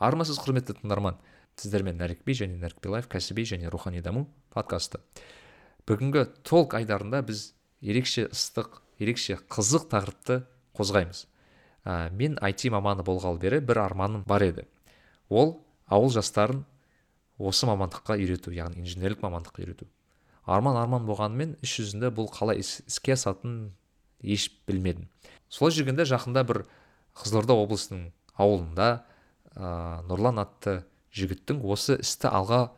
армысыз құрметті тыңдарман. Сіздермен нәрікби және нәрікби лайф кәсіби және рухани даму подкасты. Бүгінгі толк айдарында біз ерекше ыстық ерекше қызық тақырыпты қозғаймыз. Ә, мен IT маманы болғалы бері бір арманым бар еді. Ол ауыл жастарын осы мамандыққа үйрету яғни инженерлік мамандыққа үйрету. Арман арман болғанымен іс жүзінде бұл қалай іске асатынын еш білмедім. Солай жүргенде жақында бір қызылорда облысының ауылында ә, нұрлан атты жігіттің осы істі алға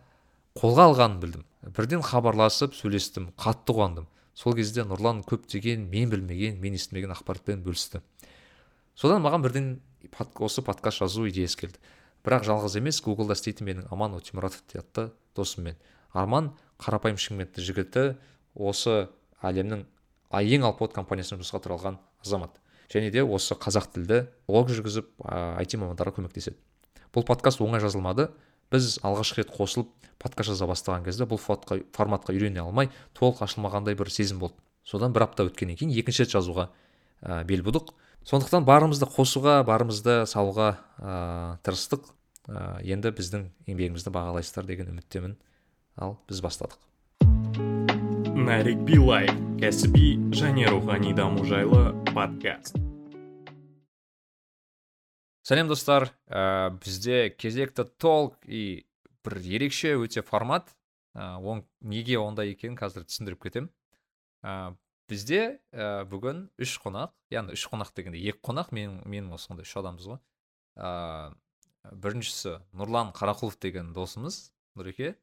қолға алғанын білдім. Бірден хабарласып сөйлестім қатты қуандым. Сол кезде нұрлан көптеген мен білмеген мен естімеген ақпаратпен бөлісті. Содан маған бірден осы подкаст жазу идеясы келді. Бірақ жалғыз емес гуглда істейтін менің аман өтемұратов атты досыммен. Арман қарапайым шымкентті жігіті осы әлемнің ең алпауыт компаниясына жұмысқа тұра алған азамат. Және де осы қазақ тілді блог жүргізіп айти мамандарға көмектеседі. Бұл подкаст оңай жазылмады. Біз алғашқы рет қосылып подкаст жаза бастаған кезде бұл форматқа үйрене алмай толық ашылмағандай бір сезім болды. Содан бір апта өткеннен кейін екінші рет жазуға ә, бел будық. Сондықтан барымызды қосуға барымызды салуға ә, тырыстық. Ә, енді біздің еңбегімізді бағалайсыздар деген үміттемін. Ал біз бастадық. Нарик билай кәсіби және рухани даму жайлы подкаст. Сәлем достар. Ә, бізде кезекті толк и бір ерекше өте формат. Ә, он, неге ондай екенін қазір түсіндіріп кетемін. Ә, бізде ә, бүгін үш қонақ яғни үш қонақ дегенде екі қонақ мен мен осындай үш адамбыз ғой. Ә, біріншісі нұрлан қарақұлов деген досымыз нұреке.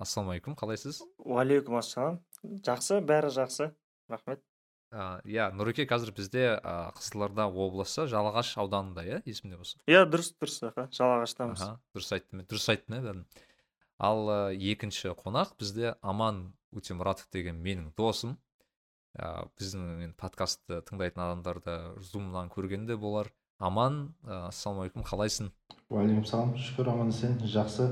Ассалаумағалейкум қалайсыз? Уағалейкум ассалам жақсы бәрі жақсы. Рахмет. Иә нұреке қазір бізде ә, қызылорда облысы жалағаш ауданында иә есімде болса иә дұрыс дұрыс аха жалағаштамыз. Дұрыс айттым дұрыс айттым иә бәрін. Ал ә, екінші қонақ бізде аман өтемұратов деген менің досым. Ә, біздің подкастты тыңдайтын адамдарды зумнан көргенде болар. Аман ә, ассалаумағалейкум қалайсың? Уағалейкум салам шүкір аман есен жақсы.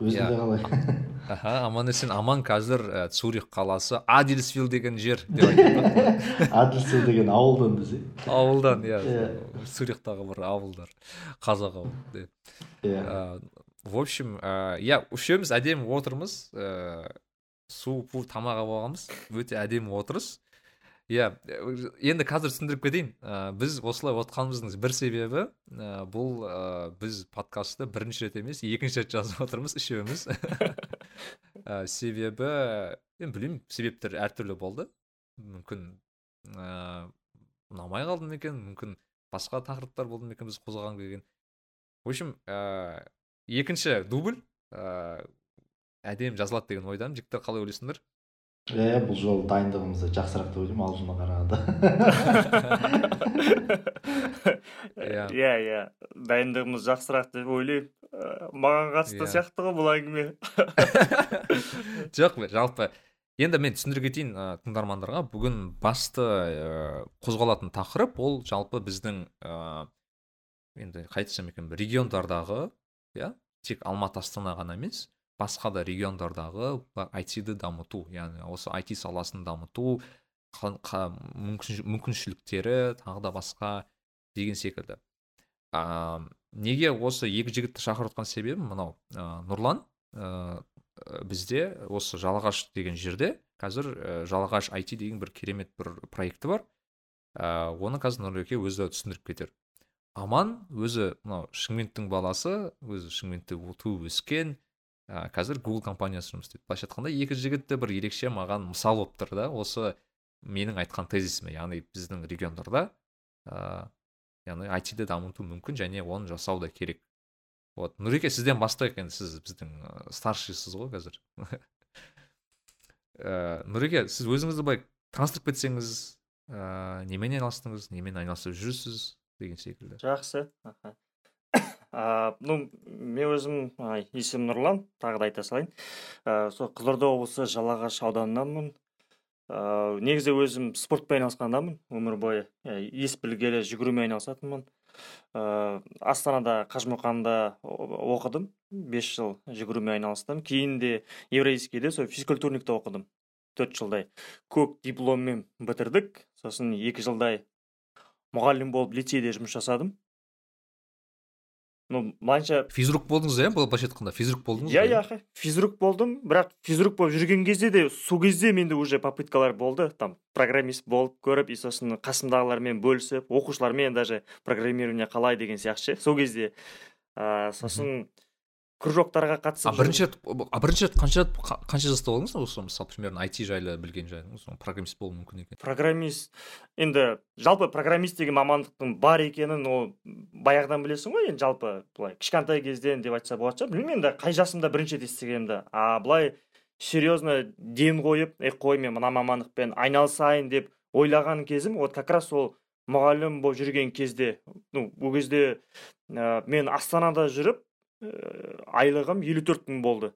Өзіңде иә. қалай. Аха аман есен аман. Қазір ә, цюрих қаласы адильсвилл деген жер. Деп айтады адильсвилл деген ауылдан десе ауылдан иә. Цюрихтағы бір ауылдар қазақ ауылы иә. В общем иә үшеуміз әдемі отырмыз. Ыыы су пу тамақ алып алғанбыз. Өте әдемі отырыс. Иә енді қазір түсіндіріп кетейін. Ә, біз осылай отқанымыздың бір себебі ә, бұл ә, біз подкастты бірінші рет емес екінші рет жазып отырмыз үшеуміз ә, себебі енді білмеймін себептер әртүрлі болды. Мүмкін ә, ұнамай қалды ма екен? Мүмкін басқа тақырыптар болды ма екен біз қозғаған келген? В общем ә, екінші дубль ә, әдемі жазылады деген ойдамын. Жігіттер қалай ойлайсыңдар? Иә бұл жолы дайындығымыз да жақсырақ деп ойлаймын алдына қарағанда иә. Иә иә. Дайындығымыз жақсырақ деп ойлаймын. Маған қатысты yeah. сияқты ғой бұл әңгіме. Жоқ жалпы енді мен түсіндіре кетейін ә, тыңдармандарға. Бүгін басты ә, қозғалатын тақырып ол жалпы біздің ә, енді қалай айтсам екен региондардағы иә тек алматы астана ғана емес басқа да региондардағы айтиді дамыту яғни осы IT саласын дамыту мүмкіншіліктері тағы да басқа деген секілді. Ә, неге осы екі жігітті шақырып отқан себебім мынау ә, нұрлан ә, бізде осы жалағаш деген жерде қазір ә, жалағаш IT деген бір керемет бір проекті бар. Ә, оны қазір нұреке өзі түсіндіріп кетер. Аман өзі мынау шымкенттің баласы өзі шымкентте туып өскен ә, қазір google компаниясы жұмыс істейді. былайша айтқанда екі жігіт те бір ерекше маған мысал болып тұр да. Осы менің айтқан тезисіме яғни біздің региондарда ә, яғни айтиді дамыту мүмкін және оны жасау да керек. Вот. Нұреке сізден бастайық енді сіз біздің старшийсыз ғой қазір. Ә, нұреке сіз өзіңізді былай таныстырып кетсеңіз ә, немен айналыстыңыз немен айналысып жүрсіз деген секілді. Жақсы. Аха. Ә, ну мен өзім есімім нұрлан тағы да айта салайын. Ә, сол қызылорда облысы жалағаш ауданынанмын. Ә, негізі өзім спортпен айналысқан адаммын өмір бойы ес білгелі жүгірумен айналысатынмын. Ә, астанада қажымұқанда оқыдым. Бес жыл жүгірумен айналыстым. Кейін де еврейскийде сол физкультурникте оқыдым. Төрт жылдай. Көк дипломмен бітірдік. Сосын екі жылдай мұғалім болып лицейде жұмыс жасадым. Ну былайынша физрук болдыңыз иә былайша айтқанда физрук болдыңыз иә иә физрук болдым. Бірақ физрук болып жүрген кезде де сол кезде менде уже попыткалар болды. Там программист болып көріп и сосын қасымдағылармен бөлісіп оқушылармен даже программирование қалай деген сияқты ше сол кезде. Ыыы сосын кружоктарға а қатысып бірінші рет а бірінші рет қанша қа- қанша жаста болдыңыз осы мысалы примерно айти жайлы білген соны программист болу мүмкін екен. Программист енді жалпы программист деген мамандықтың бар екенін ол баяғыдан білесің ғой енді жалпы былай кішкентай кезден деп айтса болады шығар. Білмеймін енді қай жасымда бірінші рет естігенімді. А былай серьезно ден қойып е қой мен мына мамандықпен айналысайын деп ойлаған кезім вот как раз ол мұғалім болып жүрген кезде ну ол кезде ә, мен астанада жүріп айлығым елу төрт мың болды.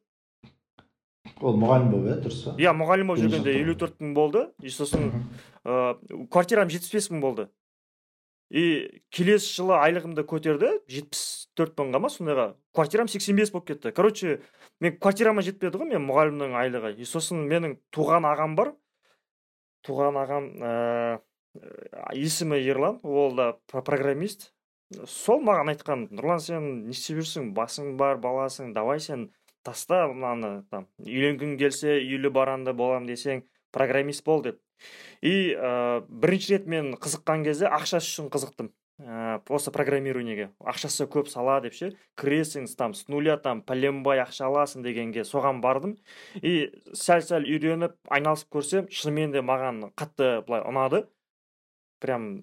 Ол мұғалім болып иә дұрыс па? Иә мұғалім болып жүргенде елу төрт мың болды. И сосын ыыы квартирам жетпіс бес мың болды. И келесі жылы айлығымды көтерді. жетпіс төрт мыңға ма сондайға квартирам сексен бес болып кетті. Короче мен квартирама жетпеді ғой мен мұғалімнің айлығы. И сосын менің туған ағам бар. Туған ағам ыыы есімі ерлан. Ол да про- программист. Сол маған айтқан нұрлан сен не істеп жүрсің? Басың бар баласың давай сен таста мынаны там үйленгің келсе үйлі баранды болам десең программист бол деп. И ә, бірінші рет мен қызыққан кезде ақшасы үшін қызықтым. Ә, осы программированиеге. Ақшасы көп сала деп ше кіресің там с нуля там пәленбай ақша аласың дегенге соған бардым. И сәл сәл үйреніп айналысып көрсем шынымен де маған қатты былай ұнады. Прям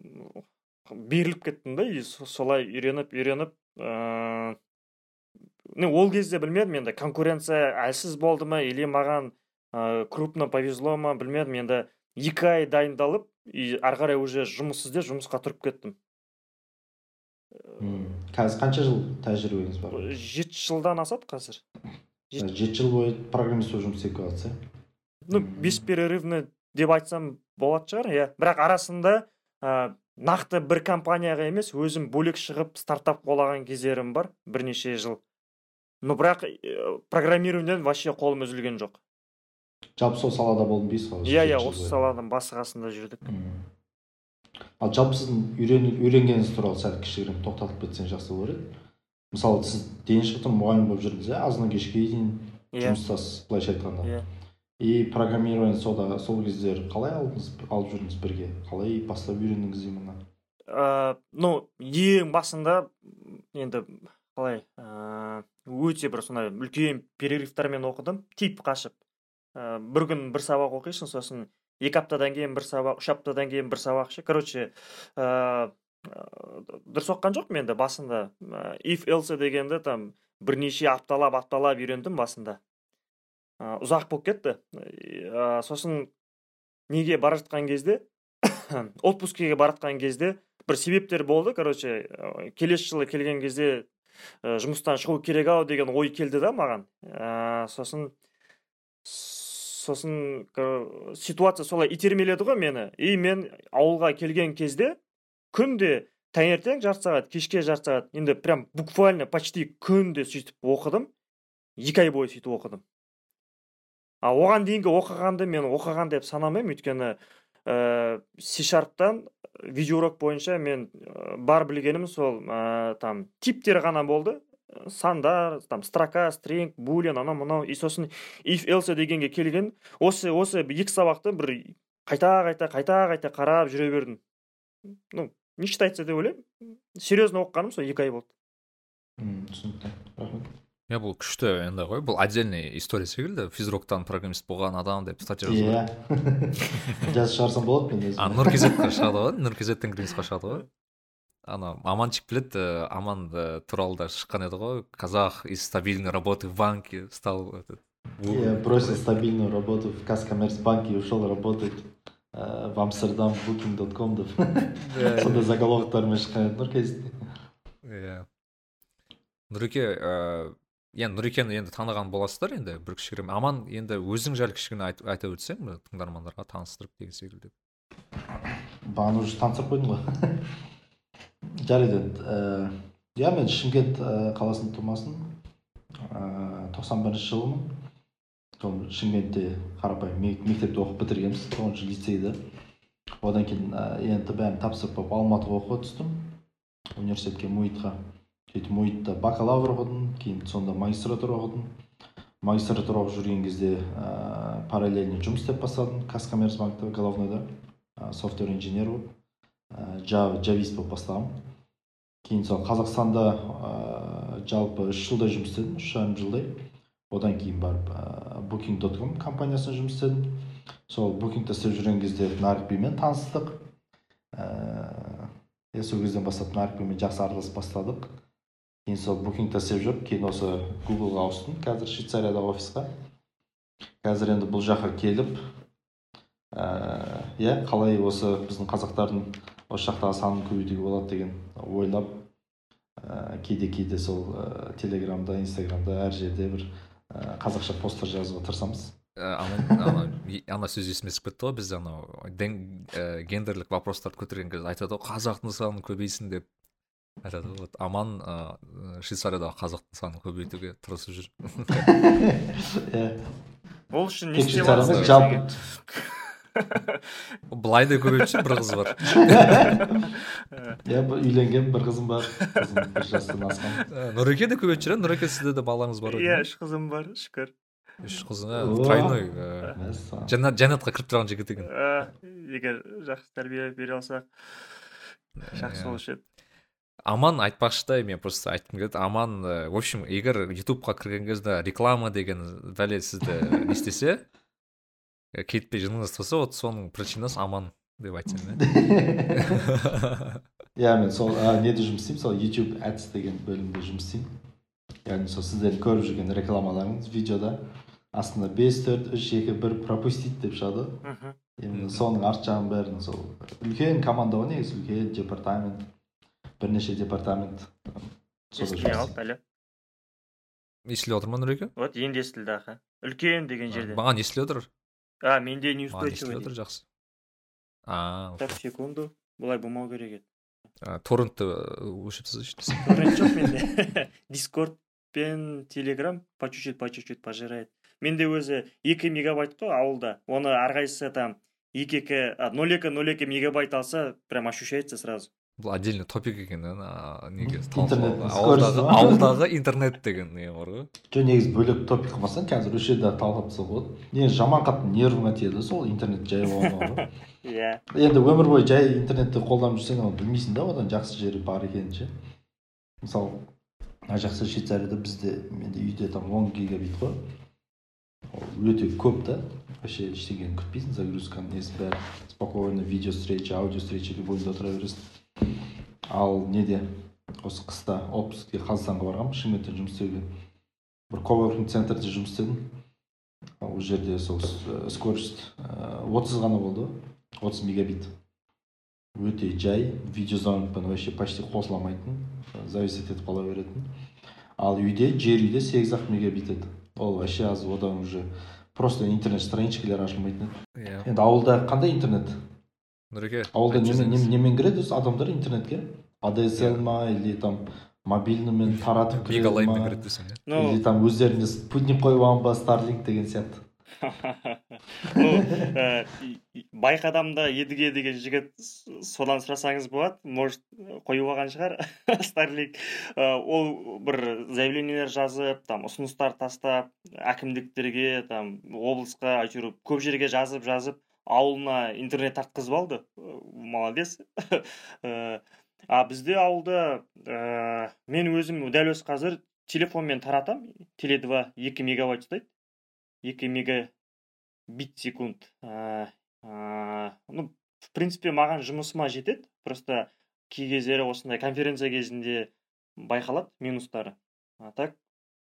беріліп кеттім да и со- солай үйреніп үйреніп ыыы не ол кезде білмедім енді конкуренция әлсіз болды ма или маған ыыы крупно повезло ма білмедім. Енді екі ай дайындалып и ары қарай уже жұмыс іздеп жұмысқа тұрып кеттім. Қазір қанша жыл тәжірибеңіз бар? Жеті жылдан асады қазір. Жет- жеті жыл бойы программист болып жұмыс істеп келатсыз иә ну бесперерывный деп айтсам болады шығар иә. Бірақ арасында ә, нақты бір компанияға емес өзім бөлек шығып стартап қолаған кездерім бар бірнеше жыл. Но бірақ ә, программированиеден вообще қолым үзілген жоқ. Жалпы сол салада болдым дейсіз ғой иә иә осы саланың басы қасында жүрдік. Мм. ал жалпы сіздің үйрен- үйренгеніңіз туралы сәл кішігірім тоқталып кетсең жақсы болар еді. Мысалы сіз дене шынықтыру мұғалім болып жүрдіңіз иә? Азаннан кешке дейін иә. жұмыстасыз былайша айтқанда. Иә. И программирование сода сол кездері қалай алдыңыз алып жүрдіңіз бірге? Қалай бастап үйрендіңіз мына? Ә, ну ең басында енді қалай ә, өте бір сондай үлкен перерывтармен оқыдым тип қашып. Ә, бір күн бір сабақ оқисың сосын екі аптадан кейін бір сабақ үш аптадан кейін бір сабақ ше. Короче ә, дұрыс оқыған жоқпын енді басында. If else дегенді там бірнеше апталап апталап үйрендім басында. Ұзақ болып кетті. Ә, сосын неге бара жатқан кезде отпускіге бара жатқан кезде бір себептер болды. Короче ә, келесі жылы келген кезде ә, жұмыстан шығу керек ау деген ой келді да маған. Ә, сосын сосын кор- ситуация солай итермеледі ғой мені. И мен ауылға келген кезде күнде таңертең жарты сағат кешке жарты сағат енді прям буквально почти күнде сөйтіп оқыдым. Екі ай бойы сөйтіп оқыдым. А оған дейінгі оқығанды мен оқыған деп санамаймын. Өйткені ә, C шарптан видеоурок бойынша мен ә, бар білгенім сол ә, там типтер ғана болды. Сандар там строка стринг булен анау мынау и сосын if else дегенге келген. Осы осы екі сабақты бір қайта қайта қайта қайта қарап жүре бердім. Ну не считается деп ойлаймын. Серьезно оқығаным сол екі ай болды. Түсінікті. Рахмет. Иә бұл күшті енді ғой бұл отдельный история секілді. Физруктан программист болған адам деп статья жазу иә. Жазып шығарсам болады мен өзім. Нұр шығады ғой нұр kzтің кіргізға шығады ғой ана аманчик біледі э, аман э, туралы да шыққан еді ғой. Казах из стабильной работы в банке стал этот. Я бросил стабильную работу в Казкоммерцбанке и ушел работать э, в Амстердам booking.com деп сондай заголовоктармен шыққан еді нұркезде иә нұреке ыыы енді нұрекені енді таныған боласыздар енді бір кішігірім. Аман енді өзің жайлы кішкене айт- айта өтсең мына тыңдармандарға таныстырып деген секілді. Бағана уже таныстырып қойдым ғой. Жарайды. Енді Э, иә мен шымкент э, қаласының тумасымын. Ыыы тоқсан бірінші жылғымын сол шымкентте қарапайым мек- мектепті оқып бітіргенбіз тоғызыншы лицейді. Одан кейін енді бәрін тапсырып болып алматыға оқуға түстім. Университетке муитқа. Сөйтіп муитта бакалавр оқыдым кейін сонда магистратура оқыдым магистратура оқып жүрген кезде ә, параллельно жұмыс істеп бастадым. Казкоммерцбанкта головныйда ә, софтвер инженер болып. Ә, жава джавист болып бастағанмын кейін сол қазақстанда ә, жалпы үш жылдай жұмыс істедім үш жарым жылдай. Одан кейін барып ә, booking com компаниясында жұмыс істедім. Сол букингта істеп жүрген кезде нарик бимен таныстық. Ііі сол кезден бастап нарик бимен жақсы араласып бастадық. Кейін сол букингта істеп жүріп кейін осы гуглға ауыстым қазір швейцариядағы офисқа қазір енді бұл жаққа келіп иә қалай осы біздің қазақтардың осы жақтағы санын көбейтуге болады деген ойлап ііі кейде кейде сол ә, телеграмда инстаграмда әр жерде бір ә, қазақша посттар жазуға тырысамыз. Ә, ана сөз есіме түсіп кетті ғой бізде анау ә, гендерлік вопростарды көтерген кезде айтады ғой қазақтың саны көбейсін деп. Айтады ғой вот аман ыыы швейцариядағы қазақтың санын көбейтуге тырысып жүр. Иә. Ол үшін не істеп былай да көбейіп жүр бір қыз бар. Иә үйленген бір қызым бар. Қызым бір жастан асқан. Ә, нұреке де көбейіп жүр иә нұреке сізде де балаңыз бар иә еді үш қызым бар шүкір. Үш қыз ә, тройной ә, мәссаған. жәннат жәннатқа кіріп тұрған жігіт екен. Егер жақсы тәрбие бере алсақ жақсы Иә. болушы еді. Аман айтпақшы да мен просто айтқым келеді аман ә, в общем егер ютубқа кірген кезде реклама деген бәле сізді не істесе ә, кетпей жыныңыз тұрса вот соның причинасы аман деп айтсам иә иә мен сол неде жұмыс істеймін сол youtube ads деген бөлімде жұмыс істеймін. Яғни сол сіздердің көріп жүрген рекламаларыңыз видеода астында бес төрт үш екі бір пропустить деп шығады. Ғой мхм. соның арт жағын бәрін сол үлкен команда ғой негізі үлкен департамент. Бірнеше департамент естімей қалды әлі? Естіліп отыр ма нұреке? Вот енді естілді аха. Үлкен деген жерде. маған естіліп отыр. А менде не маған естіліп отыр жақсы. А так секунду. Бұлай болмау керек еді. Торрентті өшіріп тастайыншы торрент жоқ менде. Дискорд пен телеграм по чуть чуть по чуть чуть пожирает. Менде өзі екі мегабайт қой ауылда. Оны әрқайсысы там екі екі нөл екі нөл екі мегабайт алса прям ощущается сразу. Бұл отдельный топик екен ана неге ауылдағы ауылдағы интернет деген не бар ғой? Жоқ негізі бөлек топик қылмасаң қазір осы жерде талқылап тастауға болады негізі жаман қатты нервыңа тиеді сол интернет жай болғаны ғой. Иә. Енді өмір бойы жай интернетті қолданып жүрсең оны білмейсің да одан жақсы жері бар екенін ше. Мысалы мына жақта швейцарияда бізде менде үйде там он гигабит қой. Ол өте көп та. Вообще ештеңені күтпейсің загрузканың несі бәрі. Спокойно видео встреча аудио встреча любойында отыра бересің. Ал неде? Осы қыста отпускке қазақстанға барғанмын шымкенттен жұмыс істеуге. Бір коворкинг центрде жұмыс істедім. Ол жерде сол с- скорость отыз ғана болды ғой отыз мегабит. Өте жай видеозвонокпен вообще почти қосыламайтын зависеть етіп қала беретін ал үйде жер үйде сегіз ақ мегабит еді. Ол вообще аз одан уже просто интернет страничкалар ашылмайтын еді. Иә. Енді ауылда қандай интернет? Нұреке ауылда немен, кіреді осы адамдар интернетке? ADSL ма или там мобильныймен таратып кіреді ма кіреді десең иә? Или там өздеріне спутник қойып алған ба старлинг деген сияқты. И- байқадамда едіге деген жігіт содан сұрасаңыз болады. Может қойып алған шығар старлинг Ә, ол бір заявлениелер жазып там ұсыныстар тастап әкімдіктерге там облысқа әйтеуір көп жерге жазып жазып ауылына интернет тартқызып алды. Молодец. А бізде ауылда ә, мен өзім дәл осы қазір телефонмен таратам. Теле два екі мегабайт ұстайды. Екі мегабит секунд. Ә, ну в принципе маған жұмысыма жетеді. Просто кей кездері осындай конференция кезінде байқалады минустары. А так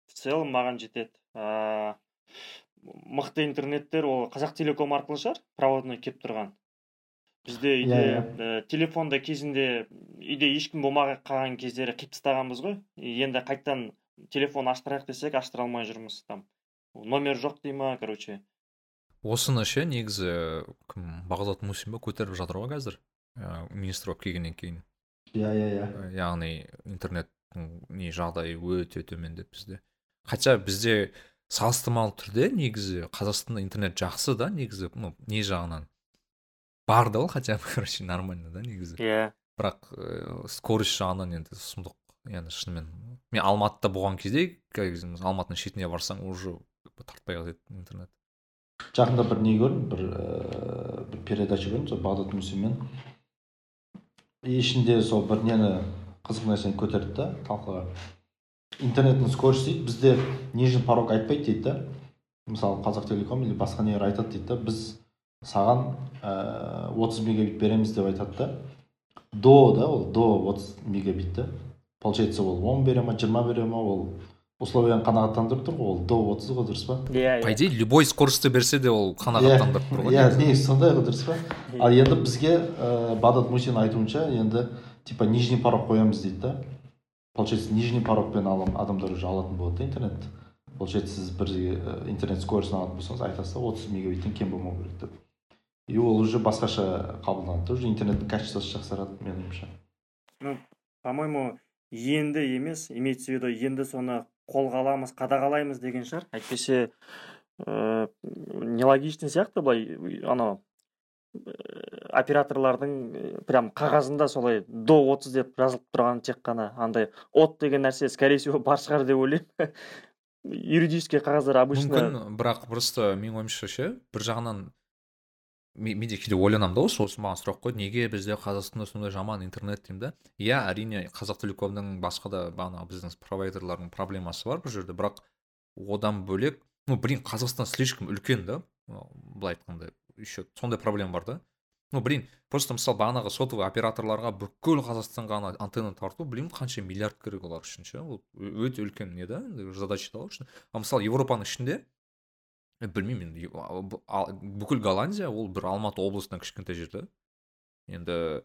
в целом маған жетеді. Ә, мықты интернеттер ол қазақ телеком арқылы шығар проводной келіп тұрған. Бізде үйде Иә, ә, телефонда кезінде үйде ешкім болмай қалған кездері қиып тастағанбыз ғой. Енді қайтадан телефон аштырайық десек аштыра алмай жүрміз там. Номер жоқ дей ма короче. Осыны ше негізі кім бағдат мусин ба көтеріп жатыр ғой қазір ә, министр болып келгеннен кейін. Иә иә иә. Ә, яғни интернеттің не жағдайы өте төмен деп бізде. Хотя бізде салыстырмалы түрде негізі қазақстанда интернет жақсы да негізі ну не жағынан. Бар да ол хотя бы короче нормально да негізі. Иә. Бірақ ә, скорость жағынан енді сұмдық енді шынымен. Мен алматыда болған кезде алматының шетіне барсаң уже тартпай қалады интернет. Жақында бір не көрдім бір ііі бір передача көрдім сол бағдат мусинмен. И ішінде сол бір нені қызық нәрсені көтерді да талқыға. Интернеттің скорости дейді бізде нижний порог айтпайды дейді да. Мысалы қазақ телеком или басқа нелер айтады дейді да. Біз саған ііі отыз мегабит береміз деп айтады да. До да ол до отыз мегабит та получается ол он бере ма жиырма бере ма ол условияны қанағаттандырып тұр ғой ол до отыз ғой дұрыс па? Иә по иә идее любой скоростьте берсе де ол қанағаттандырып тұр ғой иә негізі. негізі сондай ғой дұрыс па? Ал енді бізге ііі бағдат мусин айтуынша енді типа нижний порог қоямыз дейді да. Получается нижний порогпен адамдар уже алатын болады да интернет. Получается сіз бір і, интернет скоростын алатын болсаңыз айтасыз да отыз мегабиттен кем болмау керек деп и ол уже басқаша қабылданады да уже интернеттің качествосы жақсарады менің ойымша. Ну по моему енді емес имеется в виду енді соны қолға аламыз қадағалаймыз деген шығар. Әйтпесе ыыы нелогичный сияқты былай анау операторлардың ыыы, прям қағазында солай до отыз деп жазылып тұрған тек қана андай от деген нәрсе скорее всего бар шығар деп ойлаймын. Юридический қағаздар обычно мүмкін бірақ просто менің ойымша ше бір жағынан мен де кейде ойланамын да осы осы маған сұрақ қойды неге бізде қазақстанда сондай жаман интернет деймін да? Иә әрине қазақ телекомның басқа да бағанағы біздің провайдерлардың проблемасы бар бұл жерде бірақ одан бөлек ну блин қазақстан слишком үлкен да былай айтқанда. Еще сондай проблема бар да. Ну блин просто мысалы бағанағы сотовый операторларға бүкіл қазақстанға ана антенна тарту білмеймін қанша миллиард керек олар үшін ше. Ол өте үлкен не да задача да үшін. Ал мысалы европаның ішінде білмеймін бүкіл голландия ол бір алматы облысынан кішкентай жер да. Енді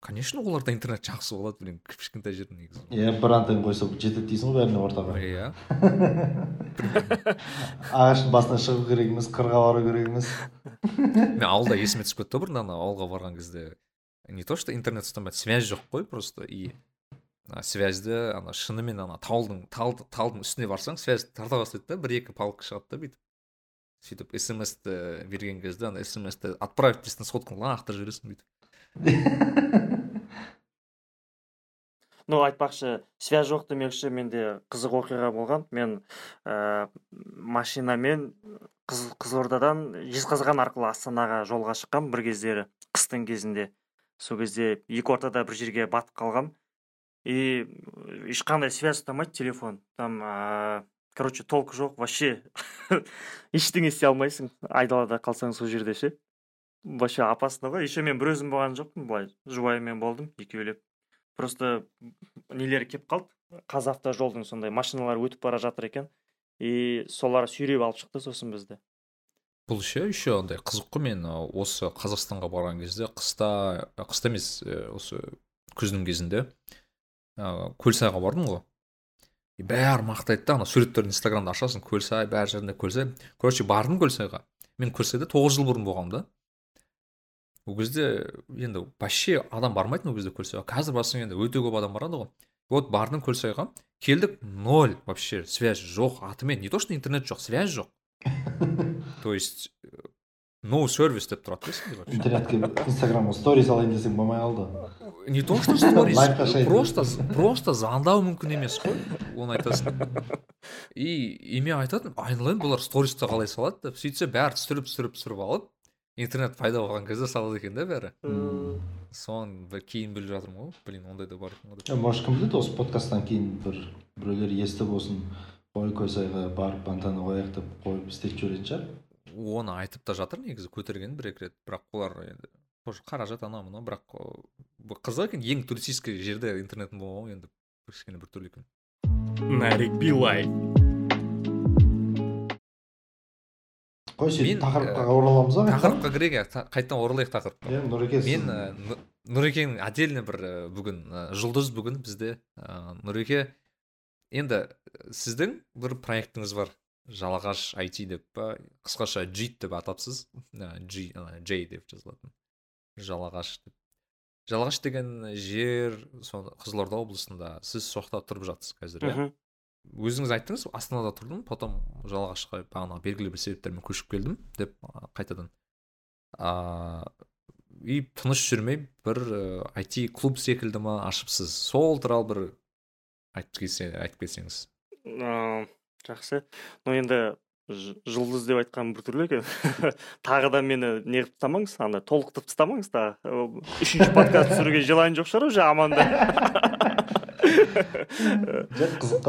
конечно оларда интернет жақсы болады блин кішкентай жер негізі. Иә бір антенна қойса жетеді дейсің ғой бәріне ортаға. Иә. Ағаштың басына шығу керек емес қырға бару керек емес мен ауылда есіме түсіп кетті бұрын ана ауылға барған кезде. Не то что интернет ұстамайды связь жоқ қой просто и связьді ана шынымен ана таудың талды- талдың үстіне барсаң связь тарта бастайды да бір екі палка шығады да бүйтіп. Сөйтіп смсті берген кезде ана смсті отправить дейсің сотканы лақтырып жібересің бүйтіп. ну айтпақшы связь жоқ демекші менде қызық оқиға болған. Мен ә, машинамен Қыз, қызылордадан жезқазған арқылы астанаға жолға шыққам. Бір кездері қыстың кезінде сол кезде екі ортада бір жерге батып қалғам. И ешқандай связь ұстамайды телефон. Там ә, короче толк жоқ вообще ештеңе істей алмайсың айдалада қалсаң сол жерде ше. Вообще опасно ғой еще мен бір өзім болған жоқпын былай жұбайыммен болдым екеулеп просто нелері келіп қалды? Қазавтожолдың сондай машиналар өтіп бара жатыр екен и солар сүйреп алып шықты сосын бізді. Бұл ше еще андай қызық қой мен осы қазақстанға барған кезде қыста қыста емес ә, осы күздің кезінде ә, көлсайға бардым ғой. И бәрі мақтайды да ана суреттерді инстаграмда ашасың көлсай бәр жерінде көлсай. Короче бардым көлсайға. Мен көлсайда тоғыз жыл бұрын болғанмын да. Ол кезде енді вообще адам бармайтын ол кезде көлсайға қазір барсаң енді өте көп адам барады ғой. Вот бардым көлсайға келдік ноль вообще связь жоқ атымен не то что интернет жоқ связь жоқ. То есть no сервис деп тұрады сенде вообще. Интернетке инстаграмға стори салайын десең болмай қалды. Не то что сторис просто просто звондау мүмкін емес қой оны айтасың. И и мен айтатынмын айналайын бұлар стористі қалай салады деп. Сөйтсе бәрі түсіріп түсіріп түсіріп алып интернет пайда болған кезде салады екен да бәрі. Соны бір кейін біліп жатырмын ғой. Блин ондай да бар екен ғой деп Е, может кім біледі осы подкасттан кейін бір біреулер естіп осыны ой көсайға барып антенна қояйық деп қойып істетіп жіберетін шығар. Оны айтып та жатыр негізі көтерген бір екі рет. Бірақ олар енді тоже қаражат анау мынау бірақ қызық екен ең туристический жерде интернеттің болмауы енді кішкене біртүрлі екен. Нарик билай. Қой сөйтіп тақырыпқа ә, ораламыз ба тақырыпқа кірейік иә, та- қайтадан оралайық тақырыпқа. Иә нұреке мен ы, Нұ- нұрекеңнің отдельно бір ы, бүгін жұлдыз бүгін бізде. Нұреке енді сіздің бір проектіңіз бар. Жалағаш IT деп па қысқаша джит деп атапсыз. Ана, J деп жазылатын. Жалағаш деп. Жалағаш деген жер сол қызылорда облысында сіз сол жақта тұрып жатсыз қазір иә? Өзіңіз айттыңыз астанада тұрдым потом жалағашқа бағанағы белгілі бір себептермен көшіп келдім деп қайтадан. А, и тыныш жүрмей бір IT клуб секілді ма ашыпсыз? Сол туралы бір айтып айтып кетсеңіз. Ыыы, жақсы. Ну енді жұлдыз деп айтқан біртүрлі екен. Тағы да мені не қылып тастамаңыз андай толқытып тастамаңыз тағы үшінші подкаст түсіруге желание жоқ шығар уже аманда жоқ қызық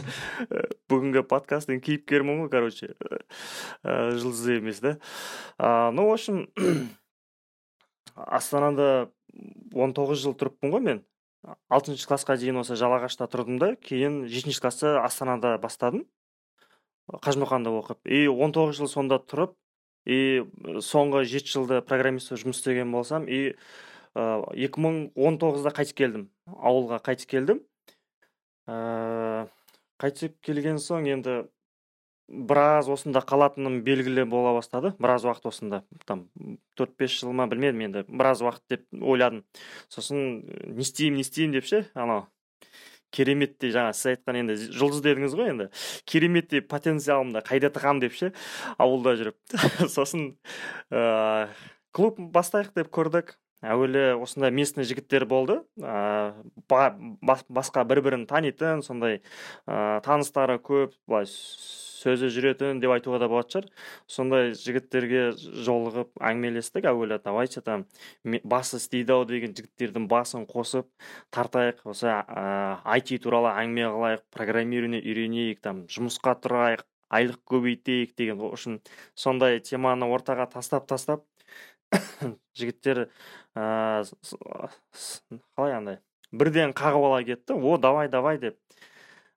бүгінгі подкасттың кейіпкерімін ғой короче? Ә, жұлдыз емес да? Ну в общем астанада 19 жыл тұрыппын ғой мен. Алтыншы классқа дейін осы жалағашта тұрдым да кейін жетінші классты астанада бастадым. Қажымұқанда оқып. И 19 жыл сонда тұрып и соңғы жеті жылды программист болып жұмыс істеген болсам и екі мың он тоғызда қайтып келдім. Ауылға қайтып келдім. Ә, қайтып келген соң енді біраз осында қалатыным белгілі бола бастады. Біраз уақыт осында там төрт бес жыл ма білмедім енді. Біраз уақыт деп ойладым. Сосын не істеймін не істеймін деп ше анау кереметтей жаңа сіз айтқан енді жұлдыз дедіңіз ғой енді кереметтей потенциалымды қайда тығамын деп ше ауылда жүріп. Сосын ә, клуб бастайық деп көрдік. Әуелі осындай местный жігіттер болды. Ба, бас- басқа бір бірін танитын сондай ә, таныстары көп былай сөзі жүретін деп айтуға да болатын шығар. Сондай жігіттерге жолығып әңгімелестік әуелі давайте там басы істейді ау деген жігіттердің басын қосып тартайық. Осы ә, IT туралы әңгіме қылайық программирование үйренейік там жұмысқа тұрайық айлық көбейтейік деген общем сондай теманы ортаға тастап тастап жігіттер с- қалай андай? бірден қағып ала кетті. О давай давай деп.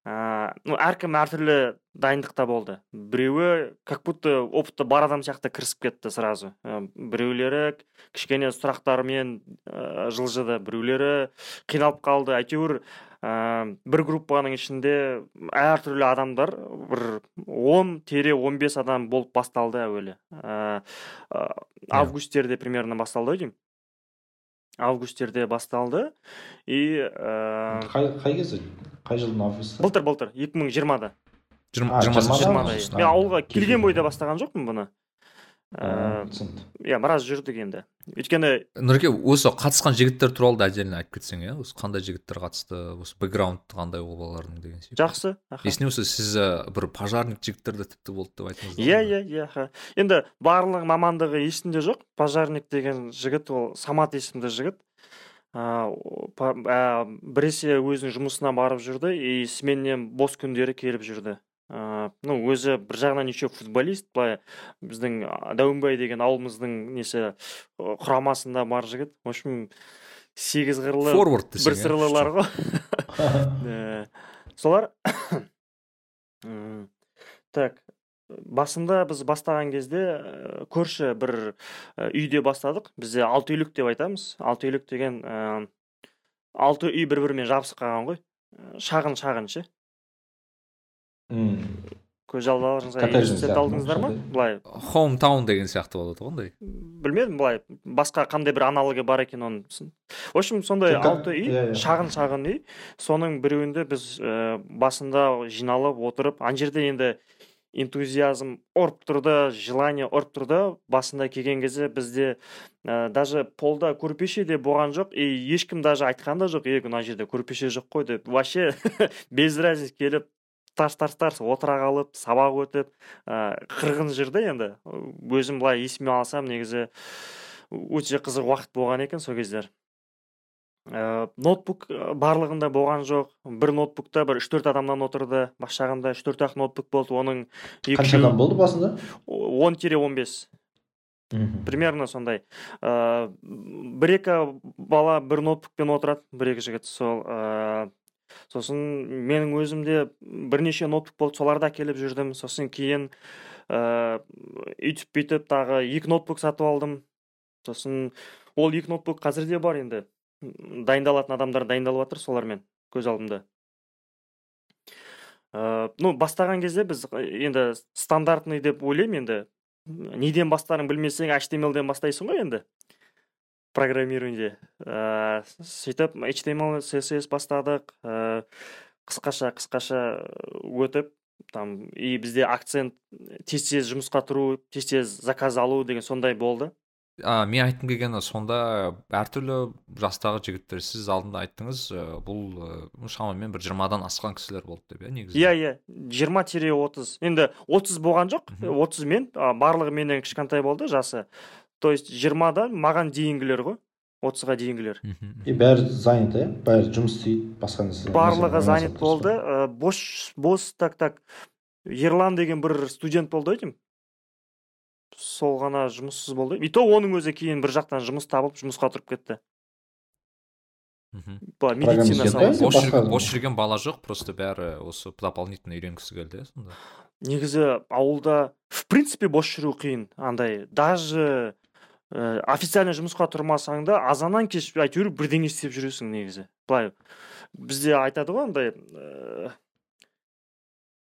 Ә, ну әркім әртүрлі дайындықта болды. Біреуі как будто опыты бар адам сияқты кірісіп кетті сразу. Ә, біреулері кішкене сұрақтармен ә, жылжыды. Біреулері қиналып қалды. Әйтеуір ә, бір группаның ішінде әртүрлі адамдар бір он тире он бес адам болып басталды әуелі. Ә, ә, августтерде примерно басталды ау деймін. Августтерде басталды. И ә, қай қай кезде қай жылдың августы? Былтыр былтыр. екі мың жиырмада. Жиырмада? мен ауылға келген бойда. бастаған жоқпын бұны. Түсінді. иә біраз жүрдік енді өйткені нұреке осы қатысқан жігіттер туралы да отдельно айтып кетсең иә осы қандай жігіттер қатысты осы бэкграунд қандай ол балалардың деген сияқты. Жақсы аха. есіне болса сіз бір пожарник жігіттер де тіпті болды деп айтыңыз иә иә иә аха. енді барлық мамандығы есімде жоқ. Пожарник деген жігіт ол самат есімді жігіт. Па- ә, біресе өзінің жұмысына барып жүрді и сменнен бос күндері келіп жүрді. Ә, ну өзі бір жағынан еще футболист былай біздің дәуінбай деген ауылымыздың несі құрамасында бар жігіт. В общем сегіз қырлы форвард десең бір сырлылар ғой. Солар М, так басында біз бастаған кезде ә, көрші бір ә, үйде бастадық. Бізде алты үйлік деп айтамыз. Алты үйлік деген ә, алты үй бір бірімен жабысып қалған ғой. Шағын шағын ше. Көз елестете алдыңыздар ма? былай. Хоум таун деген сияқты болады ғой андай білмедім былай. Басқа қандай бір аналогі бар екен оның в общем сондай алты үй иә, иә. шағын шағын үй. Соның біреуінде біз ә, басында жиналып отырып ана жерде енді энтузиазм ұрып тұрды желание ұрып тұрды. Басында келген кезде бізде ә, даже полда көрпеше де болған жоқ. И ешкім даже айтқан да жоқ ей мына жерде көрпеше жоқ қой деп. Вообще без разницы келіп тарс тарс тарс отыра қалып сабақ өтіп ә, қырғын жүрді енді. Өзім былай есіме алсам негізі өте қызық уақыт болған екен сол кездер. Ә, ноутбук барлығында болған жоқ. Бір ноутбукта бір үш төрт адамнан отырды. Бас жағында үш төрт ақ ноутбук болды. Оның қанша адам болды басында? он тире он бес. Примерно сондай. Ә, бір екі бала бір ноутбукпен отырады бір екі жігіт сол ә, сосын менің өзімде бірнеше ноутбук болды соларды әкеліп жүрдім. Сосын кейін ә, үйтіп бүйтіп тағы екі ноутбук сатып алдым. Сосын ол екі ноутбук қазір де бар енді. Дайындалатын адамдар дайындалып жатыр солармен көз алдымда. Ә, ну бастаған кезде біз ә, енді стандартный деп ойлаймын енді. Неден бастарың білмесең html-ден бастайсың ғой енді. Программированиеде. Ә, сөйтіп html css бастадық. Ә, қысқаша қысқаша өтіп там и бізде акцент тез тез жұмысқа тұру тез тез заказ алу деген сондай болды. А мен айтқым келгені сонда әртүрлі жастағы жігіттер сіз алдында айттыңыз бұл шамамен бір жиырмадан асқан кісілер болды деп иә негізі? Иә иә. жиырма тире отыз. Енді отыз болған жоқ отыз мен барлығы менен кішкентай болды жасы. То есть жиырмадан маған дейінгілер ғой отызға дейінгілер. Мхм. и бәрі занят иә бәрі жұмыс істейді басқа нәрсе барлығы занят болды. ә, бос бос так так. Ерлан деген бір студент болды ау деймін. Сол ғана жұмыссыз болды. И то оның өзі кейін бір жақтан жұмыс табылып жұмысқа тұрып кетті. Мхм. былай медицина саласы. адам. бос жүрген бала жоқ просто бәрі осы дополнительно үйренгісі келді иә сонда? Негізі ауылда в принципе бос жүру қиын. Андай даже ә, официально жұмысқа тұрмасаң да азаннан кеш әйтеуір бірдеңе істеп жүресің негізі. Былай бізде айтады ғой андай ә,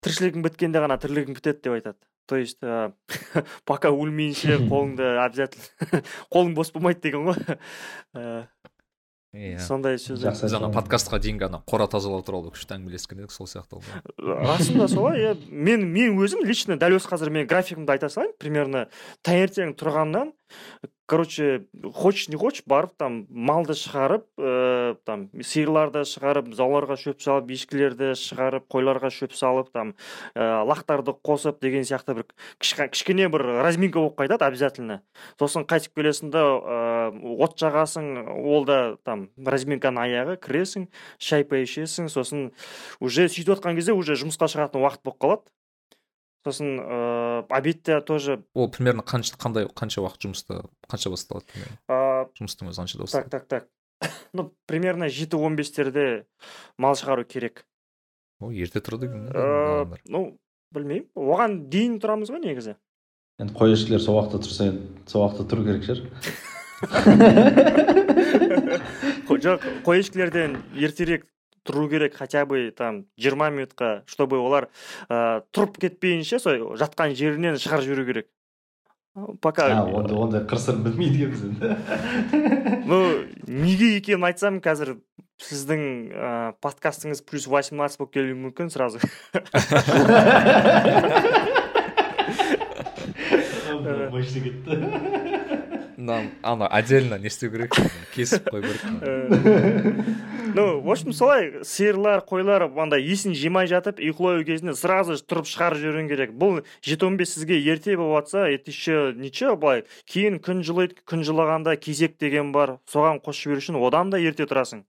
тіршілігің біткенде ғана тірлігің бітеді деп айтады. То есть ә, пока өлмейінше қолыңды обязательно қолың бос болмайды деген ғой. Ә, иә. сондай сөз жақсы біз ана подкастқа дейінгі ана қора тазалау туралы күшті әңгімелескен едік сол сияқты расында солай иә. Мен мен өзім лично дәл осы қазір мен графигімді айта салайын. Примерно таңертең тұрғаннан короче хочешь не хочешь барып там малды шығарып ә, там сиырларды шығарып зауларға шөп салып ешкілерді шығарып қойларға шөп салып там ә, лақтарды қосып деген сияқты бір кішкене бір разминка болып қайтады обязательно. Сосын қайтып келесің да ә, от жағасың ол да там разминканың аяғы кіресің шай пай ішесің сосын уже сөйтіп отқан кезде уже жұмысқа шығатын уақыт болып қалады. Сосын ыыы обедте тоже. Ол примерно қанша қандай қанша уақыт жұмыста қанша басталады ыыы жұмыстың өзі қаншада так басталады так так. Ну примерно жеті он бестерде мал шығару керек. О ерте тұрады екен ыыы адамдар. ну білмеймін. Оған дейін тұрамыз ғой негізі. Енді қой ешкілер сол уақытта тұрса енді сол уақытта тұру керек шығар. Жоқ қой ешкілерден ертерек тұру керек хотя бы там жиырма минутқа чтобы олар ыыы тұрып кетпейінше сол жатқан жерінен шығарып жіберу керек. Пока а ондай ондай қыр сырын білмейді екенбіз енді ну неге екенін айтсам қазір сіздің ә, подкастыңыз плюс восемнадцать болып келуі мүмкін сразу. Мощный кетті. Мына ана отдельно не істеу керек кесіп қою керек Э, ну в общем солай сиырлар қойлар андай есін жимай жатып ұйқылау кезінде сразу тұрып шығарып жіберуің керек. Бұл жеті он бес сізге ерте болып жатса это еще ничего былай. Кейін күн жылайды күн жылығанда кезек деген бар. Соған қосып жіберу үшін одан да ерте тұрасың.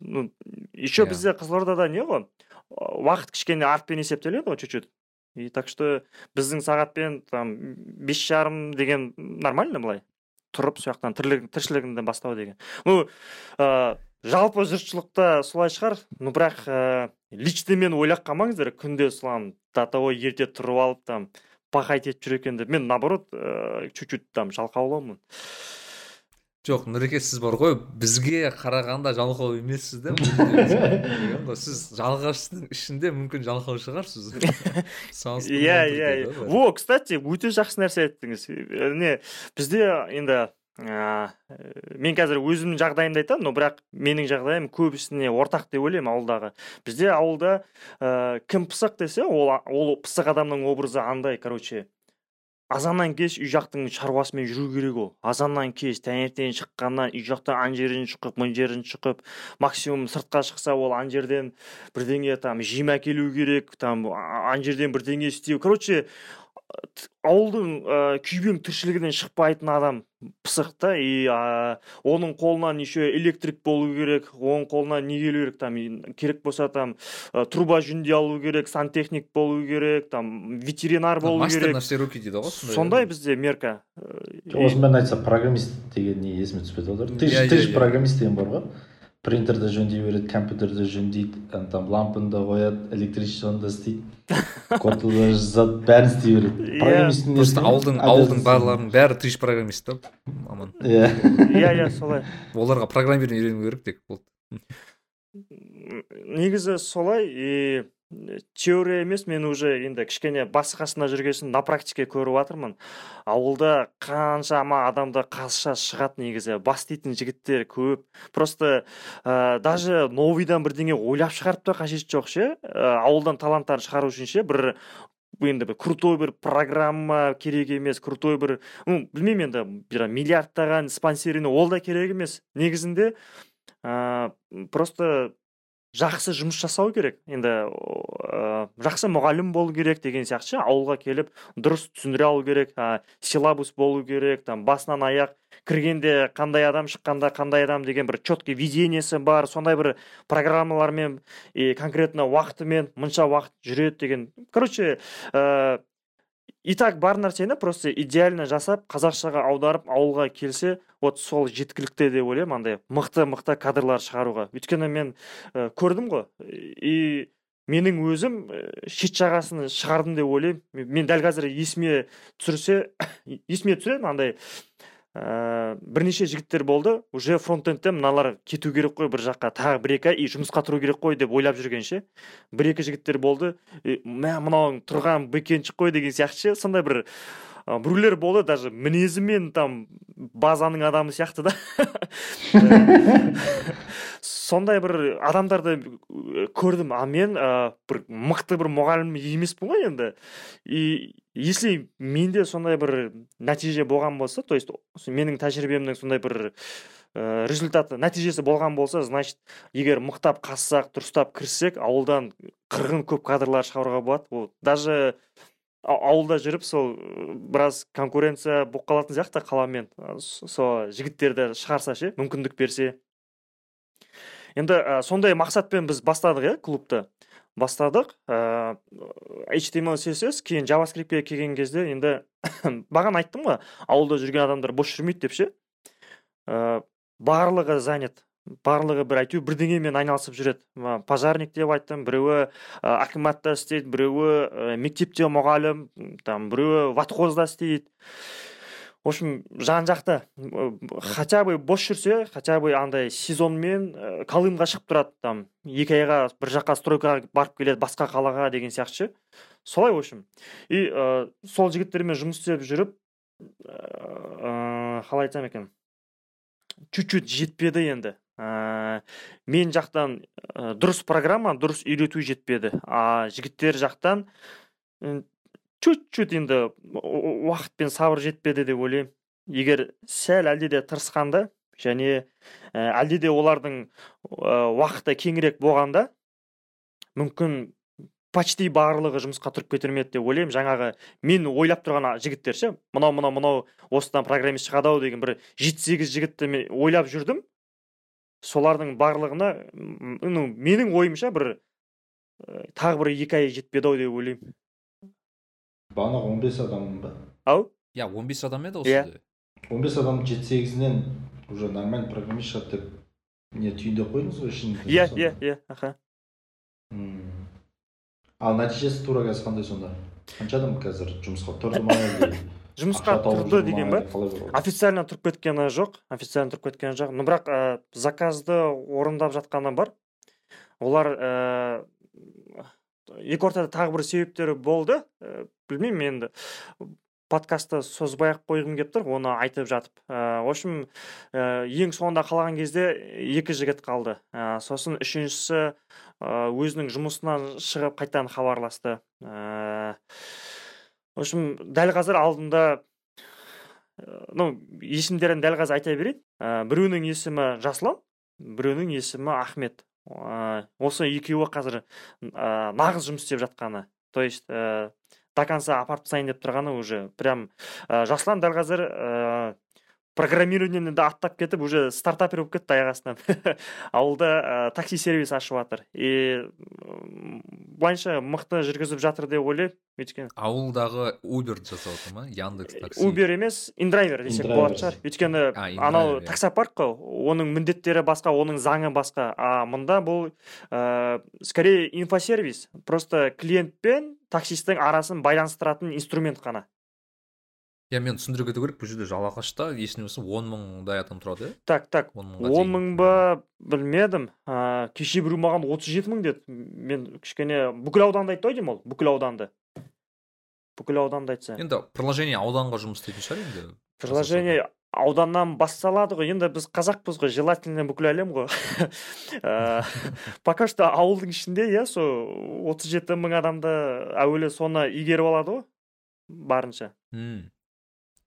Ну еще Иә. бізде қызылордада не ғой? Уақыт кішкене артпен есептеледі ғой чуть чуть и так что біздің сағатпен там бес жарым деген нормально былай. Тұрып сол жақтан тіршілігіңді бастау деген. Ну ә, жалпы жұртшылықта солай шығар. Ну бірақ ә, лично мен ойлап қалмаңыздар күнде солан до того ерте тұрып алып там пахать етіп жүр екен деп. Мен наоборот ә, чуть чуть там жалқаулаумын жоқ нұреке сіз бар ғой. Бізге қарағанда жалқау емессіз да сіз жалғаштың ішінде мүмкін жалқау шығарсыз. Иә иә былай. во кстати өте жақсы нәрсе айттыңыз. Э, не бізде енді ә, мен қазір өзімнің жағдайымды айтамын но бірақ менің жағдайым көбісіне ортақ деп ойлаймын ауылдағы. Бізде ауылда ә, кім пысық десе ол ол пысық адамның образы андай короче. Азаннан кеш үй жақтың шаруасымен жүру керек ол. Азаннан кеш таңертең шыққаннан үй жақтан ана жерден шығып мына жерден шығып максимум сыртқа шықса ол ана жерден бірдеңе там жем әкелу керек там ана жерден бірдеңе істеу. Короче ауылдың ә, күйбең тіршілігінен шықпайтын адам пысық та и а, оның қолынан еще электрик болу керек оның қолынан не келу керек там керек болса там ә, труба жөндей алу керек сантехник болу керек там ветеринар болу мастер керек. на все руки дейді ғой сондай сондай бізде мерка. Осы бәрін айтса программист деген не есіме түспей отыр ты Иә, же иә, же иә. программист деген бар ғой. Принтерді жөндей береді компьютерді жөндейді там лампаны да қояды электричествоны да істейді кодты да жазады бәрін істей береді программисттің просто несі ауылдың ауылдың барларының бәрі тыш программист та маман иә иә иә солай оларға программирование үйрену керек тек болды негізі солай и теория емес мен уже енді кішкене басы қасында жүрген на практике көріп жатырмын. Ауылда қаншама адамда қазақша шығады негізі бас дейтін жігіттер көп. Просто ә, даже новыйдан бірдеңе ойлап шығарып та қажеті жоқ ше? Ә, ауылдан таланттарын шығару үшін ше? Бір енді бір крутой бір программа керек емес крутой бір ну білмеймін енді миллиардтаған спонсирование ол да керек емес негізінде. Ә, просто жақсы жұмыс жасау керек. Енді ә, жақсы мұғалім болу керек деген сияқты ауылға келіп дұрыс түсіндіре алу керек. Ә, силабус болу керек там басынан аяқ кіргенде қандай адам шыққанда қандай адам деген бір четкий видениесі бар сондай бір программалармен и конкретно уақытымен мұнша уақыт жүреді деген. Короче ә, и так бар нәрсені просто идеально жасап қазақшаға аударып ауылға келсе вот сол жеткілікті деп ойлаймын андай мықты мықты кадрлар шығаруға. Өйткені мен ә, көрдім ғой. И менің өзім ә, шет жағасын шығардым деп ойлаймын. Мен дәл қазір есіме түсірсе есіме түсіреді андай ә, бірнеше жігіттер болды. Уже фронтендте мыналар кету керек қой бір жаққа. Тағы бір екі ай и жұмысқа тұру керек қой деп ойлап жүрген ше. Бір екі жігіттер болды. Мә мынау тұрған бэкенші қой деген сияқты ше. Сондай бір біреулер болды. Даже мінезімен там базаның адамы сияқты да. Сондай бір адамдарды көрдім. А мен ә, бір мықты бір мұғалім емеспін ғой енді. И если менде сондай бір нәтиже болған болса то есть менің тәжірибемнің сондай бір ә, результаты нәтижесі болған болса значит егер мықтап қазсақ дұрыстап кіріссек ауылдан қырғын көп кадрлар шығаруға болады. Ол даже ауылда жүріп сол біраз конкуренция болып қалатын сияқты қаламен сол жігіттерді шығарса ше мүмкіндік берсе. Енді ә, сондай мақсатпен біз бастадық иә клубты. Бастадық. Ә, html css кейін javascriptке келген кезде енді бағана айттым ғой ауылда жүрген адамдар бос жүрмейді деп ше? Ә, барлығы занят барлығы бір әйтеуір бірдеңемен айналысып жүреді. Пожарник деп айттым біреуі акиматта істейді біреуі мектепте мұғалім там біреуі ватхозда істейді. В общем жан жақты. Хотя бы бос жүрсе хотя бы андай сезонмен колымға шығып тұрады там. Екі айға бір жаққа стройкаға барып келеді басқа қалаға деген сияқты. Ше солай в общем. И ә, сол жігіттермен жұмыс істеп жүріп ә, қалай айтсам екен? Чуть чуть жетпеді енді. Ә, мен жақтан ә, дұрыс программа дұрыс үйрету жетпеді. А жігіттер жақтан чуть чуть енді уақыт пен сабыр жетпеді деп ойлаймын. Егер сәл әлде де тырысқанда және ә, әлде де олардың ә, уақыты кеңірек болғанда мүмкін почти барлығы жұмысқа тұрып кетер ме деп ойлаймын. Жаңағы мен ойлап тұрған жігіттер ше мынау мынау мынау осыдан программист шығады ау деген бір жеті сегіз жігітті мен ойлап жүрдім. Солардың барлығына ну менің ойымша бір ә, тағы бір екі ай жетпеді ау деп ойлаймын. Бағанағы он бес адам ба ау иә он бес адам еді иә. осы он бес адам жеті сегізінен уже нормальный программист шығады деп не түйіндеп қойдыңыз ғой ішінде иә иә иә аха ал нәтижесі тура қазір қандай сонда қанша адам қазір жұмысқа тұрды ма жұмысқа тұрды деген ба официально тұрып кеткені жоқ официально тұрып кеткен жоқ но бірақ ә, заказды орындап жатқаны бар олар ә, екі ортада тағы бір себептері болды. Ә, білмеймін енді. Подкастты созбай ақ қойғым келіп тұр оны айтып жатып. Ә, в общем ә, ең соңында қалған кезде екі жігіт қалды. Ә, сосын үшіншісі өзінің жұмысынан шығып қайтадан хабарласты. Ә, в общем дәл қазір алдында ну есімдерін дәл қазір айта берейін. Ә, біреуінің есімі жасұлан біреуінің есімі ахмет. Осы екеуі қазір ә, нағыз жұмыс істеп жатқаны. То есть ә, до конца апарып тастайын деп тұрғаны уже прям ә, жасұлан дәл қазір ә, программированиені де аттап кетіп уже стартапер болып кетті аяқ астынан. Ауылда ә, такси сервис ашып жатыр. И былайынша мықты жүргізіп жатыр деп ойлаймын өйткені. Ауылдағы убер жасап отыр ма яндекс такси? Убер емес индрайвер десек болатын шығар. Өйткені анау иә. таксопарк қой оның міндеттері басқа оның заңы басқа. А мында бұл ә, скорее инфосервис. Просто клиент пен таксисттің арасын байланыстыратын инструмент қана. Иә мен түсіндіре кету керек бұл жерде жалағашта есімде болса он мыңдай адам тұрады иә. Так так он мың ба білмедім. Ә, кеше біреу маған отыз жеті мың деді. Мен кішкене бүкіл ауданды айтты ау деймін ол бүкіл ауданды. Бүкіл ауданды айтса. Енді приложение ауданға жұмыс істейтін шығар енді. Приложение ауданнан басталады ғой. Енді біз қазақпыз ғой желательно бүкіл әлем ғой. Пока что ауылдың ішінде иә сол отыз жеті мың адамды әуелі соны игеріп алады ғой барынша. М.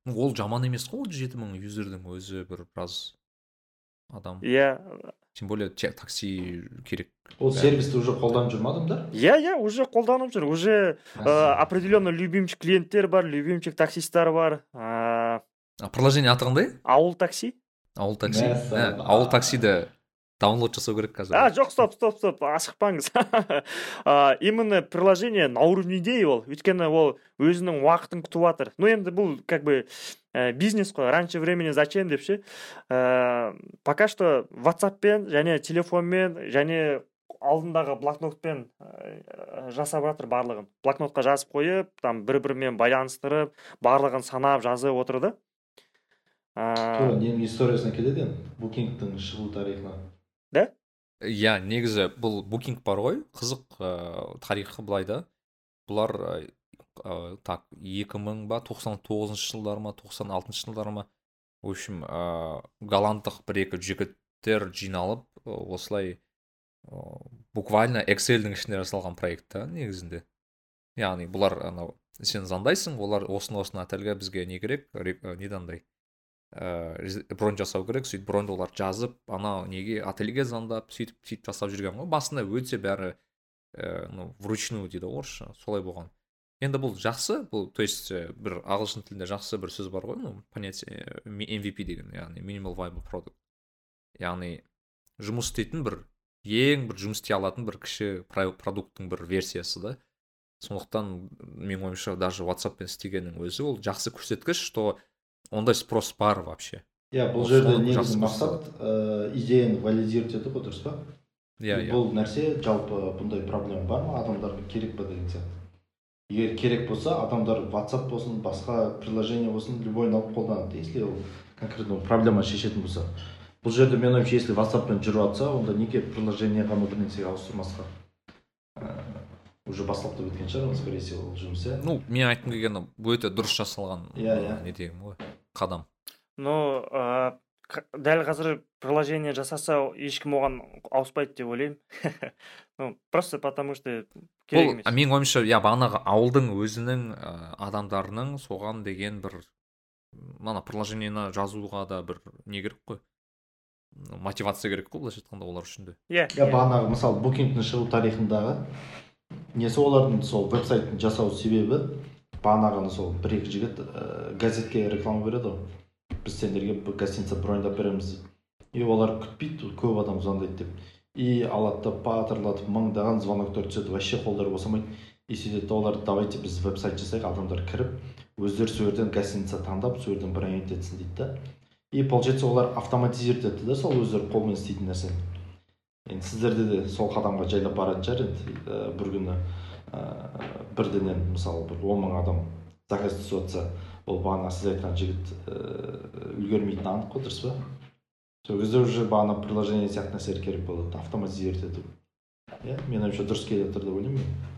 Ну, ол жаман емес қой отыз жеті мың юзердің өзі бір біраз адам. Иә. Тем более такси керек ол сервисті уже қолданып жүр ма адамдар? Иә иә уже қолданып жүр. Уже ә, определенно любимчик клиенттер бар любимчик таксисттар бар. Ә, а приложение аты қандай? Ауыл такси. Ауыл такси. Ә, ауыл таксиді даунлод жасау керек қазір а жоқ стоп стоп стоп асықпаңыз А, именно приложение на уровне идеи ол өйткені ол өзінің уақытын күтіп жатыр ну енді бұл как бы ә, бизнес қой раньше времени зачем деп ше Ә, пока что ватсаппен және телефонмен және алдындағы блокнотпен ә, жасап жатыр барлығын. Блокнотқа жазып қойып там бір бірімен байланыстырып барлығын санап жазып отыр да. Ә, ненің историясына келеді енді букингтің шығу тарихына? Иә негізі бұл букинг бар ғой қызық ә, тарихы былай да. Бұлар ә, ә, так екі мың ба тоқсан тоғызыншы жылдар ма тоқсан алтыншы жылдар ма. В общем голландық бір екі жігіттер жиналып осылай ә, буквально эксельдің ішінде жасалған проект та негізінде. Яғни бұлар анау сен звондайсың олар осыны осыны отельге бізге не керек ре- ә, рез- бронь жасау керек сөйтіп броньды олар жазып анау неге отельге звондап сөйтіп сөйтіп жасап жүрген ғой. Басында өте бәрі ә, ну вручную дейді ғой орысша солай болған. Енді бұл жақсы бұл то есть ә, бір ағылшын тілінде жақсы бір сөз бар ғой ну понятие MVP деген яғни minimal viable product. Яғни жұмыс істейтін бір ең бір жұмыс істей алатын бір кіші про- продукттың бір версиясы да. Сондықтан менің ойымша даже whatsappпен істегеннің өзі ол жақсы көрсеткіш что ондай спрос бар вообще. Иә бұл жерде жақсы мақсат ә, идеяны валидировать ету ғой дұрыс па иә иә бұл нәрсе жалпы бұндай проблема бар ма? Адамдарға керек па деген сияқты. Егер керек болса адамдар whatsapp болсын басқа приложение болсын любойын алып қолданады. Если ол конкретно проблема шешетін болса. Бұл жерде менің ойымша если whatsappпен жүріп жатса онда неге приложениеға ма бір нәрсеге ауыстырмасқа? Ә, уже басталып та біткен шығар скорее всего ол жұмыс иә? Ну мен айтқым келгені өте дұрыс жасалған Иә, иә. не ғой. Қадам но ә, дәл қазір приложение жасаса ешкім оған ауыспайды деп ойлаймын. Ну просто потому что керек емес. менің ойымша иә бағанағы ауылдың өзінің ә, адамдарының соған деген бір мана приложениені жазуға да бір не керек қой. Мотивация керек қой былайша айтқанда олар үшін де. Иә. Иә бағанағы мысалы букингтің шығу тарихындағы несі олардың сол веб-сайттың жасау себебі бағанағыны сол бір екі жігіт ә, газетке реклама береді ғой. Біз сендерге гостиница броньдап береміз. И олар күтпейді көп адам звондайды деп. И алады да патырлатып мыңдаған звоноктар түседі вообще қолдары босамайды. И сөйтеді олар давайте біз веб-сайт жасайық адамдар кіріп өздері сол жерден гостиница таңдап сол жерден бронировать етсін дейді да. И получается олар автоматизировать етті да сол өздері қолмен істейтін нәрсені. Енді сіздерде де сол қадамға жайлап баратын шығар енді ә, бір күні. Ә, бірденен мысалы бір он мың адам заказ түсіп жатса ол бағана сіз айтқан жігіт ә, үлгермейтіні анық қой дұрыс па? Сол кезде уже бағана приложение сияқты нәрселер керек болады автоматизировать ету. Иә менің ойымша дұрыс келе жатыр деп ойлаймын мен.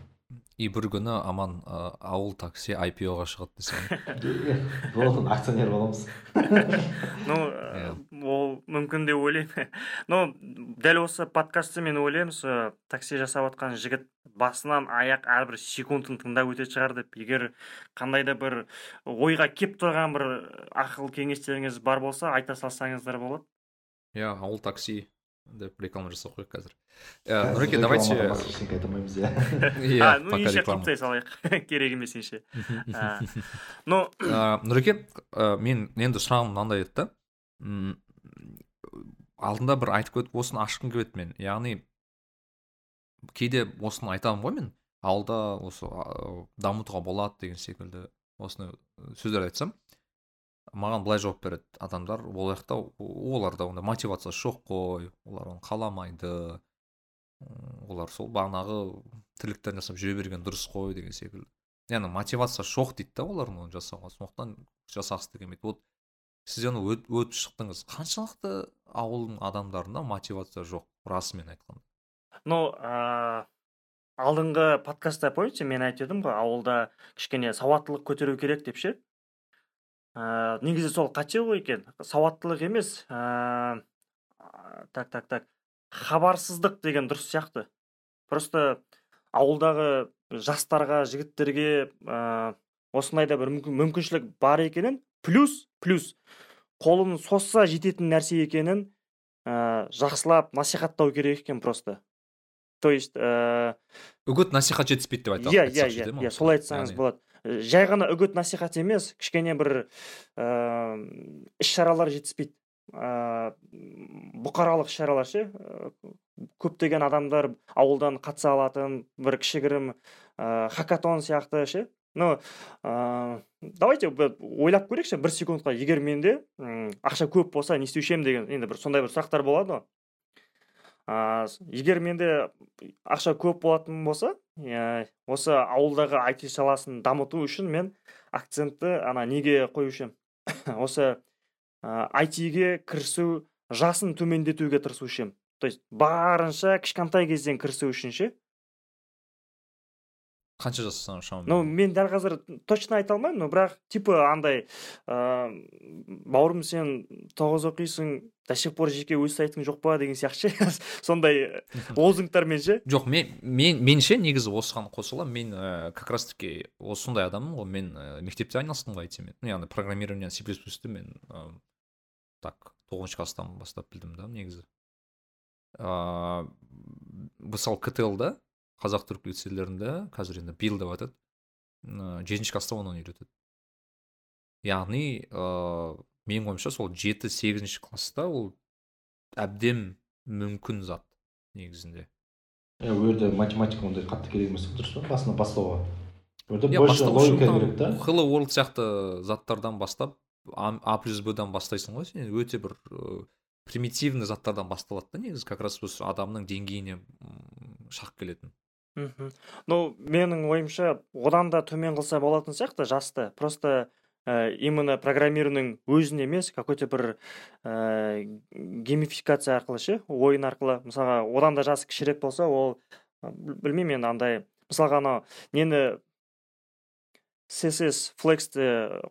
И бір күні аман ә, ауыл такси IPO-ға шығады десең. Болды акционер боламыз. Ну ә, ол мүмкін деп ойлаймын. Но дәл осы подкастты мен ойлаймын осы такси жасап жатқан жігіт басынан аяқ әрбір секундын тыңдап өтетін шығар деп. Егер қандай да бір ойға кеп тұрған бір ақыл кеңестеріңіз бар болса айта салсаңыздар болады. Иә ауыл такси. Деп реклама жасау керек қазір нұреке давайте иә иә а ну ендеше құптай салайық керек емес ендеше ну нұреке ә, мен енді сұрағым мынандай еді да. М, алдында бір айтып өтіп осыны ашқым келіп еді мен. Яғни кейде осыны айтамын ғой мен. Ауылда осы дамытуға болады деген секілді осыны сөздер айтсам. Маған былай жауап береді адамдар. Ол жақта оларда ондай мотивация жоқ қой олар оны қаламайды. Олар сол бағанағы тірліктерін жасап жүре берген дұрыс қой деген секілді. Яғни мотивация жоқ дейді да олардың оны жасауға. Сондықтан жасағысы да келмейді. Вот сіз оны өт- өтіп шықтыңыз. Қаншалықты ауылдың адамдарында мотивация жоқ расымен айтқанда. Ну ә, алдыңғы подкастта помните мен айтып едім ғой ауылда кішкене сауаттылық көтеру керек деп ше? Ә, негізі сол қате ғой екен сауаттылық емес ә, так так так хабарсыздық деген дұрыс сияқты. Просто ауылдағы жастарға жігіттерге ә, осындай да бір мүмкіншілік бар екенін плюс плюс қолын созса жететін нәрсе екенін ә, жақсылап насихаттау керек екен просто. То есть ә... үгіт насихат жетіспейді деп айтсақ иә иә иә иә солай айтсаңыз болады. Жай ғана үгіт насихат емес кішкене бір ә, іс шаралар жетіспейді. Ә, бұқаралық шаралар ше? Көптеген адамдар ауылдан қатыса алатын бір кішігірім ә, хакатон сияқты ше? Но ә, давайте ойлап көрейікші бір секундқа. Егер менде ақша көп болса не істеуші едім деген енді бір сондай бір сұрақтар болады ғой. Егер менде ақша көп болатын болса ә, осы ауылдағы IT саласын дамыту үшін мен акцентті ана неге қоюшы едім осы ә, IT-ге кірісу жасын төмендетуге тырысушы едім то есть барынша кішкентай кезден кірісу үшін ше? Қанша жассың шамамен? Ну мен дәл қазір точно айта алмаймын но бірақ типа андай ыыы бауырым сен тоғыз оқисың до сих пор жеке өз сайтың жоқ па деген сияқты ше? Сондай лозунгтармен ше? Жоқ мен мен меніңше негізі осыған қосыламын мен ә, как раз таки сондай адаммын ғой мен ә, мектепте айналыстым ғой айтсам яғни программирование си плюс плюсты мен ә, так тоғызыншы класстан бастап білдім да негізі. Ыыы мысалы ктл да қазақ түрік лицейлерінде қазір енді биыл деп жатады жетінші класста онан үйретеді яғни ыыы менің ойымша сол жеті сегізінші класста ол әбден мүмкін зат негізінде. Иә ол жерде математика ондай қатты керек емес дұрыс па? Басына бастауға ол жерде больше логика керек та. Hello world сияқты заттардан бастап а плюс бдан бастайсың ғой сен өте бір примитивный заттардан басталады да негізі. Как раз осы адамның деңгейіне шақ келетін. Мхм. Ну менің ойымша одан да төмен қылса болатын сияқты жасты. Просто ә, именно программированың өзін емес какой то бір ә, геймификация арқылы ше ойын арқылы. Мысалға одан да жасы кішірек болса ол білмеймін енді андай. Мысалға анау нені css флексті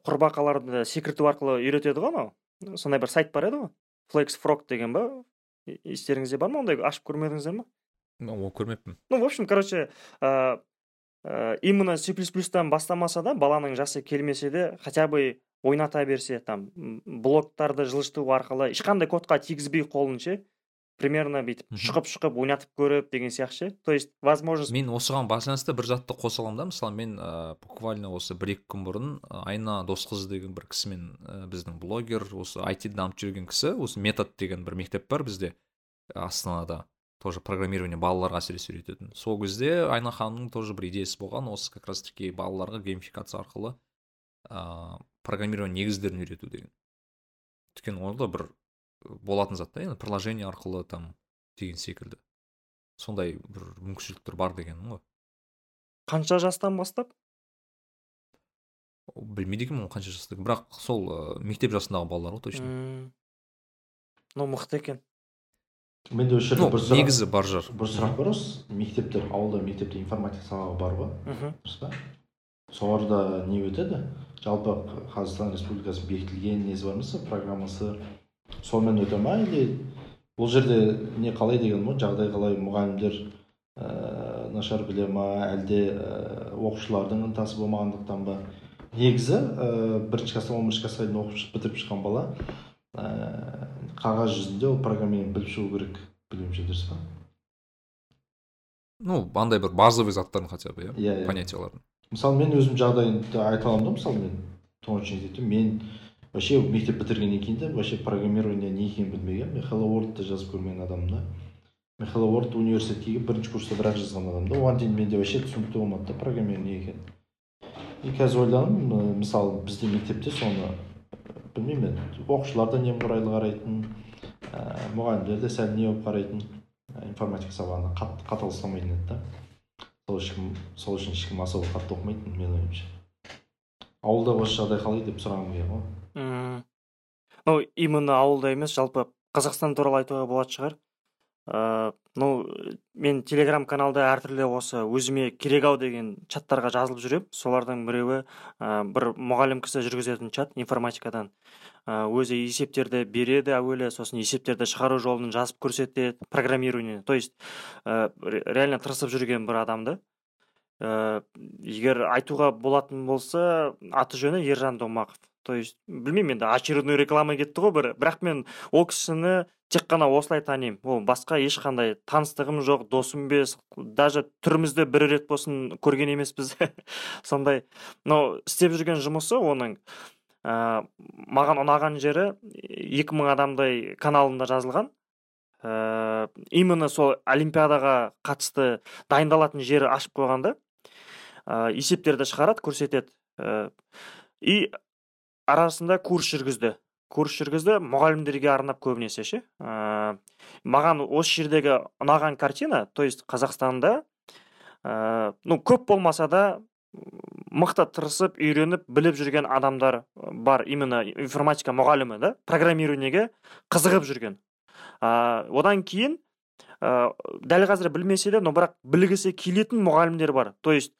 құрбақаларды секірту арқылы үйретеді ғой анау. Сондай бір сайт бар еді ғой. Флекс фрог деген ба? Естеріңізде бар ма ондай? Ашып көрмедіңіздер ма ол көрмеппін. Ну в общем короче ә, ә, именно c плюстан бастамаса да баланың жасы келмесе де хотя бы ойната берсе там блоктарды жылжыту арқылы ешқандай кодқа тигізбей қолын ше примерно бүйтіп шұқып шұқып ойнатып көріп деген сияқты ше. То есть возможность мен осыған байланысты бір затты қоса аламын да мысалы мен ә, буквально осы бір екі күн бұрын айна досқызы деген бір кісімен ә, біздің блогер осы айтиді дамытып жүрген кісі осы метод деген бір мектеп бар бізде астанада. Тоже программирование балаларға әсіресе үйрететін. Сол кезде айна ханымның тоже бір идеясы болған. Осы как раз таки балаларға геймификация арқылы ыыы программирование негіздерін үйрету деген. Өйткені ол да бір болатын зат та енді приложение арқылы там деген секілді. Сондай бір мүмкіншіліктер бар дегенім ғой. Қанша жастан бастап? Білмейді екенмін қанша жаста бірақ сол ә, мектеп жасындағы балалар ғой точно. Ну мықты екен. Менде осы жерде бір сұрақ негізі бар жар. бір сұрақ бар осы. Мектептер ауылда мектепте информатика сабағы бар ғой дұрыс па? Соларда не өтеді? Жалпы қазақстан республикасы бекітілген несі бар емес программасы сонымен өте ма или бұл жерде не қалай деген ғой жағдай қалай? Мұғалімдер ә, нашар біле ма? Әлде ә, оқушылардың ынтасы болмағандықтан ба? Негізі ә, бірінші класстан он бірінші классқа дейін оқып бітіріп шыққан бала ә, қағаз жүзінде ол программирование біліп шығу керек білуімше дұрыс па? Ну андай бір базовый заттарын хотя бы иә иә, иә. понятияларын мысалы мен өзім жағдайымды айта аламын да мысалы мен тоғызыншы мектепте мен вообще мектеп бітіргеннен кейін де вообще программирование не екенін білмегенмін мен hello world жазып көрмеген адаммын да. Мен hello world университетке келіп бірінші курста бір ақ жазған адаммын да. Оған дейін менде вообще түсінікті болмады да программирование не екенін. И қазір ойланамын мысалы бізде мектепте соны білмеймін енді оқушылар да немқұрайлы қарайтын ә, мұғалімдер де сәл не болып қарайтын ә, информатика сабағына қатты қатал ұстамайтын еді да сол ешкім сол үшін ешкім особо қатты оқымайтын менің ойымша ауылда осы жағдай қалай деп сұрағым келген ғой ну именно ауылда емес жалпы қазақстан туралы айтуға болатын шығар. Ә, ну мен телеграм каналда әртүрлі осы өзіме керек ау деген чаттарға жазылып жүремін солардың біреуі ә, бір мұғалім кісі жүргізетін чат информатикадан. Ә, өзі есептерді береді әуелі сосын есептерді шығару жолын жазып көрсетеді программирование. То есть ә, реально тырысып жүрген бір адамды. Ә, егер айтуға болатын болса аты жөні ержан домақов. То есть білмеймін енді очередной реклама кетті ғой бір. Бірақ мен ол кісіні тек қана осылай танимын. Ол басқа ешқандай таныстығым жоқ досым емес даже түрімізді бір рет болсын көрген емеспіз. Сондай. Но істеп жүрген жұмысы оның ә, маған ұнаған жері екі мың адамдай каналында жазылған. Ә, именно сол олимпиадаға қатысты дайындалатын жері ашып қойғанда ә, есептерді шығарады көрсетеді ә, и арасында курс жүргізді. Курс жүргізді мұғалімдерге арнап көбінесе ше. Ә, маған осы жердегі ұнаған картина то есть қазақстанда ә, ну көп болмаса да мықты тырысып үйреніп біліп жүрген адамдар бар именно информатика мұғалімі да программированиеге қызығып жүрген. Ә, одан кейін ә, дәл қазір білмесе де но бірақ білгісі келетін мұғалімдер бар. То есть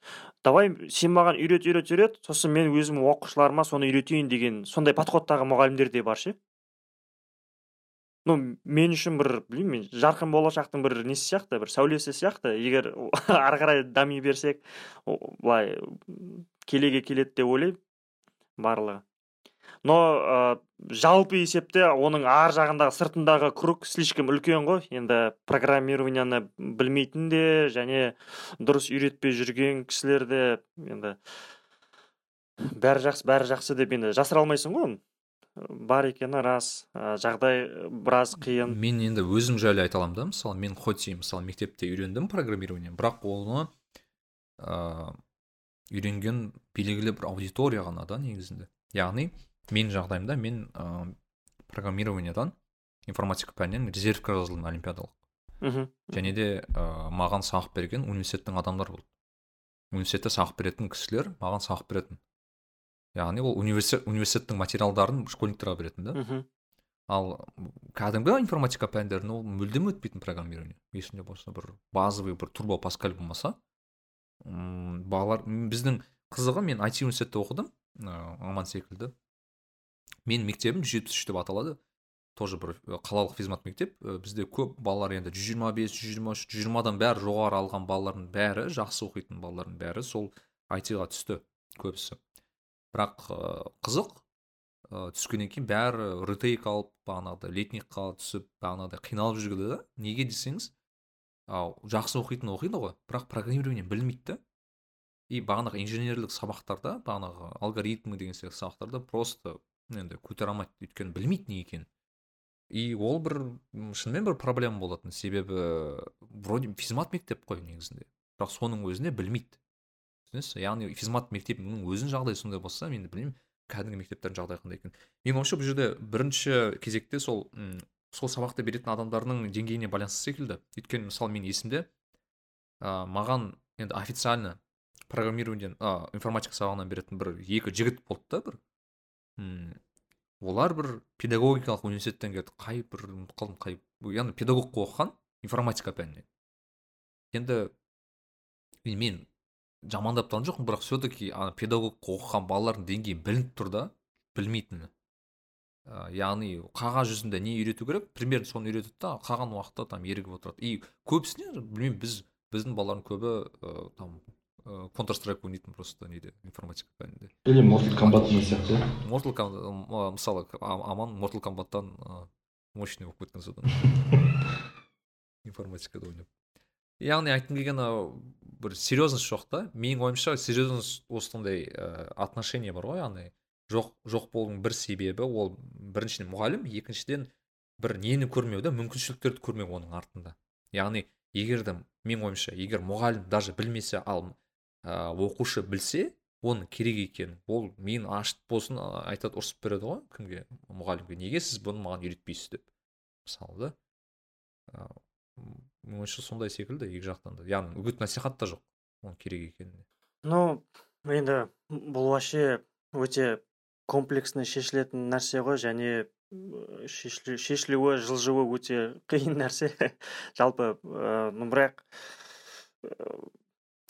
давай сен маған үйрет үйрет үйрет сосын мен өзім оқушыларыма соны үйретейін деген сондай подходтағы мұғалімдер де бар ше? Ну мен үшін бір білмеймін жарқын болашақтың бір несі сияқты бір сәулесі сияқты. Егер ары қарай дами берсек былай келеге келеді деп ойлаймын барлығы. Но ә, жалпы есепте оның ар жағындағы сыртындағы круг слишком үлкен ғой. Енді программированияны білмейтін де және дұрыс үйретпей жүрген кісілер де енді бәрі жақсы бәрі жақсы деп енді жасыра алмайсың ғой бар екені рас ә, жағдай біраз қиын. Мен енді өзім жайлы айта аламын да мысалы мен хоть мысалы мектепте үйрендім программирование бірақ оны ыыы үйренген белгілі бір аудитория ғана да негізінде. Яғни менің жағдайымда мен ә, программированиядан информатика пәнінен резервке жазылдым олимпиадалық. Мхм. Және де ә, маған сабақ берген университеттің адамдары болды. Университетте сабақ беретін кісілер маған сабақ беретін. Яғни ол университет университеттің материалдарын школьниктерге беретін да. Мхм. Ал кәдімгі информатика пәндерін ол мүлдем өтпейтін программирование. Есімде болса бір базовый бір турбо паскаль болмаса м балалар біздің қызығы мен айти университетте оқыдым ыыы аман секілді. Мен мектебім жүз жетпіс үш деп аталады. Тоже бір қалалық физмат мектеп. Бізде көп балалар енді жүз жиырма бес жүз жиырма үш жүз жиырмадан бәрі жоғары алған балалардың бәрі жақсы оқитын балалардың бәрі сол айтиға түсті көбісі. Бірақ қызық түскеннен кейін бәрі ретейк алып бағанағыдай летникқа түсіп бағанағыдай қиналып жүргенде да неге десеңіз ал жақсы оқитын оқиды ғой бірақ программирование білмейді да и бағанағы инженерлік сабақтарда бағанағы алгоритмы деген сияқты сабақтарда просто енді көтере алмайды өйткені білмейді не екенін. И ол бір шынымен бір проблема болатын. Себебі вроде физмат мектеп қой негізінде. Бірақ соның өзінде білмейді. түсінесіз? Яғни физмат мектебінің өзінің жағдайы сондай болса мен білмеймін кәдімгі мектептердің жағдайы қандай екенін. Менің ойымша бұл жерде бірінші кезекте сол м сол сабақты беретін адамдардың деңгейіне байланысты секілді. Өйткені мысалы мен есімде ә, маған енді официально программированиеден ә, информатика сабағынан беретін бір екі жігіт болды да бір. Олар бір педагогикалық университеттен келді қай бір ұмытып қалдым қай яғни педагогқа оқыған информатика пәнінен енді мен жамандап тұрған жоқпын бірақ все таки ана педагогқа оқыған балалардың деңгейі білініп тұр да білмейтіні. Яғни қағаз жүзінде не үйрету керек? Примерно соны үйретеді да қалған уақытта там ерігіп отырады. И көбісіне білмеймін біз біздің балалардың көбі ә, там ыыы контр страйк ойнайтын просто неде информатика пәнінде или мортал комбат сияқты иә мортал мысалы аман мортал комбаттан мощный болып кеткен содан информатикада ойнап яғни айтқым келгені бір серьезность жоқ та. Менің ойымша серьезность осындай ә, отношение бар ғой. Яғни жоқ жоқ болудың бір себебі ол біріншіден мұғалім екіншіден бір нені көрмеу да мүмкіншіліктерді көрмеу оның артында. Яғни егер де менің ойымша егер мұғалім даже білмесе ал ә, оқушы білсе оның керек екенін ол мен ашып болсын айтады ұрсып береді ғой кімге мұғалімге. Неге сіз бұны маған үйретпейсіз деп мысалы да. Менің ойымша сондай секілді екі жақтан да. Яғни үгіт насихат та жоқ оның керек екеніне. Ну енді бұл вообще өте комплексный шешілетін нәрсе ғой және шешілу- шешілуі жылжуы өте қиын нәрсе. Жалпы ну бірақ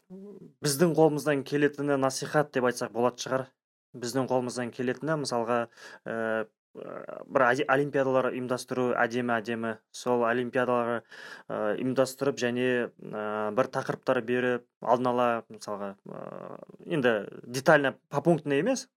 біздің қолымыздан келетіні насихат деп айтсақ болады шығар. Біздің қолымыздан келетіні мысалға ә, бір олимпиадалар ұйымдастыру әдемі әдемі. Сол олимпиадалар ә, ұйымдастырып және ә, бір тақырыптар беріп алдын ала мысалға ә, енді детально попунктно емес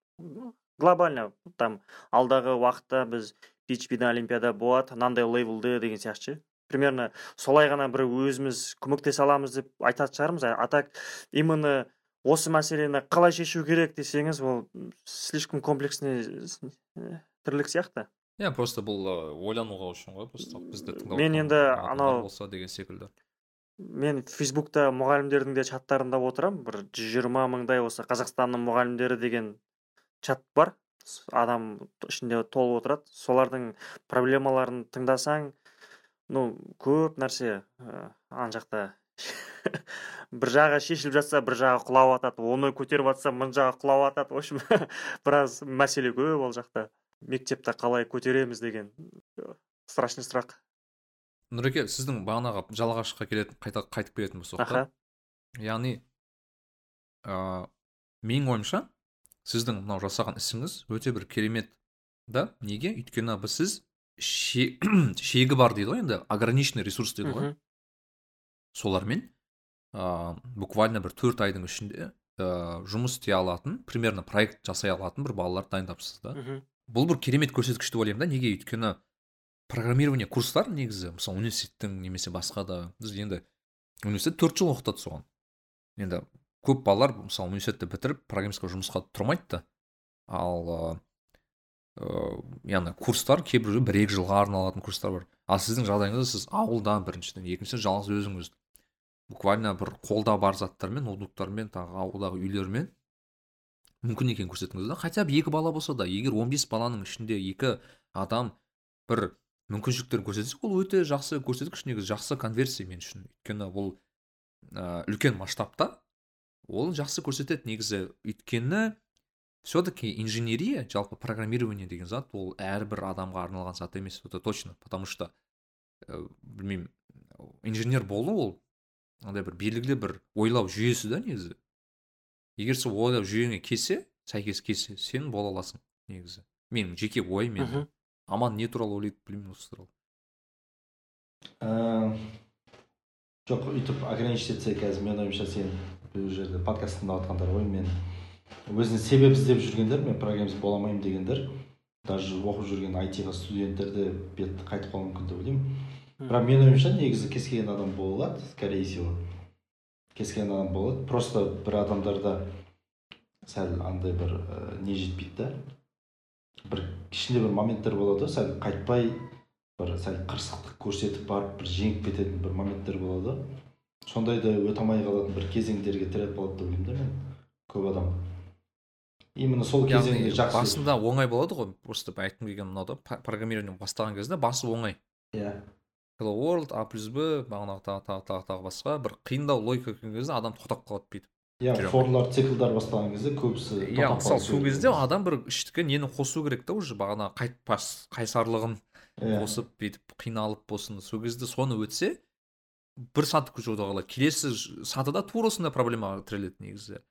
глобально там алдағы уақытта біз php дан олимпиада болады мынандай лейблді деген сияқты ше. Примерно солай ғана бір өзіміз көмектесе аламыз деп айтатын шығармыз. А так именно осы мәселені қалай шешу керек десеңіз ол слишком комплексный э, тірлік сияқты. Иә просто бұл ы, ойлануға үшін ғой просто бізді Мен енді анау- болса деген секілді. мен фейсбукта мұғалімдердің де чаттарында отырамын бір жүз жиырма мыңдай осы қазақстанның мұғалімдері деген чат бар. Адам ішінде толып отырады. Солардың проблемаларын тыңдасаң ну көп нәрсе ә, ана жақта. Бір жағы шешіліп жатса бір жағы құлап жатады оны көтеріп жатса мына жағы құлап жатады в общем біраз мәселе көп ол жақта. Мектепті қалай көтереміз деген э, страшный сұрақ. Нұреке сіздің бағанағы жалағашқа келетін қайта қайтып келетін болсақ та аха. яғни ә, менің ойымша сіздің мынау жасаған ісіңіз өте бір керемет да? Неге? Өйткені біз сіз шегі бар дейді ғой енді ограниченный ресурс дейді ғой. Солармен ә, буквально бір төрт айдың ішінде ә, жұмыс істей алатын примерно проект жасай алатын бір балаларды дайындапсыз да. Бұл бір керемет көрсеткіш деп ойлаймын да. Неге? Өйткені программирование курстар негізі мысалы университеттің немесе басқа да біз енді университет төрт жыл оқытады соған енді көп балалар мысалы университетті бітіріп программистқа жұмысқа тұрмайды да. Ал ыыы яғни курстар кейбіреулер бір екі жылға арналатын курстар бар. Ал сіздің жағдайыңызда сіз ауылдан біріншіден екіншіден жалғыз өзіңіз буквально бір қолда бар заттармен ноутбуктармен тағы ауылдағы үйлермен мүмкін екенін көрсеттіңіз да хотя бы екі бала болса да егер 15 баланың ішінде екі адам бір мүмкіншіліктерін көрсетсе ол өте жақсы көрсеткіш. Негізі жақсы конверсия мен үшін. Өйткені ол ә, үлкен масштабта ол жақсы көрсетеді. Негізі өйткені все таки инженерия жалпы программирование деген зат ол әрбір адамға арналған зат емес это точно. Потому что ә, білмеймін инженер болу ол андай бір белгілі бір ойлау жүйесі да негізі. Егер сол ойлау жүйеңе келсе сәйкес келсе сен бола аласың негізі. Менің жеке ойым енді. Аман не туралы ойлайды білмеймін осы туралы. Ә, жоқ өйтіп ограничить етсе қазір менің ойымша сен бұл жерде подкаст тыңдап жатқандар ғой мен өзінің себеп іздеп жүргендер мен программист бола алмаймын дегендер даже оқып жүрген айтиға студенттер де бет қайтып қалуы мүмкін деп ойлаймын. Бірақ менің ойымша негізі кез келген адам бола алады скорее всего. Кез келген адам бола алады просто бір адамдарда сәл андай бір ә, не жетпейді да. Бір ішінде бір моменттер болады ғой сәл қайтпай бір сәл қырсықтық көрсетіп барып бір жеңіп кететін бір моменттер болады. Сондайды өте алмай қалатын бір кезеңдерге тіреліп қалады деп ойлаймын да мен көп адам. Именно сол кезеңде жақсы басында оңай болады ғой. Просто айтқым келгені мынау да программирование бастаған кезде басы оңай. Иә. Hello world а плюс б бағанағы тағы тағы тағы тағы басқа. Бір қиындау логика келген кезде адам тоқтап қалады бүйтіп иә форлар циклдар бастаған кезде көбісі иә мысалы сол кезде адам бір іштікі нені қосу керек та уже бағана қайтпас қайсарлығын Иә. қосып бүйтіп қиналып болсын. Сол кезде соны өтсе бір саты жоғары қалады келесі сатыда тура осындай проблемаға тіреледі негізі.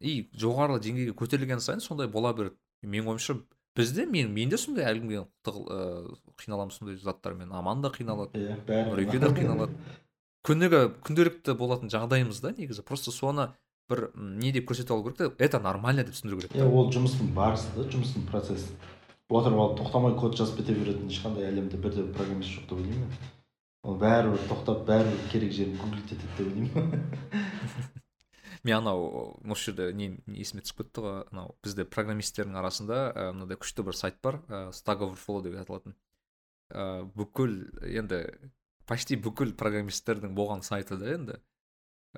И жоғары деңгейге көтерілген сайын сондай бола береді менің ойымша бізде мен мен де сондай әлгіге ыыы қиналамын сондай заттармен. Аман да қиналады иә нұреке де қиналады. күніге күнделікті болатын жағдайымыз да негізі. Просто соны бір не деп көрсете алу керек та это нормально деп түсіндіру керек иә ол жұмыстың барысы да жұмыстың процесі. Отырып алып тоқтамай код жазып кете беретін ешқандай әлемде бірде программист жоқ деп ойлаймын мен. Ол бәрібір тоқтап бәрібір керек жерін гуглить етеді деп ойлаймын. мен анау осы жерде не есіме түсіп кетті ғой анау бізде программисттердің арасында ә, мынандай күшті бір сайт бар ә, stack overflow деп аталатын. Ә, бүкіл енді почти бүкіл программисттердің болған сайты да енді.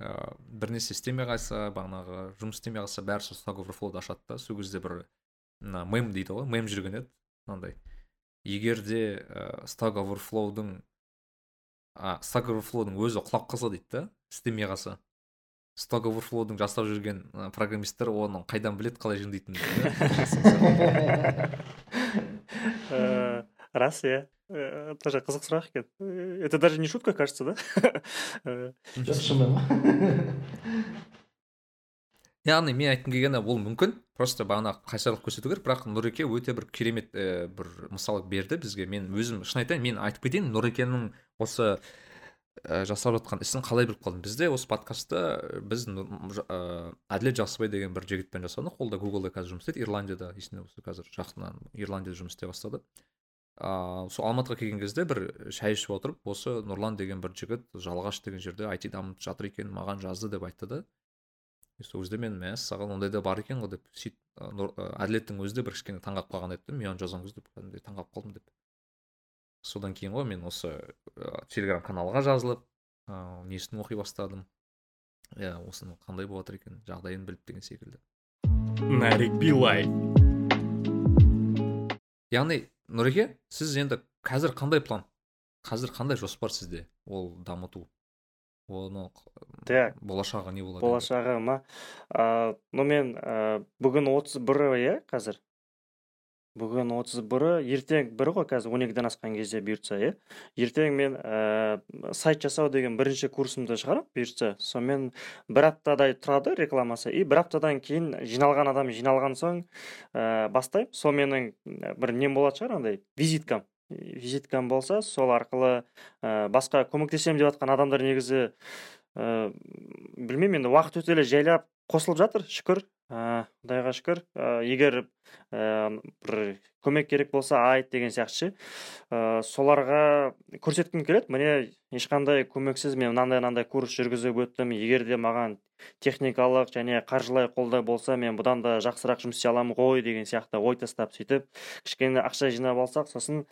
Ә, бір нәрсе істемей қалса бағанағы жұмыс істемей қалса бәрі сол stack overflowды ашады да. Сол кезде бір мына мем дейді ғой мем жүрген еді мынандай. Егер де ә, stack overflowдың а stack overflowдың өзі құлап қалса дейді да істемей қалса stack overflowдың жасап жүрген программисттер оның қайдан біледі қалай жөндейтінін Э, рас иә Э, тоже қызық сұрақ екен. Э, это даже не шутка кажется да? Э, жоқ шынымен ғой яғни мен айтқым келгені ол мүмкін. Просто бағана қайсарлық көрсету керек бірақ нұреке өте бір керемет ә, бір мысал берді бізге. Мен өзім шын айтайын мен айтып кетейін нұрекенің осы ә, жасап жатқан ісін қалай біліп қалдым бізде осы подкастты біз Нұр- Ж- ә, әділет жақсыбай деген бір жігітпен жасадық. Ол да гуглда қазір жұмыс істейді. Ирландияда есімде болса қазір жақыннан ирландияда жұмыс істей бастады. Ыыы сол алматыға келген кезде бір шай ішіп отырып осы нұрлан деген бір жігіт жалағаш деген жерде айти дамытып жатыр екен маған жазды деп айтты да. Сол кезде мен мәссаған ондай да бар екен ғой деп сөйтіп әділеттің өзі де бір кішкене таңғалып қалған еді да мен оны жазған кезде кәдімгідей таңғалып қалдым деп. Содан кейін ғой мен осы ы, телеграм каналға жазылып ыыы несін оқи бастадым. Иә осының қандай болып жатыр екен жағдайын біліп деген секілді. Нарик билай яғни нұреке сіз енді қазір қандай план? Қазір қандай жоспар сізде ол дамыту? Оны так. болашағы не болады? Болашағы ма? А, ну мен а, бүгін отыз бірі иә қазір. Бүгін отыз бірі ертең бірі ғой қазір он екіден асқан кезде бұйыртса иә? Ертең мен ә, сайт жасау деген бірінші курсымды шығарамын бұйыртса сонымен бір аптадай тұрады рекламасы и бір аптадан кейін жиналған адам жиналған соң ә, бастаймын. Сол менің м, бір нем болатын шығар андай визиткам. Визиткам болса сол арқылы ә, басқа көмектесемін деп жатқан адамдар негізі ә, білмеймін енді уақыт өте келе жайлап қосылып жатыр шүкір. Ә, құдайға шүкір. Егер бір көмек керек болса айт деген сияқты ше. Соларға көрсеткім келеді. Міне ешқандай көмексіз мен мынандай мынандай курс жүргізіп өттім. Егер де маған техникалық және қаржылай қолдау болса мен бұдан да жақсырақ жұмыс істей аламын ғой деген сияқты ой тастап сөйтіп кішкене ақша жинап алсақ сосын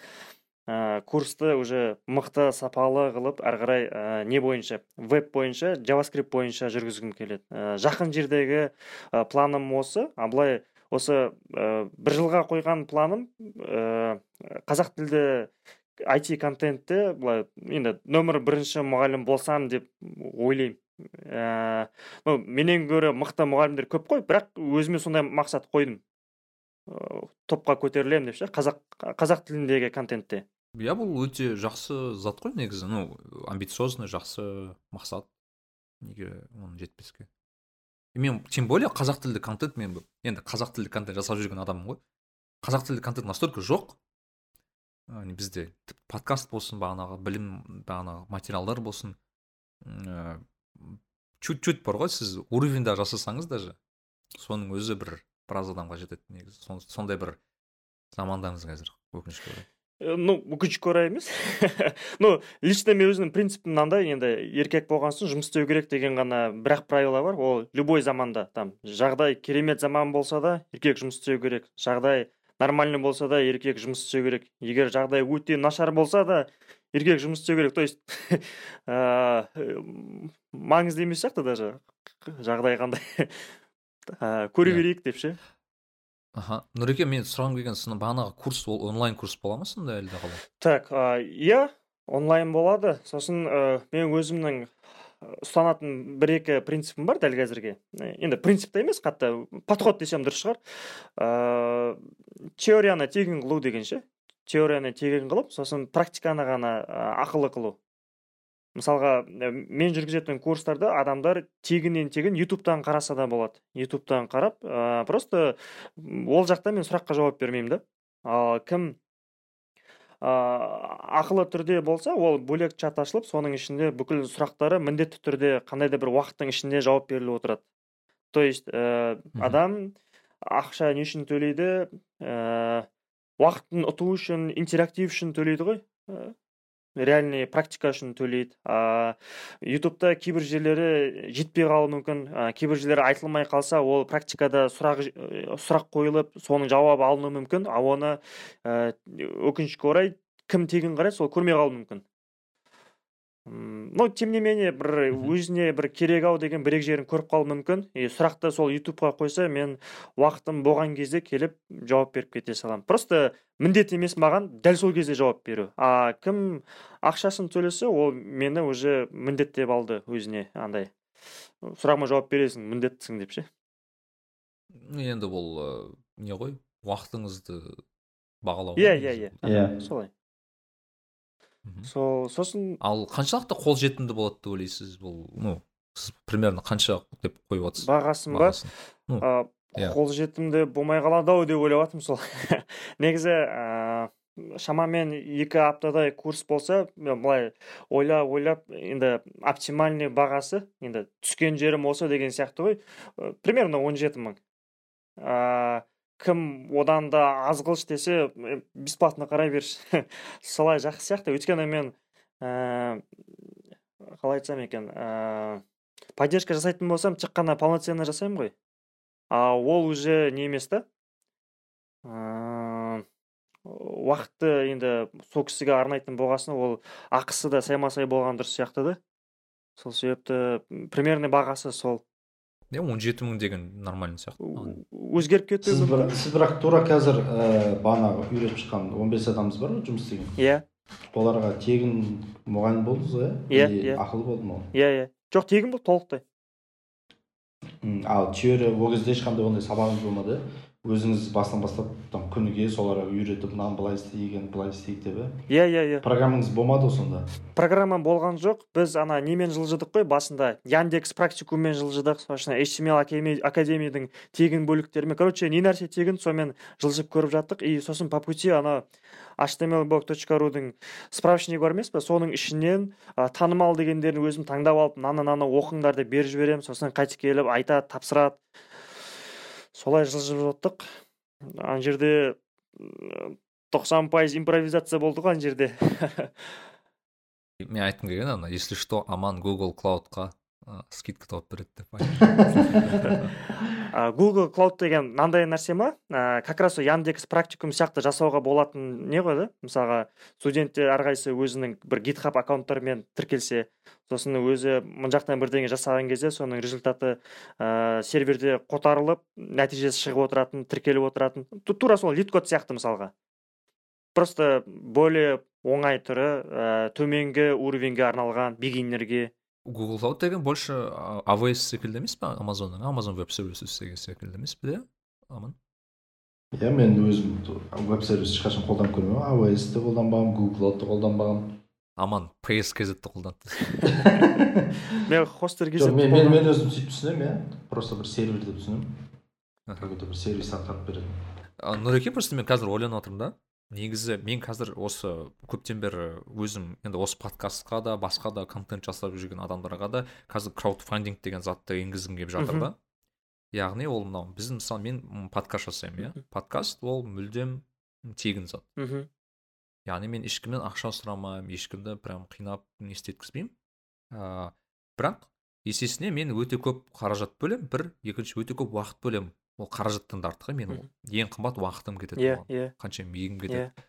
ә, курсты уже мықты сапалы қылып әрі қарай ә, не бойынша веб бойынша javascript бойынша жүргізгім келеді. Ә, жақын жердегі ә, планым осы. А былай осы ә, бір жылға қойған планым ә, қазақ тілді IT контентте былай енді нөмір бірінші мұғалім болсам деп ойлаймын. Ә, ну менен гөрі мықты мұғалімдер көп қой бірақ өзіме сондай мақсат қойдым. Топқа көтерілемін деп ше қазақ қазақ тіліндегі контентте. Иә бұл өте жақсы зат қой негізі ну амбициозный жақсы мақсат. Неге оны жетпеске? Мен тем более қазақ тілді контент мен енді қазақ тілді контент жасап жүрген адаммын ғой. Қазақ тілді контент настолько жоқ. Бізде подкаст болсын бағанағы білім бағанағы материалдар болсын. Ыыы чуть чуть бар ғой сіз уровеньда жасасаңыз даже. Соның өзі бір біраз адамға жетеді негізі. Сон- сондай бір замандамыз қазір өкінішке орай. Ну өкінішке орай емес. Ну лично мен өзімнің принципім мынандай енді еркек болған соң жұмыс істеу керек деген ғана бір ақ правило бар. Ол любой заманда там жағдай керемет заман болса да еркек жұмыс істеу керек. Жағдай нормальный болса да еркек жұмыс істеу керек. Егер жағдай өте нашар болса да еркек жұмыс істеу керек. То есть ә, м, маңызды емес сияқты даже. Жағдай қандай. Ә, көре берейік деп ше? Аха. Нұреке мен сұрағым келген бағанағы курс ол онлайн курс бола ма сонда әлде қалай? Так иә онлайн болады. Сосын ә, мен өзімнің ә, ұстанатын бір екі принципім бар дәл қазірге. Ә, енді принцип те емес қатты подход десем дұрыс шығар. Ә, теорияны тегін қылу деген ше теорияны тегін қылып сосын практиканы ғана ақылы қылу. Мысалға ә, мен жүргізетін курстарды адамдар тегіннен тегін ютубтан қараса да болады. Ютубтан қарап ә, просто ол жақта мен сұраққа жауап бермеймін да. Ал кім ә, ақылы түрде болса ол бөлек чат ашылып соның ішінде бүкіл сұрақтары міндетті түрде қандай да бір уақыттың ішінде жауап беріліп отырады. То есть ә, адам ақша не үшін төлейді? Ә, уақытын ұту үшін интерактив үшін төлейді ғой? Реальный практика үшін төлейді. А ютубта кейбір жерлері жетпей қалуы мүмкін. А, кейбір жерлері айтылмай қалса ол практикада сұрақ ә, сұрақ қойылып соның жауабы алынуы мүмкін. А оны ә, өкінішке орай кім тегін қарайды сол көрмей қалуы мүмкін. Но тем не менее бір өзіне бір керек ау деген бір екі жерін көріп қалуы мүмкін. И сұрақты сол ютубқа қойса мен уақытым болған кезде келіп жауап беріп кете саламын. Просто міндет емес маған дәл сол кезде жауап беру. А кім ақшасын төлесе ол мені уже міндеттеп алды өзіне андай. Сұрағыма жауап бересің міндеттісің деп ше. Енді бұл ә, не ғой уақытыңызды бағалау иә иә иә. Иә. солай. Сол сосын ал қаншалықты қолжетімді болады деп ойлайсыз? Бұл ну сіз примерно қанша деп қойып отырсыз? бағасын ба? ну иә. қолжетімді болмай қалады ау деп ойлап жатырмын сол. Негізі ә, шамамен екі аптадай курс болса мен былай ойлап ойлап енді оптимальный бағасы енді түскен жерім осы деген сияқты ғой. Ә, примерно он жеті мың. Ә, кім одан да аз қылшы десе е, бесплатно қарай берші. Солай жақсы сияқты. Өйткені мен ә, қалай айтсам екен ә, поддержка жасайтын болсам тек қана полноценно жасаймын ғой. А ол уже не емес та. Ыыы, уақытты енді сол кісіге арнайтын болған соң ол ақысы да сайма сай болған дұрыс сияқты да. Сол себепті примерный бағасы сол. Иә он жеті мың деген нормальный сияқты өзгеріп кетуі сіз, мүмкін бір, сіз бірақ тура қазір ә, бағанағы үйретіп шыққан 15 адамымыз бар ғой жұмыс істеген. Иә. Оларға тегін мұғалім болдыңыз ғой Иә, Или иә. ақылы болды ма иә иә. Жоқ тегін бұл толықтай. Ал теория ол кезде ешқандай ондай сабағыңыз болмады? иә өзіңіз басынан бастап там күніге соларға үйретіп мынаны былай істеген былай істейік деп иә иә иә. Программаңыз болмады ғой сонда? Программа болған жоқ. Біз ана немен жылжыдық қой? Басында яндекс практикуммен жылжыдық. Сосын html академи- академияның тегін бөліктерімен. Короче не нәрсе тегін сонымен жылжып көріп жаттық. И сосын по пути ана htmlblog.ru-дың справочнигі бар емес па соның ішінен а, танымал дегендерін өзім таңдап алып мынаны мынаны оқыңдар деп беріп жіберемін. Сосын қайтып келіп айтады тапсырады. Солай жылжып жаттық. Ана жерде тоқсан пайыз импровизация болды ғой ана жерде. Мен айтқым келген ана если что аман google клаудқа скидка тауып береді деп Google Cloud деген мынандай нәрсе ма? Ә, как раз яндекс практикум сияқты жасауға болатын не ғой да? Мысалға студенттер әрқайсысы өзінің бір гитхаб аккаунттарымен тіркелсе сосын өзі мына жақтан бірдеңе жасаған кезде соның результаты ә, серверде қотарылып нәтижесі шығып отыратын тіркеліп отыратын. Ту- тура сол лид код сияқты мысалға. Просто более оңай түрі ә, төменгі уровеньге арналған бигинерге google cloud деген больше AWS секілді емес па амазонның amazon веб сервисі секілді емес пе иә аман? Иә мен өзім веб сервис ешқашан қолданып көрмеймін. AWS те қолданбағанмын google Cloud-ты қолданбағанмын аман pskz-ді қолданды мен хостер жоқ мен, мен, өзім сөйтіп түсінемін иә. Просто бір сервер деп түсінемін какой то бір сервис атқарып беретін А, нұреке просто мен қазір ойланып отырмын да. Негізі мен қазір осы көптен бері өзім енді осы подкастқа да басқа да контент жасап жүрген адамдарға да қазір краудфандинг деген затты енгізгім келіп жатыр да. Яғни ол мынау біз мысалы мен подкаст жасаймын иә. Подкаст ол мүлдем тегін зат. Мхм яғни мен ешкімнен ақша сұрамаймын ешкімді прям қинап не істеткізбеймін ыыы бірақ есесіне мен өте көп қаражат бөлемін бір екінші өте көп уақыт бөлемін. Ол қаражаттан да артық мен Мгм. ең қымбат уақытым кетеді иә иә. Қанша еңбегім кетеді. Иә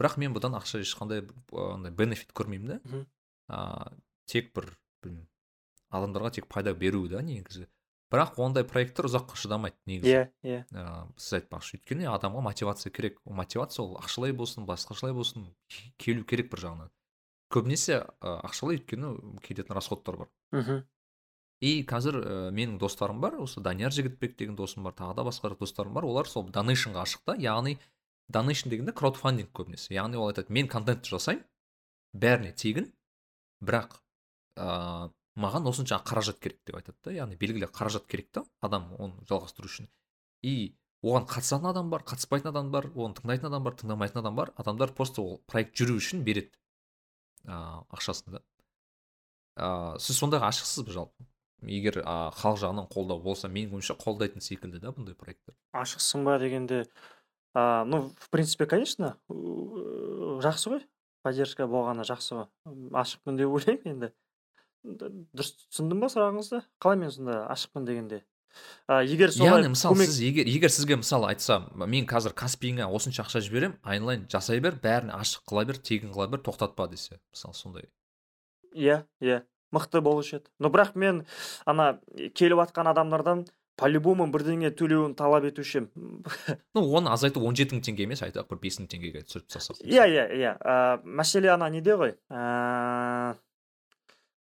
бірақ мен бұдан ақша ешқандай андай бенефит көрмеймін да. А, тек бір білмеймін адамдарға тек пайда беру да негізі. Бірақ ондай проекттер ұзаққа шыдамайды негізі. Иә иә. Ә, сіз айтпақшы өйткені адамға мотивация керек. Ол мотивация ол ақшалай болсын басқашалай болсын келу керек бір жағынан. Көбінесе ә, ақшалай өйткені кететін расходтар бар. Мхм и қазір ә, менің достарым бар осы данияр жігітбек деген досым бар тағы да басқа достарым бар. Олар сол донейшнға ашық та яғни донейшн дегенде краудфандинг көбінесе. Яғни ол айтады мен контентті жасаймын бәріне тегін бірақ ә, маған осынша қаражат керек деп айтады да. Яғни белгілі қаражат керек та адам оны жалғастыру үшін. И оған қатысатын адам бар қатыспайтын адам бар оны тыңдайтын адам бар тыңдамайтын адам бар. Адамдар просто ол проект жүру үшін береді ә, ақшасын да. Ә, сіз сондайға ашықсыз ба жалпы? Егер ә, халық жағынан қолдау болса менің ойымша қолдайтын секілді да бұндай проекттер. Ашықсың ба дегенде а, ну в принципе конечно жақсы ғой. Поддержка болғаны жақсы ғой. Ашықпын деп ойлаймын енді. Дұрыс түсіндім ба сұрағыңызды? Қалай мен сонда ашықпын дегенде? А, егер солай яғни мысалы көмек- сіз егер егер сізге мысалы айтса мен қазір каспиіңе осынша ақша жіберемін айналайын жасай бер бәрін ашық қыла бер тегін қыла бер тоқтатпа десе мысалы сондай. Иә иә. Мықты болушы еді. Но бірақ мен ана келіп жатқан адамдардан по любому бірдеңе төлеуін талап етуші едім ну оны азайтып он жеті мың теңге емес айтайық бір бес мың теңгеге түсіріп тастасақ иә иә иә. Мәселе ана неде ғой? Ә,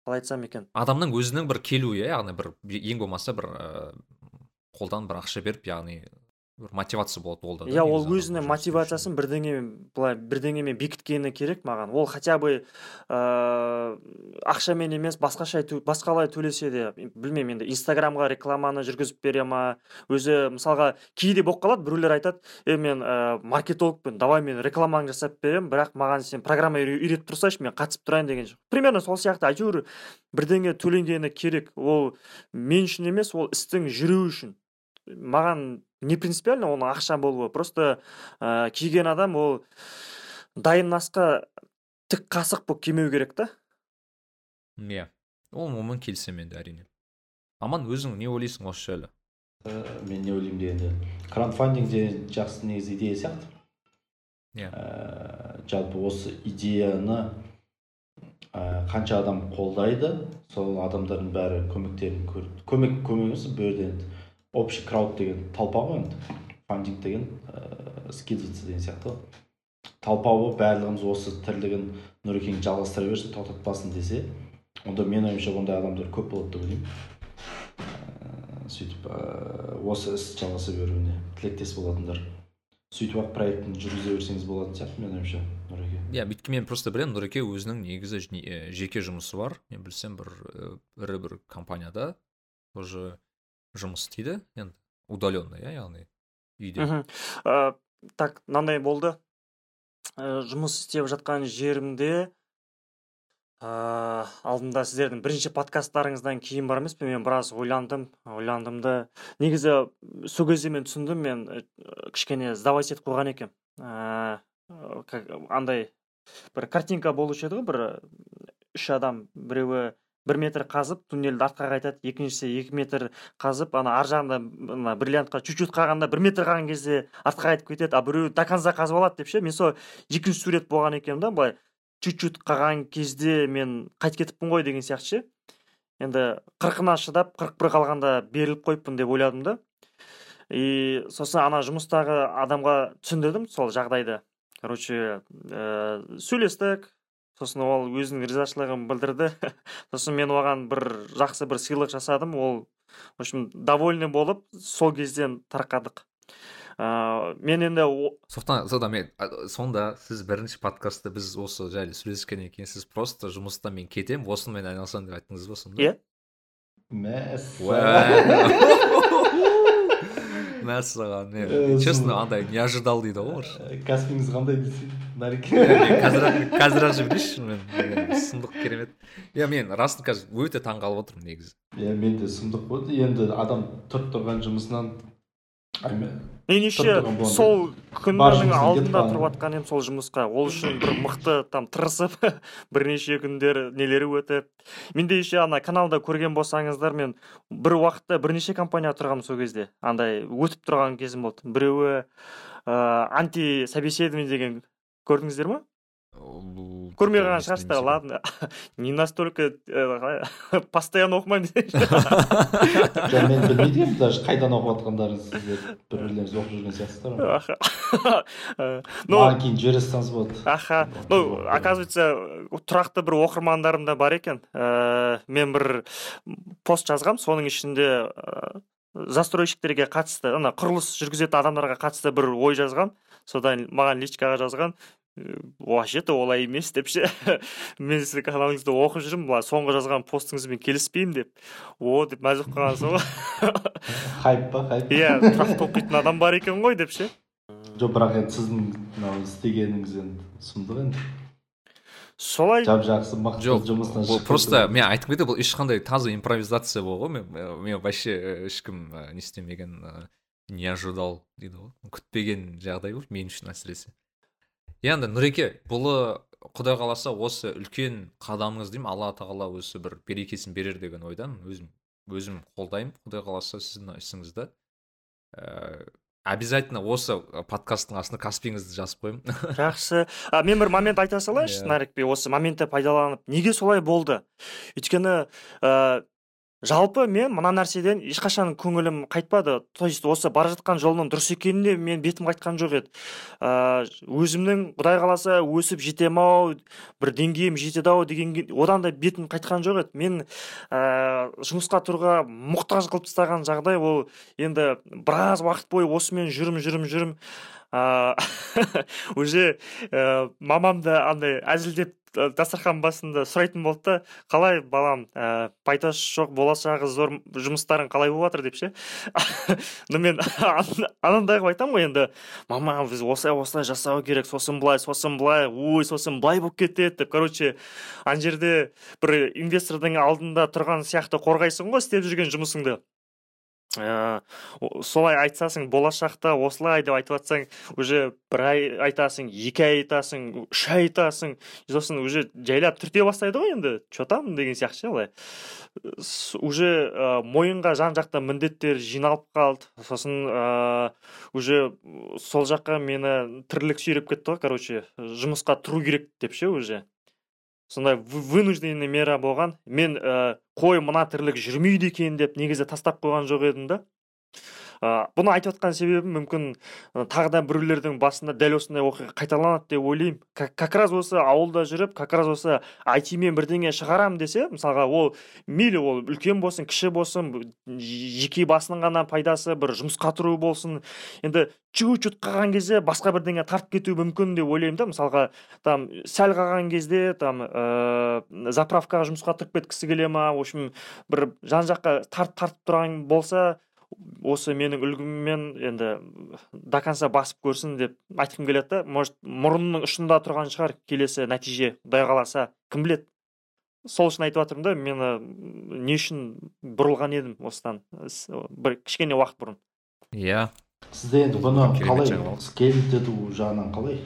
қалай айтсам екен? Адамның өзінің бір келуі иә яғни бір ең болмаса бір ыыы қолдан бір ақша беріп яғни бір мотивация болады ол да иә ол өзінің мотивациясын бірдеңемен былай бірдеңемен бекіткені керек маған. Ол хотя бы ыыы ақшамен емес басқаша басқалай төлесе де білмеймін енді инстаграмға рекламаны жүргізіп бере ма өзі мысалға кейде болып қалады біреулер айтады е мен ә, маркетологпын давай мен рекламаңды жасап беремін бірақ маған сен программа үйре- үйретіп тұрсайшы мен қатысып тұрайын деген жоқ. Примерно сол сияқты әйтеуір бірдеңе төленгені керек. Ол мен үшін емес ол істің жүруі үшін. Маған не принципиально оның ақша болуы просто ә, киген адам ол дайын асқа тік қасық болып келмеу керек та. Иә. Ол онымен келісемін енді әрине. Аман өзің не ойлайсың осы жайлы? Ә, мен не ойлаймын дегенде краундфандинг деген жақсы негізі идея сияқты. Иә. Ә, жалпы осы идеяны ә, қанша адам қолдайды сол адамдардың бәрі көмектерін көр көмек көмек емес бұл жерде енді общий крауд деген толпа ғой енді. Фандинг деген ә, скидываться деген сияқты. Толпа болып барлығымыз осы тірлігін нұрекең жалғастыра берсін тоқтатпасын десе онда мен ойымша ондай адамдар көп болады деп ойлаймын. Ә, сөйтіп ә, осы іс жалғаса беруіне тілектес болатындар. Сөйтіп ақ проектін жүргізе берсеңіз болатын сияқты менің ойымша нұреке иә өйткені мен просто білемін. Нұреке өзінің негізі жеке жұмысы бар. Мен білсем бір ірі бір компанияда тоже жұмыс істейді енді удаленно иә яғни үйде мхм Ә, так мынандай болды. Ә, жұмыс істеп жатқан жерімде ә, алдында сіздердің бірінші подкасттарыңыздан кейін бар емес пе? Мен біраз ойландым ойландым да. Негізі сол кезде мен түсіндім мен ә, кішкене сдавать етіп қойған екенмін. Ә, андай бір картинка болушы еді ғой бір үш адам біреуі бір метр қазып туннельді артқа қайтады. Екіншісі екі метр қазып ана ар жағында ана бриллиантқа чуть чуть қалғанда бір метр қалған кезде артқа қайтып кетеді а біреуі до конца қазып алады деп ше. Мен сол екінші сурет болған екен да былай чуть чуть қалған кезде мен қайтып кетіппін ғой деген сияқты ше. Енді қырқына шыдап қырық бір қалғанда беріліп қойыппын деп ойладым да. И сосын ана жұмыстағы адамға түсіндірдім сол жағдайды. Короче ә, сөйлестік сосын ол өзінің ризашылығын білдірді. Сосын мен оған бір жақсы бір сыйлық жасадым. Ол в общем довольный болып сол кезден тарқадық. Ә, мен енді о- сондықтан содан мен сонда сіз бірінші подкастты біз осы жайлы сөйлескеннен кейін сіз просто жұмыстан мен кетемін. Осымен айналысамын деп айттыңыз ба сонда? Иә. Мәссаған. Э, мен честно андай не ожидал дейді ғой орысша? Кәсібіңіз қандай десе нареке қазір ақ жіберейінші мен мен сұмдық керемет. Иә мен расын қазір өте таң қалып отырмын негізі. Иә менде сұмдық болды. Енді адам тұрып тұрған жұмысынан меніңше сол жұмысына алдында тұрып жатқан едім сол жұмысқа. Ол үшін бір мықты там тырысып бірнеше күндер нелері өтіп. Менде еще ана каналда көрген болсаңыздар мен бір уақытта бірнеше компания тұрғанмын сол кезде. Андай өтіп тұрған кезім болды. Біреуі ыыы анти собеседование деген көрдіңіздер ма? Бұл көрмей қалған шығарсыздар ладно. Не настолько э, постоянно оқымаймын десеңші жоқ мен білмейді едім даже қайдан оқып жатқандарыңызды сіздер бір бірлеріңіз оқып жүрген сияқтысыздар ғой. Аха. Э, маған кейін жібере салсаңыз болады аха. Ну оказывается тұрақты бір оқырмандарым да бар екен. Мен бір пост жазғам соның ішінде застройщиктерге қатысты ана құрылыс жүргізетін адамдарға қатысты бір ой жазған содан маған личкаға жазған. «Э, вообще то олай емес деп ше. Мен сіздің каналыңызды оқып жүрмін былай соңғы жазған постыңызбен келіспеймін деп. О деп мәз болып қалған соң. Хайп па хайп иә тұрақты оқитын адам бар екен ғой деп ше. Жоқ бірақ енді сіздің мынау істегеніңіз енді сұмдық енді. Солай. Жап жақсы мықты жоқ жұмыстан бұл шығып просто мен айтқым келді бұл ешқандай таза импровизация болды ғой. Мен мен вообще э, ешкім э, не істемеген э, не ожидал дейді ғой. Күтпеген жағдай болды мен үшін әсіресе. Енді нұреке бұл құдай қаласа осы үлкен қадамыңыз деймін алла тағала өзі бір берекесін берер деген ойдамын өзім өзім қолдаймын. Құдай қаласа сіздің ісіңізді ііі обязательно осы подкасттың астына каспиіңізді жазып қоямын жақсы. А, мен бір момент айта салайыншы Иә. нарик би осы моментті пайдаланып неге солай болды? Өйткені ә, жалпы мен мына нәрседен ешқашан көңілім қайтпады. То есть осы бара жатқан жолымның дұрыс екеніне мен бетім қайтқан жоқ еді. Ә, өзімнің құдай қаласа өсіп жетем ау бір деңгейім жетеді ау деген одан да бетім қайтқан жоқ еді. Мен ә, жұмысқа тұруға мұқтаж қылып тастаған жағдай ол енді біраз уақыт бойы осымен жүрім жүрім жүрім уже ә, мамам да андай әзілдеп дастархан басында сұрайтын болды да қалай балам ә, пайдасы жоқ болашағы зор жұмыстарың қалай болып жатыр деп ше. Но мен анандай қылып айтамын ғой енді. Мама біз осылай осылай жасау керек сосын былай сосын былай ой сосын былай болып кетеді деп. Короче ана жерде бір инвестордың алдында тұрған сияқты қорғайсың ғой істеп жүрген жұмысыңды. Ә, солай айтсасың болашақта осылай деп айтып жатсаң уже бір ай айтасың екі ай айтасың үш ай айтасың. Сосын уже жайлап түрте бастайды ғой енді че там деген сияқты ше былай. Уже ә, мойынға жан жақта міндеттер жиналып қалды. Сосын ә, уже сол жаққа мені тірлік сүйреп кетті ғой короче жұмысқа тұру керек деп ше уже. Сондай вынужденный мера болған. Мен ә, қой мына тірлік жүрмейді екен деп негізі тастап қойған жоқ едім да. Бұны айтып отқан себебім мүмкін тағы да біреулердің басында дәл осындай оқиға қайталанады деп ойлаймын. Как раз осы ауылда жүріп как раз осы айтимен бірдеңе шығарам десе мысалға ол мейлі ол үлкен болсын кіші болсын жеке басының ғана пайдасы бір жұмысқа тұру болсын. Енді чуть чуть қалған кезде басқа бірдеңе тартып кетуі мүмкін деп ойлаймын да. Мысалға там сәл қалған кезде там ә, заправкаға жұмысқа тұрып кеткісі келе ма? В общем бір жан жаққа тарт, тартып тұрған болса осы менің үлгіммен енді до конца басып көрсін деп айтқым келеді да может мұрнының ұшында тұрған шығар келесі нәтиже құдай қаласа кім біледі? Сол үшін айтып жатырмын да мені не үшін бұрылған едім осыдан бір кішкене уақыт бұрын. Иә. Сізде енді бұны қалай скейлд ету жағынан қалай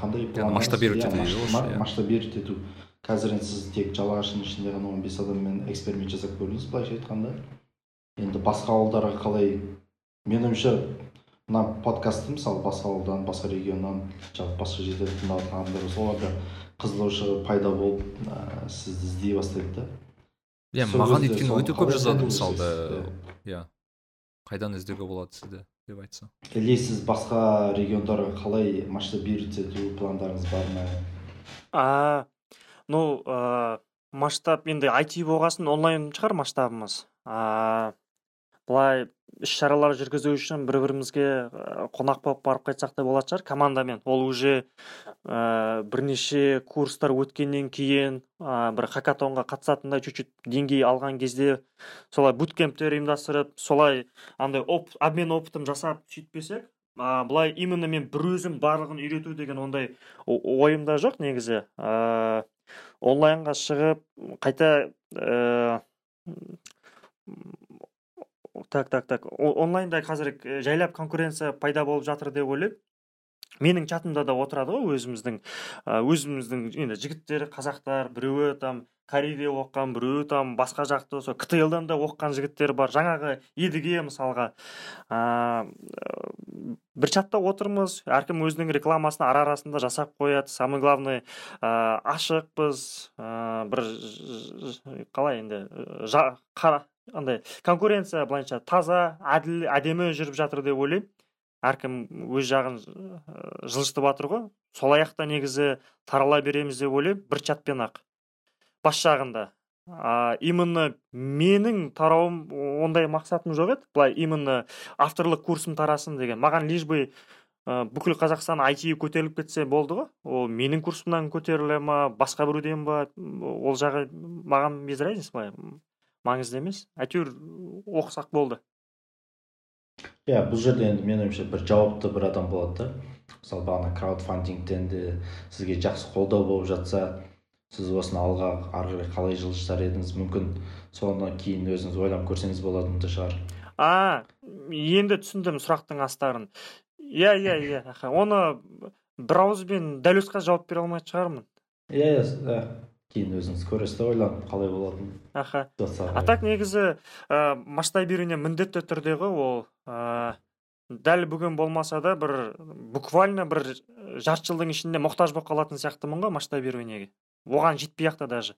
қандай масштабировать ету масштабировать ету. Қазір енді сіз тек жалағаштың ішінде ғана он бес адаммен эксперимент жасап көрдіңіз былайша айтқанда. Енді басқа ауылдарға қалай? Менің ойымша мына подкастты мысалы басқа ауылдан басқа регионнан жалпы басқа жерде тыңдап адамдар болса оларда қызығушылығы пайда болып ә, сізді іздей бастайды да. Иә маған өйткені өте көп жазады мысалы иә. Қайдан іздеуге болады сізді деп айтса. Или сіз басқа региондарға қалай масштабировать ету пландарыңыз бар ма? А ну ә, масштаб енді айти болғасын онлайн шығар масштабымыз. А былай іс шаралар жүргізу үшін бір бірімізге қонақ болып барып қайтсақ та болатын шығар. Командамен. Ол уже ә, бірнеше курстар өткеннен кейін ә, бір хакатонға қатысатындай чуть чуть деңгей алған кезде солай буткемптер ұйымдастырып солай андай оп, обмен опытын жасап сөйтпесек ә, былай именно мен бір өзім барлығын үйрету деген ондай ойымда жоқ негізі. Ә, онлайнға шығып қайта ә, так так так. Онлайнда қазір жайлап конкуренция пайда болып жатыр деп ойлаймын. Менің чатымда да отырады ғой өзіміздің өзіміздің енді жігіттер қазақтар біреуі там корейде оқыған біреуі там басқа жақта сол ктл да оқыған жігіттер бар. Жаңағы едіге мысалға ә, бір чатта отырмыз әркім өзінің рекламасын ара арасында жасап қояды. Самый главный ә, ашықпыз ә, бір қалай енді жа, андай конкуренция былайынша таза әділ әдемі жүріп жатыр деп ойлаймын. Әркім өз жағын жылжытып жатыр ғой. Сол аяқта негізі тарала береміз деп ойлаймын бір чатпен ақ. Бас жағында. А, именно менің тарауым ондай мақсатым жоқ еді. Былай именно авторлық курсым тарасын деген. Маған лишь бы ә, бүкіл қазақстан айти көтеріліп кетсе болды ғой. Ол менің курсымнан көтеріле ма басқа біреуден ба? Ол жағы маған без разницы былай. Маңызды емес. Әйтеуір оқысақ болды. Иә бұл жерде енді менің ойымша бір жауапты бір адам болады да. Мысалы бағана краудфандингтен де сізге жақсы қолдау болып жатса сіз осыны алға ары қарай қалай жылжытар едіңіз? Мүмкін соны кейін өзіңіз ойланып көрсеңіз болатын да шығар. А енді түсіндім сұрақтың астарын. Иә иә иә. Оны бір ауызбен дәл жауап бере алмайтын шығармын. Иә иә кейін өзіңіз көресіз да ойланып қалай болатынын. Аха. А так негізі ә, масштабирование міндетті түрде ғой ол ә, дәл бүгін болмаса да бір буквально бір жарты жылдың ішінде мұқтаж болып қалатын сияқтымын ғой масштабированиеге оған жетпей ақ та даже.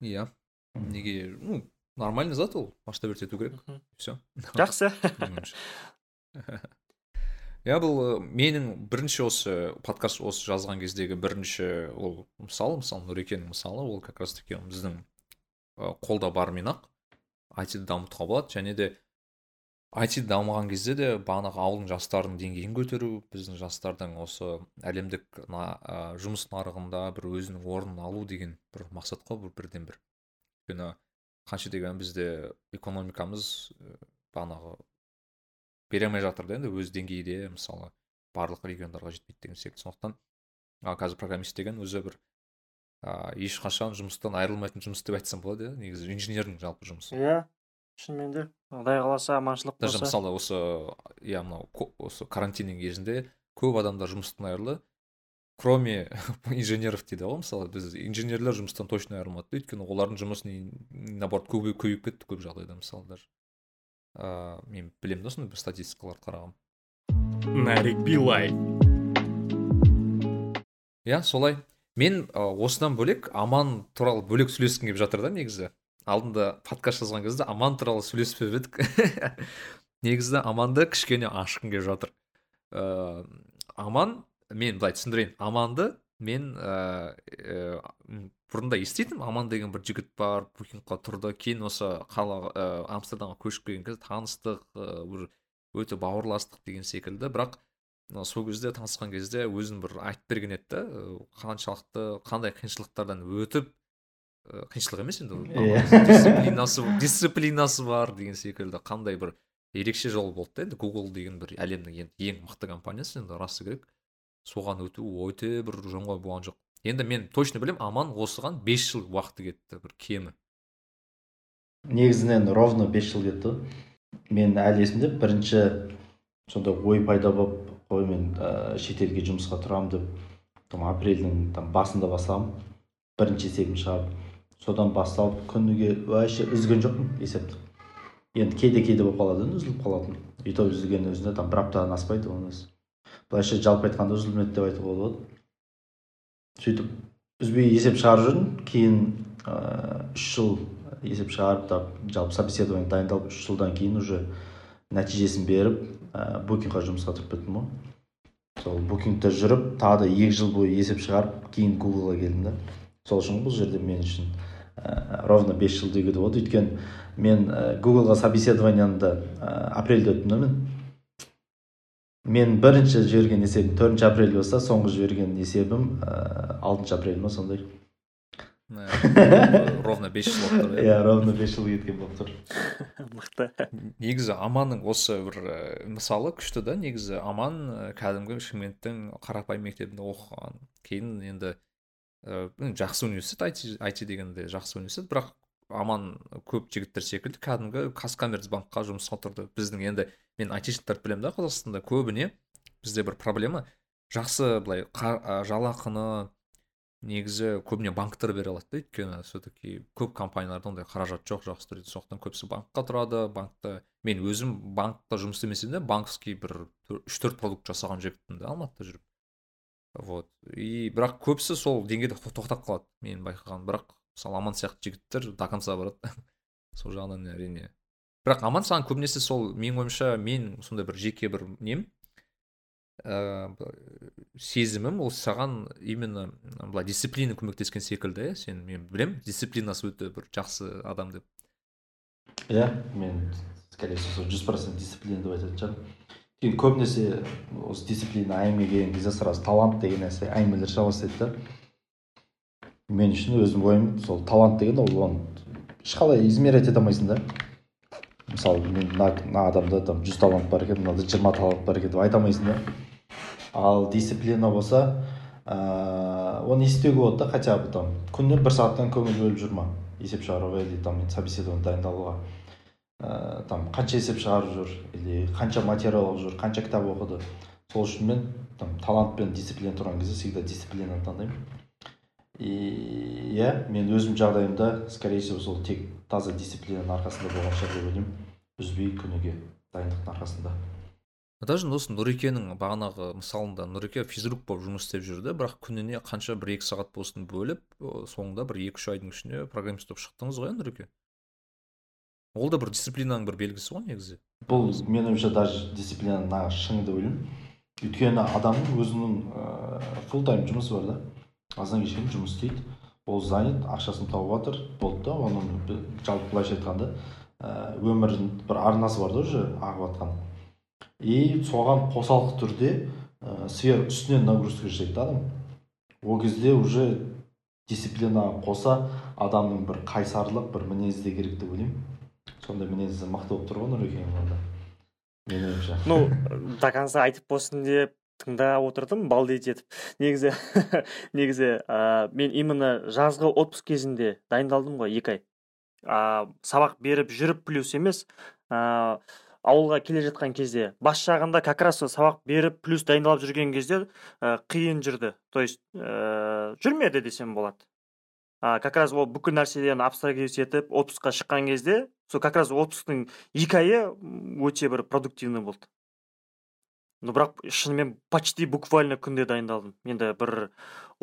Иә. Неге ну нормальный зат ол. Масштабировать ету керек. Все жақсы. иә бұл ы, менің бірінші осы подкаст осы жазған кездегі бірінші ол мысалы мысалы нұрекеннің мысалы ол как раз таки біздің ы, қолда барымен ақ. айтиді дамытуға болады. Және де IT дамыған кезде де бағанағы ауылдың жастарының деңгейін көтеру біздің жастардың осы әлемдік на- ы, жұмыс нарығында бір өзінің орнын алу деген бір мақсат қой бұл бірден бір өйткені қанша дегенмен бізде экономикамыз бағанағы бере алмай жатыр да енді өз деңгейде мысалы барлық региондарға жетпейді деген секілді сондықтан а, қазір программист деген өзі бір а, ешқашан жұмыстан айырылмайтын жұмыс деп айтсам болады иә негізі инженердің жалпы жұмысы. Иә шынымен де. Құдай қаласа аманшылық даже болса. мысалы осы иә мынау осы карантиннің кезінде көп адамдар жұмыстан айырылды. Кроме инженеров дейді ғой мысалы біз инженерлер жұмыстан точно айырылмады да. Өйткені олардың жұмысы наоборот көбейіп көбейіп кетті көп жағдайда мысалы даже. Ыыы мен білемін да сондай бір статистикаларды қарағанмын нарик билай иә солай. Мен ы, осыдан бөлек аман туралы бөлек сөйлескім келіп жатыр да негізі. Алдында подкаст жазған кезде аман туралы сөйлеспеп едік. Негізі аманды кішкене ашқым келіп жатыр. Ыыы аман мен былай түсіндірейін. Аманды мен ыыы бұрында еститінмін аман деген бір жігіт бар букингқа тұрды. Кейін осы қала ы, амстердамға көшіп келген кезде таныстық бір өте бауырластық деген секілді. Бірақ сол кезде танысқан кезде өзін бір айтып берген еді да қаншалықты қандай қиыншылықтардан өтіп қиыншылық емес енді Иә. дисциплинасы дисциплинасы бар деген секілді. Қандай бір ерекше жол болды да енді google деген бір әлемнің енді ең мықты компаниясы енді расы керек. Соған өту өте бір оңай болған жоқ. Енді мен точно білемін аман осыған 5 жыл уақыты кетті бір кемі. Негізінен ровно бес жыл кетті. Мен әлі есімде бірінші сондай ой пайда болып қой мен ә, шетелге жұмысқа тұрамын деп там апрельдің там басында бастағанмын. Бірінші есебін шығарып содан басталып күніге вообще үзген жоқпын есепті. Енді кейде кейде болып қалады үзіліп қалатын. И то үзілгеннің өзінде там бір аптадан аспайды оның өзі. Былайша жалпы айтқанда үзілмеді деп айтуға болады. Сөйтіп үзбей есеп шығарып жүрдім кейін ыыы үш жыл есеп шығарып та жалпы собеседование дайындалып үш жылдан кейін уже нәтижесін беріп ә, букингқа жұмысқа тұрып кеттім ғой. Сол букингте жүріп тағы да екі жыл бойы есеп шығарып кейін гуглға келдім да. Сол үшін бұл жерде мен үшін ә, ровно бес жыл деуге де болады. Өйткені мен ә, гуглға собеседованияны да ә, апрельде өттім да мен. Мен бірінші жіберген есебім төртінші апрель болса соңғы жіберген есебім ә, алтыншы апрель ма сондай. Ә, ровно 5 жыл болып тұр иә ровно бес жыл кеткен болып тұр. Мықты. Негізі аманның осы бір ә, мысалы күшті да негізі аман кәдімгі шымкенттің қарапайым мектебінде оқыған. Кейін енді жақсы университет IT, IT дегенде жақсы университет бірақ аман көп жігіттер секілді кәдімгі казкоммерцбанкқа жұмысқа тұрды біздің енді мен айтишниктарды білемін да қазақстанда көбіне бізде бір проблема. Жақсы былай жалақыны негізі көбіне банктар бере алады да өйткені все таки көп компанияларда ондай қаражат жоқ жақсы түрде сондықтан көбісі банкқа тұрады. Банкта мен өзім банкта жұмыс істемесем де банковский бір үш төрт продукт жасаған жігітпін да алматыда жүріп. Вот. И бірақ көбісі сол деңгейде то- тоқтап қалады менің байқағаным. Бірақ мысалы аман сияқты жігіттер до конца барады сол жағынан әрине. Бірақ аман саған көбінесе сол менің ойымша мен сондай бір жеке бір нем ыыы сезімім ол саған именно былай дисциплина көмектескен секілді иә сен мен білемін дисциплинасы өте бір жақсы адам деп. Иә мен скорее всего жүз процент дисциплина деп айтатын шығармын. Өйткені көбінесе осы дисциплина әңгіме келген кезде сразу талант деген нәрсе әңгімелер шыға бастайды да. Мен үшін өзім ойым сол талант деген ол оны ешқалай измерять ете алмайсың да. Мысалы мен мына адамда там жүз талант бар екен мынада жиырма талант бар екен деп айта алмайсың да. Ал дисциплина болса ыыы оны істеуге болады да хотя бы там күніне бір сағаттан көңіл бөліп жүрме есеп шығаруға или там собеседование дайындалуға. Ыыы там қанша есеп шығарып жүр или қанша материал оқып жүр қанша кітап оқыды. Сол үшін мен там талант пен дисциплина тұрған кезде всегда дисциплинаны таңдаймын. И иә мен өзім жағдайымда скорее всего сол тек таза дисциплинаның арқасында болған шығар деп ойлаймын. Үзбей күніге дайындықтың арқасында. Даже осы нұрекенің бағанағы мысалында нұреке физрук болып жұмыс істеп жүрді бірақ күніне қанша бір екі сағат болсын бөліп соңында бір екі үш айдың ішінде программист болып шықтыңыз ғой иә нұреке ол да бір дисциплинаның бір белгісі ғой негізі. Бұл менің ойымша даже дисциплина нағыз шыңы деп ойлаймын. Өйткені адамның өзінің ыыы фулл тайм жұмысы бар да. Азаннан кешке дейін жұмыс істейді ол занят ақшасын тауып жатыр болды да оның жалпы былайша айтқанда ыыы өмірінің бір арнасы бар да уже ағып жатқан и соған қосалқы түрде ә, сверх үстінен нагрузка жасайды да адам. Ол кезде уже дисциплинаға қоса адамның бір қайсарлық бір мінезі де керек деп ойлаймын. Сондай мінезі мықты болып тұр ғой нұрекең ну до конца айтып болсын деп тыңдап отырдым балдеть етіп негізі негізі ә, мен именно жазғы отпуск кезінде дайындалдым ғой екі ай. Ә, сабақ беріп жүріп плюс емес ә, ауылға келе жатқан кезде бас жағында как раз сабақ беріп плюс дайындалып жүрген кезде ә, қиын жүрді. То есть ә, жүрмеді десем болады. А, как раз ол бүкіл нәрседен абстрагировать етіп отпускқа шыққан кезде сол как раз отпусктың екі айы өте бір продуктивный болды. Но бірақ шынымен почти буквально күнде дайындалдым. Енді бір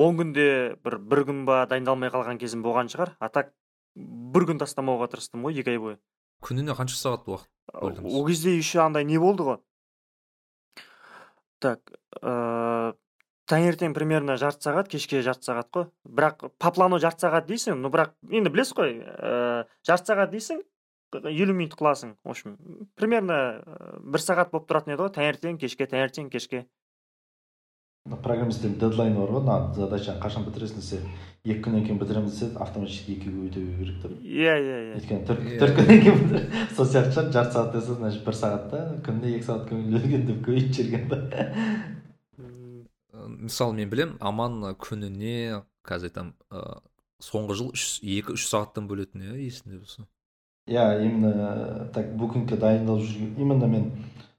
он күнде бір бір күн ба дайындалмай қалған кезім болған шығар. А так бір күн тастамауға тырыстым ғой екі ай бойы. Күніне қанша сағат уақыт ол кезде еще андай не болды ғой? Так ыыы таңертең примерно жарты сағат кешке жарты сағат қой. Бірақ по плану жарты сағат дейсің но бірақ енді білесіз ғой ыыы жарты сағат дейсің елу минут қыласың в общем примерно бір сағат болып тұратын еді ғой. Таңертең кешке таңертең кешке. Программисттердің дедлайны бар ғой. Мына задачаны қашан бітіресің десе екі күннен кейін бітіремін десе автоматически екіге өте керек деп. Иә иә иә. Өйткені төрт күннен кейін сол сияқты шығар. жарты сағат десе значит бір сағатта күніне екі сағат өлген деп көбейтіп жіберген да мысалы мен білем аман күніне қазір айтамын ыыы соңғы жыл үш екі үш сағаттан бөлетін иә есімде болса. Иә именно так букингке дайындалып жүрген именно мен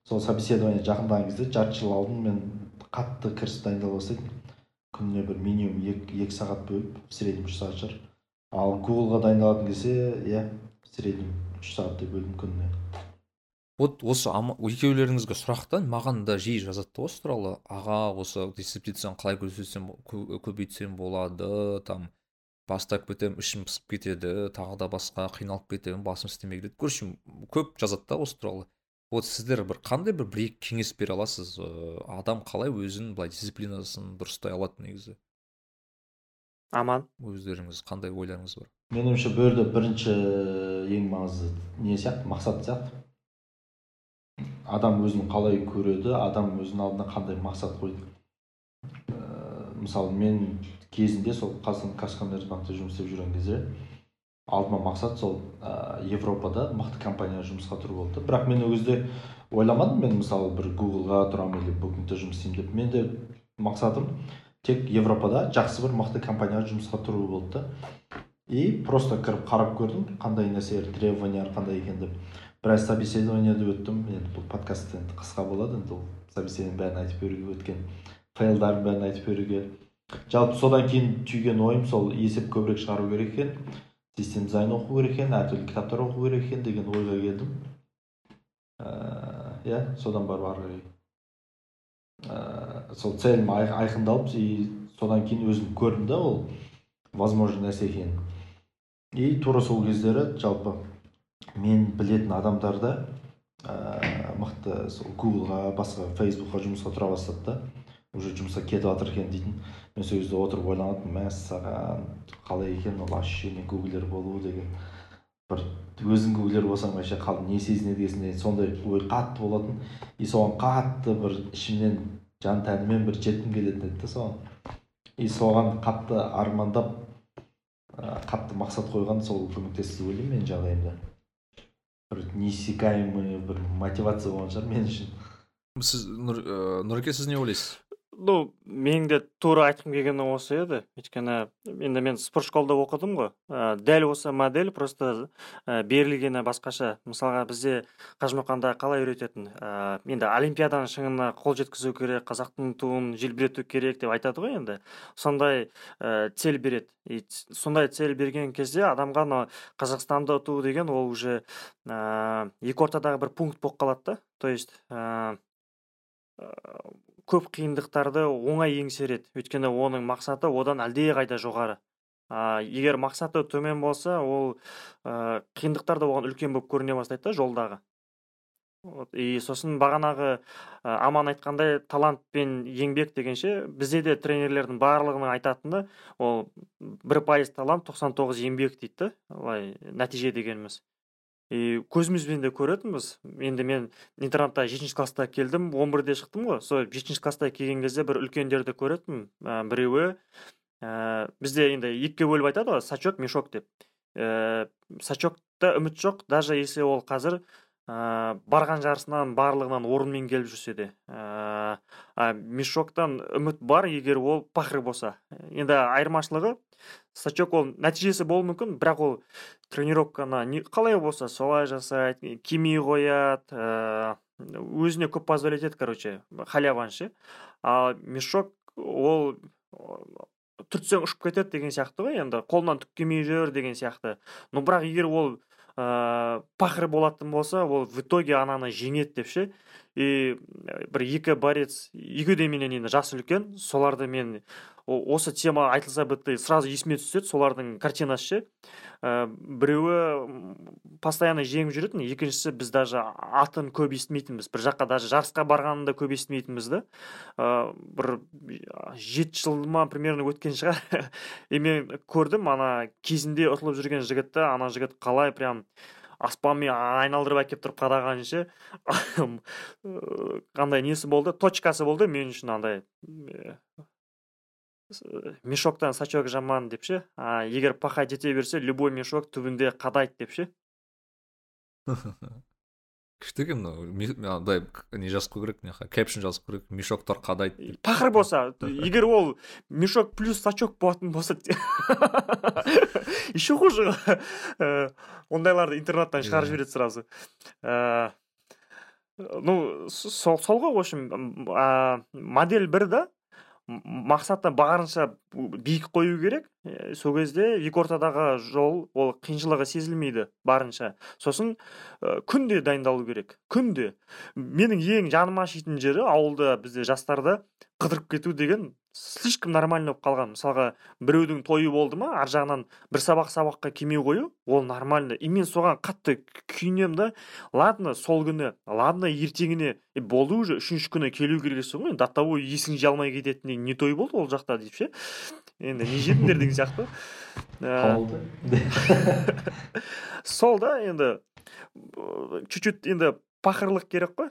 сол собеседование жақындаған кезде жарты жыл алдын мен қатты кірісіп дайындала бастайтынмын. Күніне бір минимум екі, сағат бөліп в среднем үш сағат шығар. Ал гуглға дайындалатын кезде иә в среднем үш сағаттай бөлдім күніне. Вот осы екеулеріңізге сұрақ та маған да жиі жазады осы туралы. Аға осы дисциплинаны қалай көбейтсем болады там бастап кетемін ішім пысып кетеді тағы да басқа қиналып кетемін басым істемей кетеді. Короче көп жазады да осы туралы. Вот сіздер бір қандай бір бір екі кеңес бере аласыз? Ыыы адам қалай өзін былай дисциплинасын дұрыстай алады негізі? Аман. Өздеріңіз қандай ойларыңыз бар? Менің ойымша бұл жерде бірінші ең маңызды не сияқты? Мақсат сияқты. Адам өзін қалай көреді адам өзінің алдына қандай мақсат қойды? Ә, мысалы мен кезінде сол қазақстан казкоммерцбанкте жұмыс істеп жүрген кезде алдыма мақсат сол ә, европада мықты компанияға жұмысқа тұру болды бірақ мен ол кезде ойламадым мен мысалы бір гуглға тұрамын или букингте жұмыс істеймін деп. Менде мақсатым тек европада жақсы бір мықты компанияға жұмысқа тұру болды. Да и просто кіріп қарап көрдім қандай нәрселер требованиялар қандай екен деп. Біраз собеседованияда өттім. Енді бұл подкаст енді қысқа болады енді ол собеседованияның бәрін айтып беруге өткен фейлдарын бәрін айтып беруге. Жалпы содан кейін түйген ойым сол есеп көбірек шығару керек екен систем дизайн оқу керек екен әртүрлі кітаптар оқу керек екен деген ойға келдім. Ыыы иә содан барып ары қарай ыыы сол целім айқындалып и содан кейін өзім көрдім да ол возможный нәрсе екенін. И тура сол кездері жалпы мен білетін адамдар да ыыы мықты сол гуглға басқа фейсбукқа жұмысқа тұра бастады да. Уже жұмысқа кетіп жатыр екен дейтін. Мен сол кезде отырып ойланатынмын мәссаған қалай екен? ол ощущение гуглер болу деген бір өзің гуглер болсаң вообще не сезінеді екенсің сондай ой қатты болатын. И соған қатты бір ішімнен жан тәніммен бір жеткім келетін еді да соған. И соған қатты армандап қатты мақсат қойған сол көмектесті деп ойлаймын менің жағдайымда. Бір неиссякаемый бір мотивация болған шығар мен үшін. Сіз нұреке сіз не ойлайсыз? Ну менің де тура айтқым келгені осы еді. Өйткені енді мен спорт школада оқыдым ғой. Ә, дәл осы модель просто ә, берілгені басқаша. Мысалға бізде қажымұқанда қалай үйрететін? Ә, енді олимпиаданың шыңына қол жеткізу керек қазақтың туын желбірету керек деп айтады ғой енді. Сондай ә, цель береді. И сондай цель берген кезде адамға мына қазақстанды ұту деген ол уже ә, екі ортадағы бір пункт болып қалады да. То есть көп қиындықтарды оңай еңсереді. Өйткені оның мақсаты одан әлдеқайда жоғары. А, егер мақсаты төмен болса ол ә, қиындықтар да оған үлкен болып көріне бастайды да жолдағы. И сосын бағанағы ә, аман айтқандай талант пен еңбек дегенше бізде де тренерлердің барлығының айтатыны ол бір пайыз талант 99 еңбек дейді да нәтиже дегеніміз. И көзімізбен де көретінбіз. Енді мен интернатта жетінші класста келдім он бірде шықтым ғой. Сол жетінші класста келген кезде бір үлкендерді көретінмін ә, біреуі. Ә, бізде енді екіге бөліп айтады ғой сачок мешок деп. Ә, сачокта үміт жоқ даже если ол қазір ә, барған жарысынан барлығынан орынмен келіп жүрсе де. Ә, мешоктан үміт бар егер ол пахры болса. Енді айырмашылығы сачок ол нәтижесі болуы мүмкін бірақ ол тренировканы не, қалай болса солай жасайды кимей қояды ә, өзіне көп позволять етеді короче халяван ше ал мешок ол түртсең ұшып кетеді деген сияқты ғой енді қолынан түк келмей жүр деген сияқты. Но бірақ егер ол ә, пахыр болатын болса ол в итоге ананы жеңеді деп ше и бір екі борец екеуі де менен енді жасы үлкен. Соларды мен осы тема айтылса бітті сразу есіме түседі солардың картинасы ше. Ә, біреуі постоянно жеңіп жүретін екіншісі біз даже атын көп естімейтінбіз. Бір жаққа даже жарысқа барғанын көп естімейтінбіз да. Ә, бір жеті жыл ма примерно өткен шығар. И мен көрдім ана кезінде ұтылып жүрген жігітті ана жігіт қалай прям аспанмен айналдырып әкеліп тұрып қадаған ше? Қандай несі болды? Точкасы болды мен үшін андай мешоктан сачок жаман деп ше? Егер пахать жете берсе любой мешок түбінде қадайды деп ше? күшті екен мынау андай не жазып қою керек мына кэпшн жазып қою керек мешоктар қадайды пақыр болса егер ол мешок плюс сачок болатын болса еще хуже. Э, ондайларды интернаттан шығарып жібереді сразу. Э, ну сол ғой в общем модель бір да мақсатты барынша биік қою керек. Ә, сол кезде екі ортадағы жол ол қиыншылығы сезілмейді барынша. Сосын ә, күнде дайындалу керек күнде. Менің ең жаным ашитын жері ауылда бізде жастарда қыдырып кету деген слишком нормально болып қалған. Мысалға біреудің тойы болды ма ар жағынан бір сабақ сабаққа келмей қою ол нормально. И мен соған қатты күйінемін да ладно сол күні ладно ертеңіне и болды уже үшінші күні келу керексің ғой до того есің жия алмай кететіндей не той болды ол жақта деп ше. Енді не жедіңдер деген сияқты. Сол да енді чуть чуть енді пақырлық керек қой.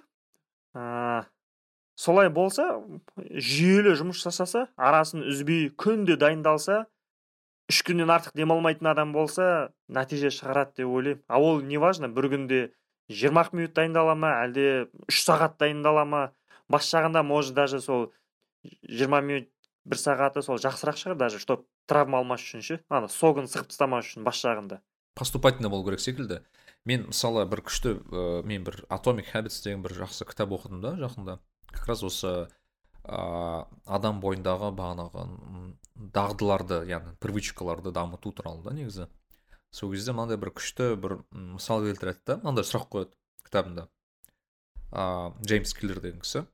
Солай болса жүйелі жұмыс жасаса арасын үзбей күнде дайындалса үш күннен артық демалмайтын адам болса нәтиже шығарады деп ойлаймын. А ол не важно бір күнде жиырма ақ минут дайындала ма әлде үш сағат дайындала ма? Бас жағында может даже сол жиырма минут бір сағаты сол жақсырақ шығар даже чтоб травма алмас үшін ше. Ана согын сығып тастамас үшін бас жағында. Поступательно болу керек секілді. Мен мысалы бір күшті ә, мен бір atomic habits деген бір жақсы кітап оқыдым да жақында. Как раз осы ә, адам бойындағы бағанағы дағдыларды яғни привычкаларды дамыту туралы да негізі. Сол кезде мынандай бір күшті бір мысал келтіреді да. Мынандай сұрақ қояды кітабында. Ә, джеймс киллер деген кісі.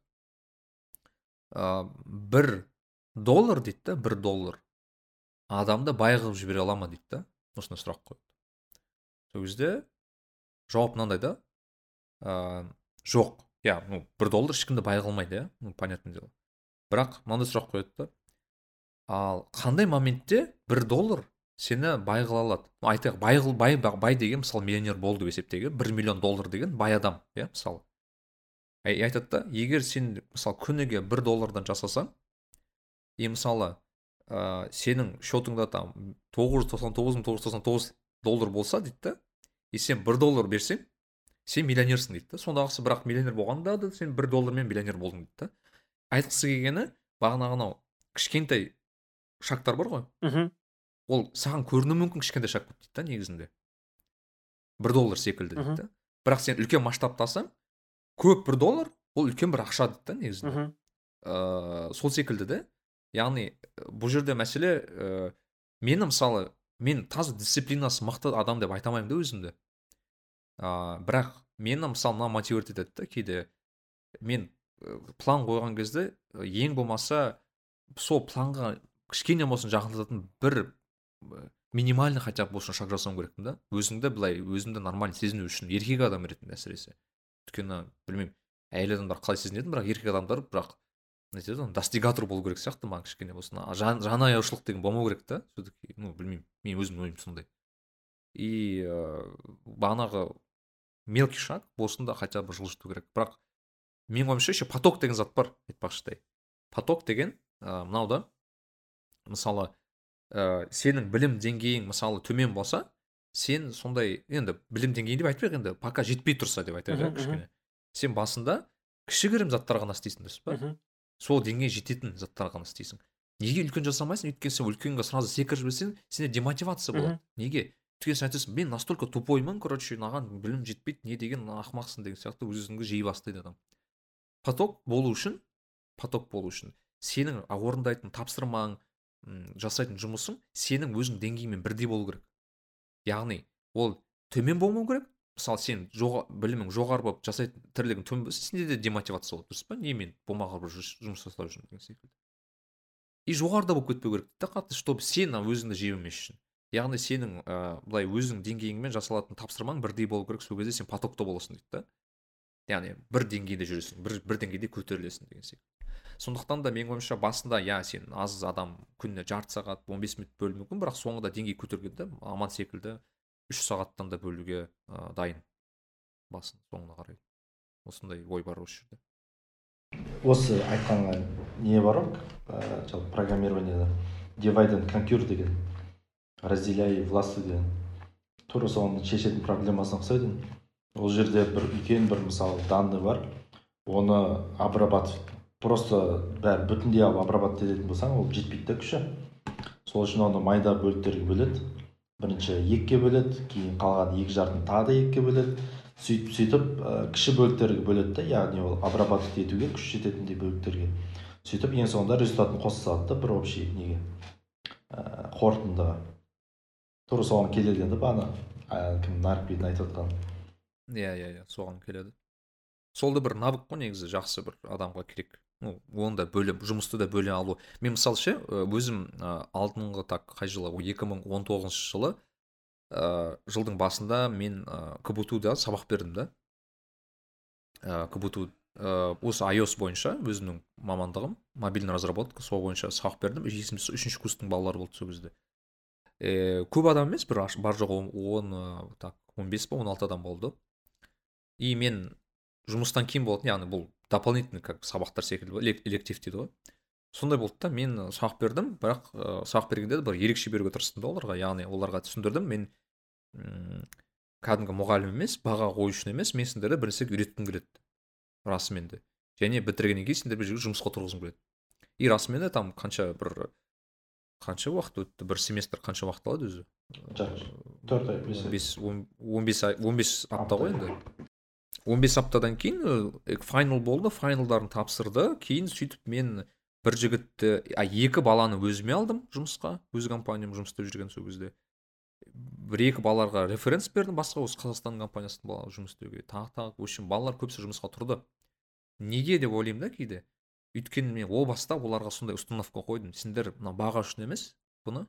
Ә, бір доллар дейді да бір доллар. Адамды бай қылып жібере ала ма дейді да? Осындай сұрақ қояды сол кезде жауап мынандай да. Ә, жоқ. Иә ну бір доллар ешкімді бай қылмайды иә. Ну понятное дело. Бірақ мынандай сұрақ қояды да. Ал қандай моментте бір доллар сені бай қыла алады айтайық бай, бай, бай деген мысалы миллионер болды деп есептейік бір миллион доллар деген бай адам иә мысалы. Айтады да егер сен мысалы күніге бір доллардан жасасаң и мысалы ә, сенің счетыңда там тоғыз жүз тоқсан тоғыз мың тоғыз жүз тоқсан тоғыз доллар болса дейді да и сен бір доллар берсең сен миллионерсің дейді да. Сондағысы бірақ миллионер болғанда да сен бір доллармен миллионер болдың дейді да. Айтқысы келгені бағанағы анау кішкентай шагтар бар ғой. Мхм. Ол саған көрінуі мүмкін кішкентай шаг дейді да негізінде. Бір доллар секілді дейді да. Бірақ сен үлкен масштабтасаң көп бір доллар ол үлкен бір ақша дейді да негізінде. Ыыы сол секілді да яғни бұл жерде мәселе ә, мені мысалы мен таза дисциплинасы мықты адам деп айта алмаймын да өзімді. Ыыы бірақ мені мысалы мына мотивировать етеді да кейде. Мен план қойған кезде ең болмаса сол планға кішкене болсын жақындататын бір минимальный хотя бы болсын шаг жасауым керекпін да. Өзіңді былай өзіңді нормально сезіну үшін еркек адам ретінде әсіресе. Өйткені білмеймін әйел адамдар қалай сезінетін бірақ еркек адамдар бірақ не айтады ғой достигатор болу керек сияқты маған кішкене болсын жан, жан аяушылық деген болмау керек та все таки ну білмеймін. Мен өзімнің ойым сондай. И ә, бағанағы мелкий шаг болсын да хотя бы жылжыту керек. Бірақ менің ойымша еще поток деген зат бар айтпақшыдай. Поток деген ә, мынау да мысалы ә, сенің білім деңгейің мысалы төмен болса сен сондай енді білім деңгейі деп айтпайық енді пока жетпей тұрса деп айтайық иә кішкене. Сен басында кішігірім заттар ғана істейсің дұрыс па? Сол деңгейге жететін заттар ғана істейсің. Неге үлкен жасамайсың? Өйткені сен үлкенге сразу секіріп жіберсең сенде демотивация болады. Неге? Өйткені сен айтасың мен настолько тупоймын короче маған білім жетпейді не деген ақымақсың деген сияқты өзіңді жей бастайды адам. Поток болу үшін поток болу үшін сенің орындайтын тапсырмаң жасайтын жұмысың сенің өзің деңгейіңмен бірдей болу керек. Яғни ол төмен болмау керек мысалы сен жоға, білімің жоғары болып жасайтын тірлігің төмен болса сенде де демотивация болады дұрыс па? Не мен болмаған бір жұмыс жасап жүрмін деген секілді. И жоғарыда болып кетпеу керек да қатты чтобы сен өзіңді жебемес үшін. Яғни сенің ә, былай өзің деңгейіңмен жасалатын тапсырмаң бірдей болу керек сол кезде сен потокта боласың дейді да. Яғни бір деңгейде жүресің бір, бір деңгейде көтерілесің деген секілді. Сондықтан да менің ойымша басында иә сен аз адам күніне жарты сағат 15 минут бөлуі мүмкін бірақ соңында деңгей көтергенде аман секілді үш сағаттан да бөлуге ә, дайын басын соңына қарай осындай ой бар осы жерде осы айтқаныңа не бар ғой ә, жалпы программированияда divide and conquer деген разделяй властвуй деген. Тура соның шешетін проблемасына ұқсайды ол жерде бір үлкен бір мысалы данный бар. Оны обрабатывать просто бәрі бүтіндей алып обрабатывать ететін болсаң ол жетпейді да күші. Сол үшін оны майда бөліктерге бөледі бірінші екіге бөледі кейін қалған екі жартыны тағы да екіге бөледі. Сөйтіп сөйтіп ә, кіші бөліктерге бөледі да яғни ол обрабатывать етуге күш жететіндей бөліктерге. Сөйтіп ең соңында результатын қоса салады да бір общий неге? Ә, қорытындыға тура соған келеді енді бағана. Ә, кім нарикбидің айтып отқан иә иә иә соған келеді. Сол да бір навык қой негізі жақсы бір адамға керек. Ну оны да бөле жұмысты да бөле алу. Мен мысалы ше өзім ә, алдыңғы так қай жылы? Екі мың он тоғызыншы жылы ә, жылдың басында мен ә, кбту да сабақ бердім да. Ә, кбту ә, осы iOS бойынша өзімнің мамандығым мобильный разработка сол бойынша сабақ бердім. Есімде үшінші курстың балалары болды сол кезде. Е, көп адам емес бір бар жоғы он, ә, так он бес па он алты адам болды. И мен жұмыстан кейін болатын яғни бұл дополнительный как сабақтар секілді электив дейді ғой. Сондай болды да мен сабақ бердім бірақ ә, сабақ бергенде де бір ерекше беруге тырыстым да оларға яғни оларға түсіндірдім. Мен м, кәдімгі мұғалім емес баға қою үшін емес мен сендерді бір нәрсеге үйреткім келеді расымен де. Және бітіргеннен кейін сендерді бір жерге жұмысқа тұрғызғым келеді. И расымен де там қанша бір қанша уақыт өтті? бір семестр қанша уақыт алады өзі? Төрт ай. Бес он ай бес он бес ай он бес апта ғой енді. Он бес аптадан кейін ә, файнал болды файналдарын тапсырды. Кейін сөйтіп мен бір жігітті а екі баланы өзіме алдым жұмысқа өз компаниям жұмыс істеп жүрген сол кезде. Бір екі балаларға референс бердім басқа осы қазақстан компаниясында бала жұмыс істеуге. Тағы тағы в общем балалар көбісі жұмысқа тұрды. Неге деп ойлаймын да кейде. Өйткені мен о баста оларға сондай установка қойдым. Сендер мына баға үшін емес бұны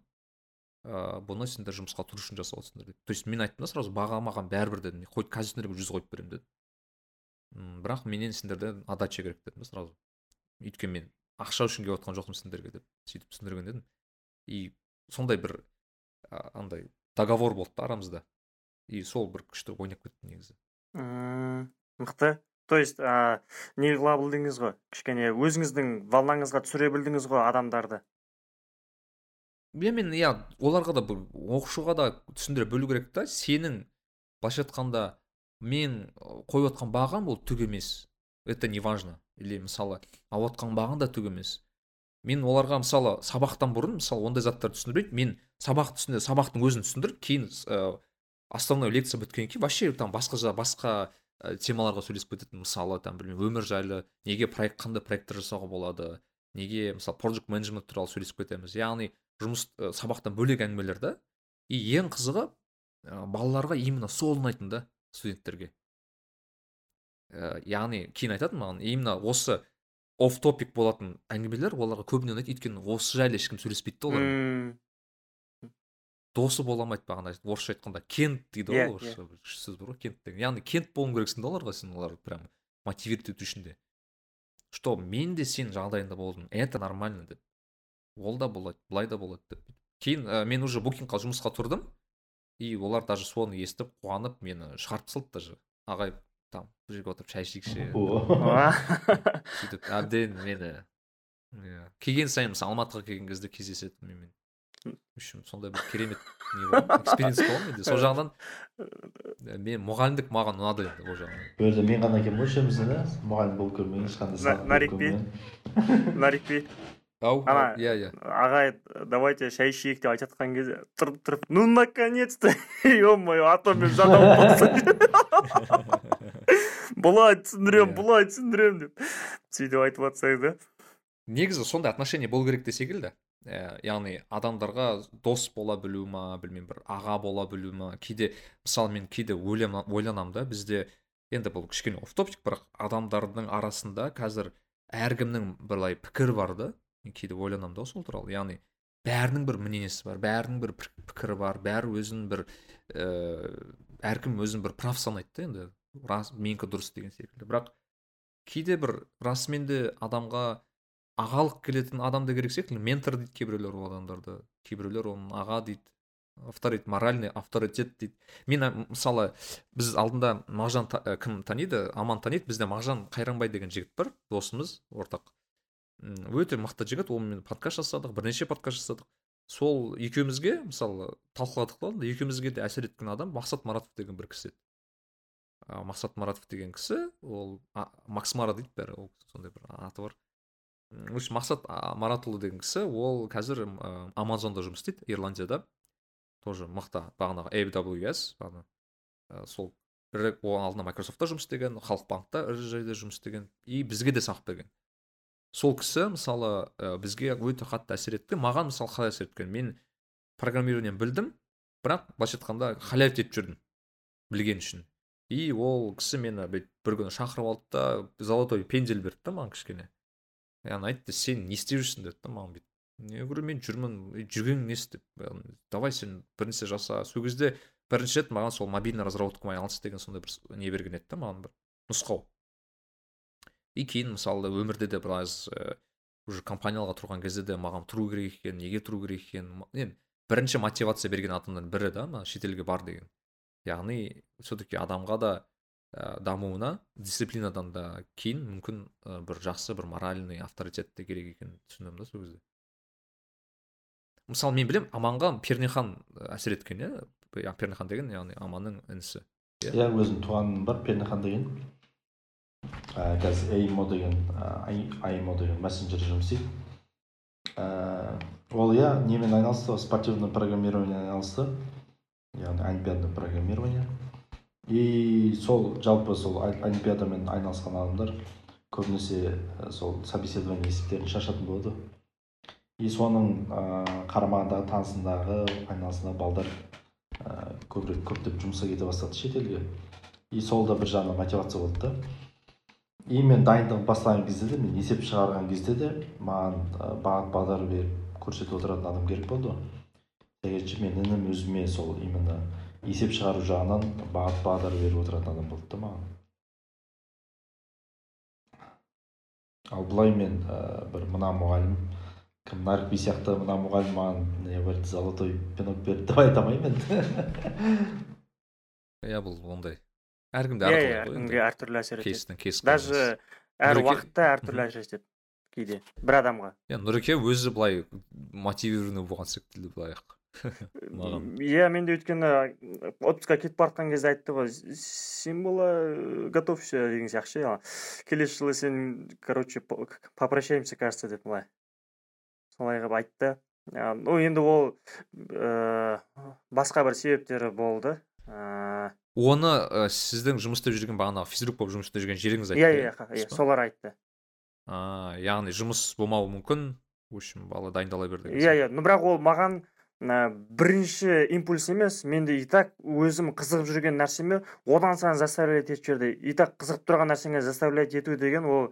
ыыы бұны сендер жұмысқа тұру үшін жасап отырсыңдар деп. То есть мен айттым да сразу баға маған бәрібір дедім. Хоть казиноге жүз қойып беремін дедім. Бірақ менен сендерден отдача керек дедім сразу. Өйткені мен ақша үшін келіп жатқан жоқпын сендерге деп сөйтіп түсіндірген едім. И сондай бір андай договор болды да арамызда. И сол бір күшті ойнап кетті негізі. Мықты. То есть ә, не қыла білдіңіз ғой кішкене өзіңіздің волнаңызға түсіре білдіңіз ғой адамдарды? Иә мен иә оларға да бір оқушыға да түсіндіре білу керек та. Сенің былайша айтқанда мен қойып отқан бағам ол түк емес. Это не важно. Или мысалы алып отқан бағаң да түк емес. Мен оларға мысалы сабақтан бұрын мысалы ондай заттарды түсіндірмейді мен сабақ түсінде сабақтың өзін түсіндіріп кейін ә, основной лекция біткеннен кейін вообще там басқа басқа ә, темаларға сөйлесіп кететін мысалы там білмеймін өмір жайлы неге проект қандай проекттер жасауға болады неге мысалы project менеджмент туралы сөйлесіп кетеміз. Яғни жұмыс ә, сабақтан бөлек әңгімелер да. И ең қызығы ә, балаларға именно сол ұнайтын да. Студенттерге ә, яғни кейін айтады маған именно осы офф топик болатын әңгімелер оларға көбіне ұнайды. Өйткені осы жайлы ешкім сөйлеспейді да олармен. М, досы бола алмайды бағана орысша айтқанда. Кент дейді Иә, ғой орысша бір күшті сөз бар ғой кент деген. Яғни кент болуың керексің да оларға сен оларды прям мотивировать ету үшін де. Что мен де сенің жағдайыңда болдым это нормально деп. Ол да болады былай да болады деп. Кейін ә, мен уже букингқа жұмысқа тұрдым. И олар даже соны естіп қуанып мені шығарып тастады даже. Ағай там бір жерге отырып шай ішейікші сөйтіп әбден мені иә келген сайын мысалы алматыға келген кезде кездеседі менімен в общем сондай бір керемет не болған экспириенс болған менде. Сол жағынан мен мұғалімдік маған ұнады енді ол жағынан. Бұл жерде мен ғана екенмін ғой үшеумізде мұғалім болып көрмеген ешқандай На- сабақ ау Ана- иә иә. ағай давайте шай ішейік деп айтып жатқан кезде тұрып тұрып ну наконец то е мое а то мен былай түсіндіремін Иә. былай түсіндіремін деп. Сөйтіп айтып жатсаң да. Негізі сондай отношение болу керек те секілді ә, яғни адамдарға дос бола білу ма білмеймін бір аға бола білу ма. Кейде мысалы мен кейде ойлана- ойланамын да бізде енді бұл кішкене офф топик бірақ адамдардың арасында қазір әркімнің былай пікірі бар да. Кейде ойланамын да сол туралы. Яғни бәрінің бір мнениесі бар бәрінің бір пікірі бар бәрі өзін бір ііі әркім өзін бір прав санайды да енді. Рас менікі дұрыс деген секілді. Бірақ кейде бір расымен де адамға ағалық келетін адам да керек секілді. Ментор дейді кейбіреулер ол адамдарды. Кейбіреулер оны аға дейді авторитет моральный авторитет дейді. Мен ә, мысалы біз алдында мағжан та- ә, кім таниды? Аман таниды. Бізде мағжан қайранбай деген жігіт бар досымыз ортақ. Өте мықты жігіт. Онымен подкаст жасадық бірнеше подкаст жасадық. Сол екеумізге мысалы талқыладық та екеумізге де әсер еткен адам мақсат маратов деген бір кісі еді. Мақсат маратов деген кісі ол а, макс мара дейді бәрі ол сондай бір аты бар. В общем мақсат маратұлы деген кісі ол қазір м, амазонда жұмыс істейді ирландияда. Тоже мықты бағанағы AWS бағана ә, сол ірі оған алдында майкрософтта жұмыс істеген халық банкта ірі жерде жұмыс істеген. И бізге де сабақ берген. Сол кісі мысалы ә, бізге өте қатты әсер етті. Маған мысалы қалай әсер еткен мен программированиені білдім бірақ былайша айтқанда халявить етіп жүрдім білген үшін. И ол кісі мені бүйтіп бір күні шақырып алды да золотой пендель берді да маған кішкене яғни айтты сен не істеп жүрсің деді да маған бүйтіп я говорю мен жүрмін «Е, жүргенің несі деп давай сен бір нәрсе жаса сол кезде бірінші рет маған сол мобильный разработкамен айналыс деген сондай бір не берген еді да маған бір нұсқау. И кейін мысалы өмірде де біраз ә, уже компанияларға тұрған кезде де маған тұру керек екен неге тұру керек екен енді бірінші мотивация берген адамдардың бірі да мына шетелге бар деген. Яғни все таки адамға да ә, дамуына дисциплинадан да кейін мүмкін ә, бір жақсы бір моральный авторитет те керек екенін түсіндім да сол кезде. Мысалы мен білем аманға пернехан әсер еткен иә? Пернехан деген яғни аманның інісі иә? Өзімнің туғаным бар пернехан деген. Қазір эймо деген аймо деген мессенджер жұмыс істейді ол иә немен айналысты спортивный программированиемен айналысты яғни олимпиадный программирование и сол жалпы сол ол- олимпиадамен айналысқан адамдар көбінесе сол собеседование есептерін шашатын болады и соның ә, қарамағындағы танысындағы айналасындағы балдар көбірек көптеп жұмысқа кете бастады шетелге и сол да бір жағынан мотивация болды да и мен дайындық бастаған кезде де мен есеп шығарған кезде де маған бағыт бағдар беріп көрсетіп отыратын адам керек болды. Себебі мен інім өзіме сол именно есеп шығару жағынан бағыт бағдар беріп отыратын адам болды да маған. Ал былай мен ә, бір мына мұғалім кім нарик би сияқты мына мұғалім маған не золотой пинок берді деп айта алмаймын. Енді иә бұл ондай әркімде иә иә әркімге әртүрлі әсер етеді. Даже әр уақытта әртүрлі әсер етеді кейде бір адамға. Иә нұреке өзі былай мотивированный болған секілді былай маған. Иә мен де өйткені отпускқа кетіп бара жатқан кезде айтты ғой сен бала э, готовься деген сияқты ше. Келесі жылы сен короче по- попрощаемся кажется деп былай. Солай қылып айтты. Ну енді ол ә, басқа бір себептері болды. Оны ә, сіздің жұмыс істеп жүрген бағанағы физрук болып жұмыс істеп жүрген жеріңіз айтты иә иә иә па? солар айтты а яғни жұмыс болмауы мүмкін в общем бала дайындала бер деген иә иә ну бірақ ол маған бірінші импульс емес менде и так өзім қызығып жүрген нәрсеме одан сайын заставлять етіп жіберді. И так қызығып тұрған нәрсеңе заставлять ету деген ол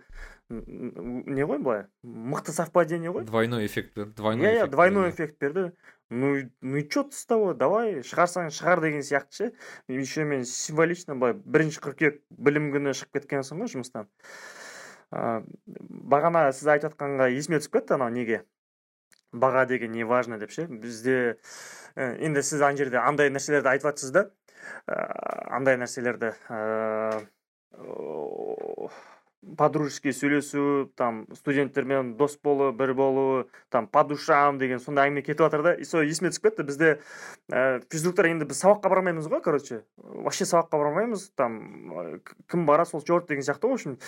не ғой былай? Мықты совпадение ғой? Двойной эффект берді двойной иә иә двойной эффект берді. Ну ну и че ты с того? Давай шығарсаң шығар деген сияқты ше. Еще мен символично былай бірінші қыркүйек білім күні шығып кеткенсің ғой жұмыстан. Ә, бағана сіз айтып жатқанға есіме түсіп кетті анау неге? Баға деген не важно деп ше? Бізде ә, енді сіз ана жерде андай нәрселерді айтып жатсыз да ә, андай нәрселерді ә, подружески сөйлесу там студенттермен дос болу бір болу там по душам деген сондай әңгіме кетіп жатыр да. И сол есіме түсіп кетті. Бізде ә, физруктар енді біз сабаққа бармаймыз ғой короче. Вообще сабаққа бармаймыз. Там ә, к- кім барады сол черт деген сияқты ғой в общем.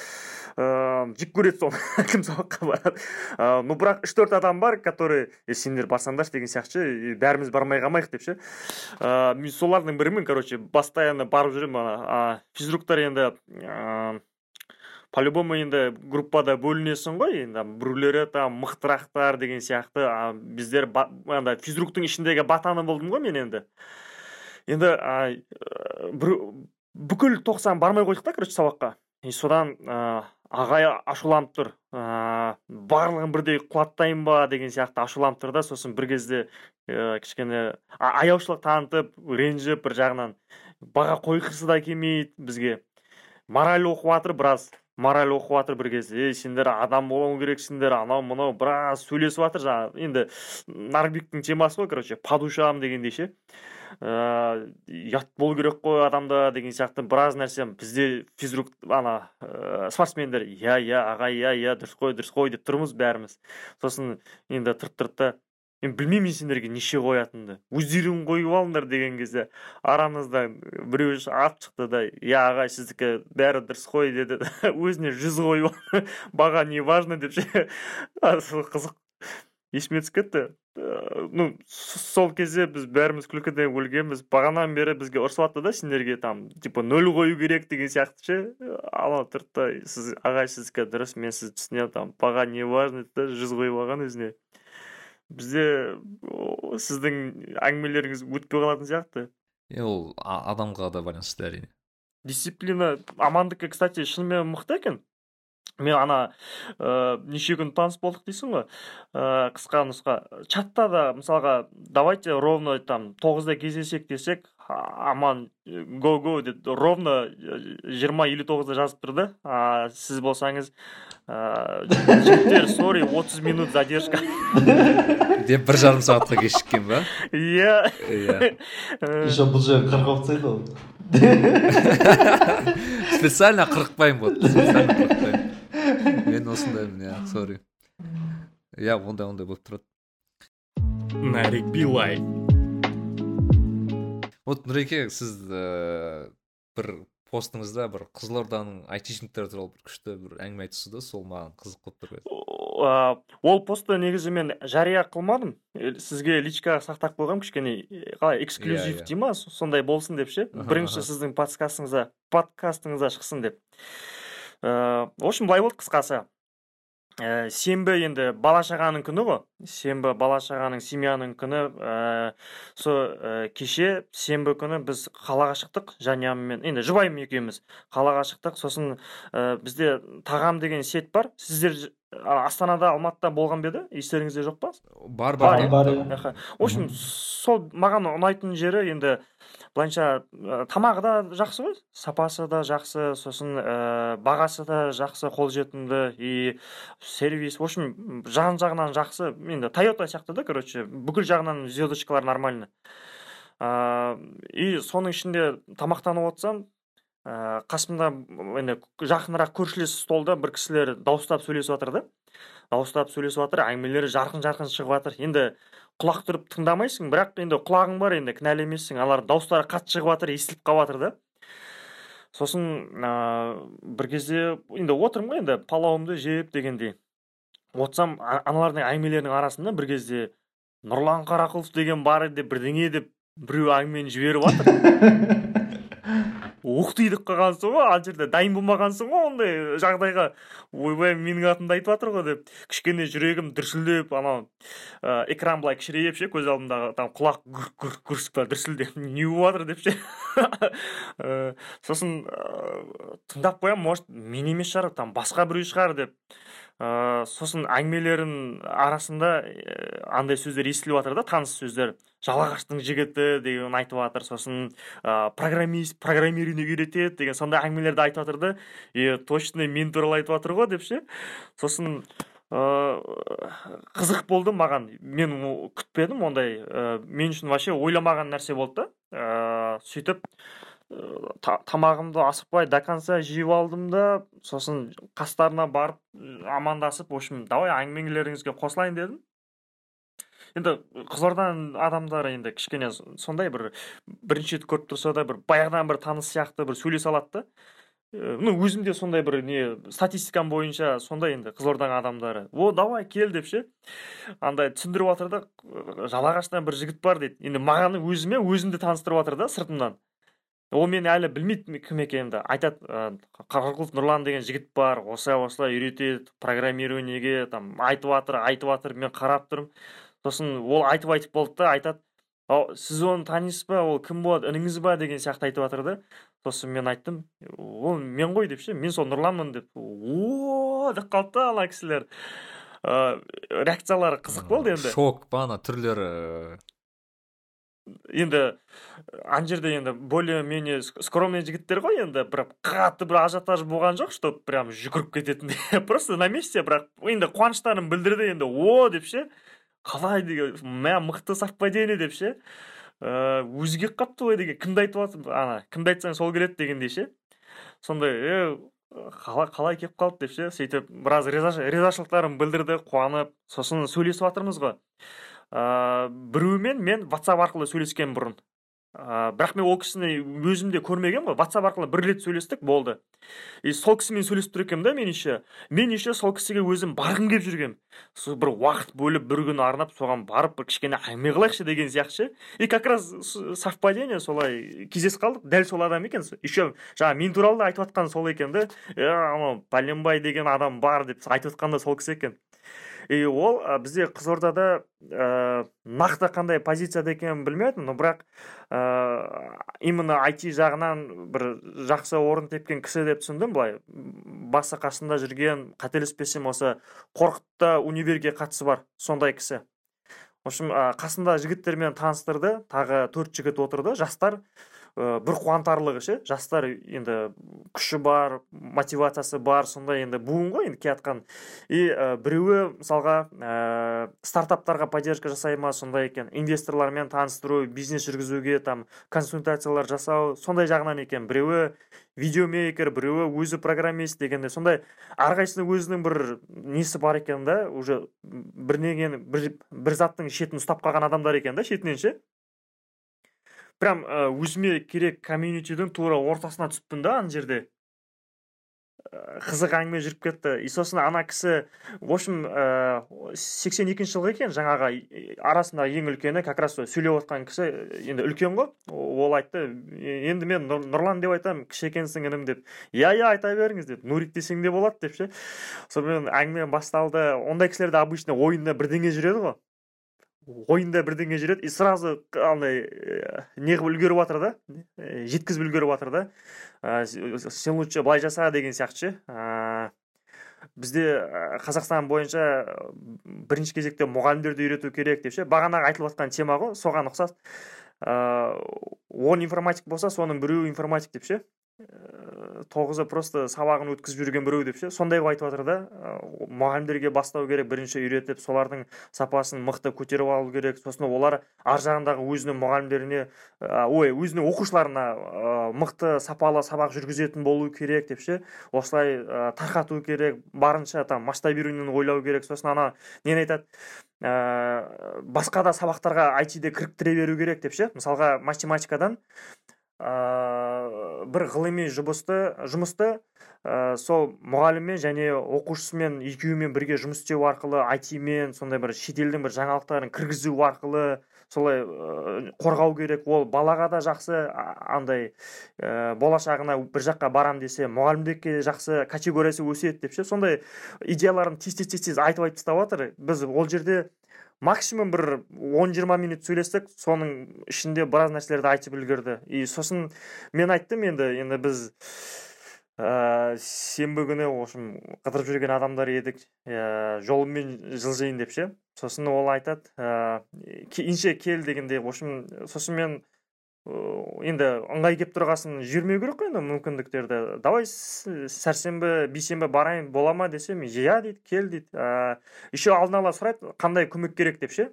Ыыы жек көреді соны кім сабаққа барады. Ә, ну бірақ үш төрт адам бар который е сендер барсаңдаршы деген сияқты ше бәріміз бармай қалмайық деп ше. Ә, мен солардың бірімін короче постоянно барып жүремін ана физруктар енді ә, по любому енді группада бөлінесің ғой енді біреулері там мықтырақтар деген сияқты. А біздер ба- анда физруктың ішіндегі батаны болдым ғой мен енді. Енді а, ә, бір- бүкіл тоқсан бармай қойдық та короче сабаққа. И содан ә, ағай ашуланып тұр. Ә, барлығын бірдей құлаттайын ба деген сияқты ашуланып тұр да сосын бір кезде ә, кішкене аяушылық танытып ренжіп бір жағынан. Баға қойғысы да келмейді бізге. Мораль оқып жатыр біраз. Мораль оқып жатыр бір кезде ей сендер адам болу керексіңдер анау мынау біраз сөйлесіп жатыр жаңағы. Енді нарбиктің темасы ғой короче по душам дегендей ше. Ыыы ұят болу керек қой адамда деген сияқты біраз нәрсе бізде физрук ана ыыы спортсмендер иә иә аға иә иә дұрыс қой дұрыс қой деп тұрмыз бәріміз. Сосын енді тұрып тұрды да мен білмеймін сендерге неше қоятынымды. Өздерің қойып алыңдар деген кезде арамызда біреу атып шықты да иә ағай сіздікі бәрі дұрыс қой деді өзіне жүз қойып баға не важно деп қызық есіме түсіп кетті. Э, ну сол кезде біз бәріміз күлкіден өлгенбіз. Бағанадан бері бізге ұрысып жатты да сендерге там типа нөл қою керек деген сияқты ше. Анау тұрды да сіз ағай сіздікі дұрыс мен сізді түсінемін там баға не важно деді да жүз қойып алған өзіне. Бізде сіздің әңгімелеріңіз өтпей қалатын сияқты. Е ол адамға да байланысты әрине. Дисциплина амандікі кстати шынымен мықты екен. Мен ана ә, неше күн таныс болдық дейсің ғой. Ә, қысқа нұсқа. Чатта да мысалға давайте ровно там тоғызда кездесек десек аман го го деп ровно жиырма елу тоғызда жазып тұр да а, сіз болсаңыз жігіттер сори отыз минут задержка. Деп бір жарым сағатқа кешіккен ба? Иә. Иә. Э, еще бұл жерге қырқып тастайды ол специально қырықпаймын вот специально қырықпаймын. Мен осындаймын иә сори иә ондай ондай болып тұрады. Нарик билай. Вот нұреке сіз ііі бір постыңызда бір қызылорданың айтишниктері туралы бір күшті бір әңгіме айтыпсыз да сол маған қызық болып тұр ол постты негізі мен жария қылмадым. Э, сізге личкаға сақтап қойғанмын кішкене э, қалай эксклюзив Иә, иә. дей ма? Со- сондай болсын деп ше? Бірінші сіздің подкастыңызда подкастыңызда шықсын деп. Ыыы в общем былай болды қысқасы. Ә, сенбі енді бала шағаның күні ғой. Сенбі бала шағаның семьяның күні ә, со ә, кеше сенбі күні біз қалаға шықтық жанұяммен. Енді жұбайым екеуміз қалаға шықтық. Сосын ә, бізде тағам деген сет бар. Сіздер астанада алматыда болған ба еді? Естеріңізде жоқ па? Бар Бар, бар в общем сол маған ұнайтын жері енді былайынша ә, тамағы да жақсы ғой. Сапасы да жақсы сосын ә, бағасы да жақсы қолжетімді и сервис. В общем жан жағынан жақсы. Енді тойота сияқты да короче бүкіл жағынан звездочкалар нормально. Ә, и соның ішінде тамақтанып отырсам ә, қасымда енді жақынырақ көршілес столда бір кісілер дауыстап сөйлесіп жатыр да. Дауыстап сөйлесіп жатыр әңгімелері жарқын жарқын шығып жатыр. Енді құлақ түріп тыңдамайсың бірақ енді құлағың бар енді кінәлі емессің. Алар дауыстары қатты шығып жатыр естіліп қалып жатыр да. Сосын ә, бір кезде енді отырмын ғой енді палауымды жеп дегендей. Отырсам аналардың әңгімелерінің арасында бір кезде нұрлан қарақұлов деген бар деп бірдеңе деп біреу әңгімені жіберіп жатыр. деп қалғансың ғой ана жерде дайын болмағансың ғой ондай жағдайға. Ойбай менің атымды айтып жатыр ғой деп кішкене жүрегім дүрсілдеп анау ә, экран былай кішірейіп ше көз алдымдағы там құлақ гүрк гүрк гүрк дүрсілдеп не болып жатыр деп ше. Ә, сосын ә, тыңдап қоямын может мен емес шығар там басқа біреу шығар деп. Ә, сосын әңгімелерін арасында ә, андай сөздер естіліп жатыр да таныс сөздер. Жалағаштың жігіті деген айтып жатыр сосын ә, программист программирование үйретеді деген сондай әңгімелерді айтып жатыр да. Е точно мен туралы айтып жатыр ғой деп ше. Сосын ыыы қызық болды маған. Мен күтпедім ондай ә, мен үшін вообще ойламаған нәрсе болды да. Ә, сөйтіп тамағымды асықпай до конца жеп алдым да сосын қастарына барып амандасып в общем давай әңгімелеріңізге қосылайын дедім. Енді қызылорданың адамдары енді кішкене сондай бір бірінші рет көріп тұрса да бір баяғыдан бір таныс сияқты бір сөйлесе алады да. Ну өзім де сондай бір не статистикам бойынша сондай енді қызылорданың адамдары. О давай кел деп ше андай түсіндіріп жатыр да жалағаштан бір жігіт бар дейді. Енді маған өзіме өзімді таныстырып жатыр да сыртымнан. Ол мен әлі білмейді кім екенімді. Айтады қарақұлов нұрлан деген жігіт бар осылай осылай үйретеді программированиеге там айтып жатыр айтып жатыр мен қарап тұрмын сосын ол айтып айтып болды да айтады ау сіз оны танисыз ба? Ол кім болады? Ініңіз ба? деген сияқты айтып жатыр да. Сосын мен айттым ол мен ғой деп ше мен сол нұрланмын деп о деп қалды да ана кісілер ыыы реакциялары қызық болды енді. шок па ана түрлері? Енді ана жерде енді более менее скромный жігіттер ғой енді бірақ қатты бір ажиотаж болған жоқ чтобы прям жүгіріп кететіндей просто на месте бірақ енді қуаныштарын білдірді енді о! деп ше қалай? деген мә мықты совпадение деп ше ыыы өзі келіп қалыпты ғой деген кімді айтып жатыр ана кімді айтсаң сол келеді дегендей ше. Сондай е қалай қалай келіп қалды? деп ше. Сөйтіп біраз ризашылықтарын білдірді қуанып сосын сөйлесіп жатырмыз ғой. Ыыы біреумен мен ватсап арқылы сөйлескенмін бұрын. Ә, бірақ мен ол кісіні өзім де көрмегенмін ғой. Ватсап арқылы бір рет сөйлестік болды. И сол кісімен сөйлесіп тұр екенмін да мен еще мен еще сол кісіге өзім барғым келіп жүргенмін сол бір уақыт бөліп бір күн арнап соған барып бір кішкене әңгіме қылайықшы деген сияқты ше. И как раз совпадение солай кездесіп қалдық. Дәл сол адам екен. Еще жаңа мен туралы да айтып жатқан сол екен да. Анау пәленбай деген адам бар деп айтып жатқан да сол кісі екен. И ол бізде қызылордада ә, нақты қандай позицияда екенін білмедім но бірақ ә, именно айти жағынан бір жақсы орын тепкен кісі деп түсіндім. Былай басы қасында жүрген қателеспесем осы қорқытта универге қатысы бар сондай кісі. В общем қасында жігіттермен таныстырды тағы төрт жігіт отырды жастар. ә, бір қуантарлығы ше? Жастар енді күші бар мотивациясы бар сондай енді буын ғой енді келатқан и ә, біреуі мысалға ә, стартаптарға поддержка жасай ма сондай екен. Инвесторлармен таныстыру бизнес жүргізуге там консультациялар жасау сондай жағынан екен. Біреуі видеомейкер біреуі өзі программист дегенде. Сондай әрқайсысының өзінің бір несі бар екен да уже бірнеген бір, бір заттың шетін ұстап қалған адамдар екен да шетінен ше? Прям өзіме керек комьюнитидің тура ортасына түсіппін да ана жерде. Қызық әңгіме жүріп кетті. И сосын ана кісі в общем сексен екінші жылғы екен жаңағы арасындағы ең үлкені как раз сөйлеп отқан кісі енді үлкен ғой. Ол айтты енді мен нұрлан деп айтамын кіші екенсің інім деп. Иә иә айта беріңіз деп. Нурик десең де болады деп ше. Сонымен әңгіме басталды. Ондай кісілерде обычно ойында бірдеңе жүреді ғой. Ойында бірдеңе жүреді и сразу андай не қылып үлгеріп жатыр да жеткізіп үлгеріп жатыр да. Сен лучше былай жаса деген сияқты ше. Бізде қазақстан бойынша бірінші кезекте мұғалімдерді үйрету керек деп ше. Бағанағы айтылып жатқан тема ғой соған ұқсас. Он информатик болса соның біреуі информатик деп ше. Тоғызы просто сабағын өткізіп жүрген біреу деп ше? Сондай қылып айтып жатыр да. Мұғалімдерге бастау керек бірінші үйретіп солардың сапасын мықты көтеріп алу керек. Сосын олар ар жағындағы өзінің мұғалімдеріне ой өзінің оқушыларына мықты сапалы сабақ жүргізетін болу керек деп ше? Осылай тарқату керек барынша там масштабированиені ойлау керек. Сосын ана нені айтады? Ә, басқа да сабақтарға айтиде кіріктіре беру керек деп ше? Мысалға математикадан ә, бір ғылыми жұмысты жұмысты ә, сол мұғаліммен және оқушысымен екеуімен бірге жұмыс істеу арқылы айтимен сондай бір шетелдің бір жаңалықтарын кіргізу арқылы солай ә, қорғау керек. Ол балаға да жақсы андай ә, болашағына бір жаққа барам десе мұғалімдікке жақсы категориясы өседі деп ше сондай идеяларын тез тез тез тез айтып айтып тастап жатыр біз ол жерде максимум бір 10-20 минут сөйлестік соның ішінде біраз нәрселерді айтып үлгерді. И сосын мен айттым енді енді біз ә, сенбі күні в общем қыдырып жүрген адамдар едік ә, жолыммен жылжиын деп ше. Сосын ол айтады ә, инше кел дегенде в общем сосын мен енді ыңғай келіп тұрғасын жібермеу керек қой енді мүмкіндіктерді. Давай сәрсенбі бейсенбі барайын бола ма десем иә дейді кел дейді. Ә, еще алдын ала сұрайды қандай көмек керек? деп ше?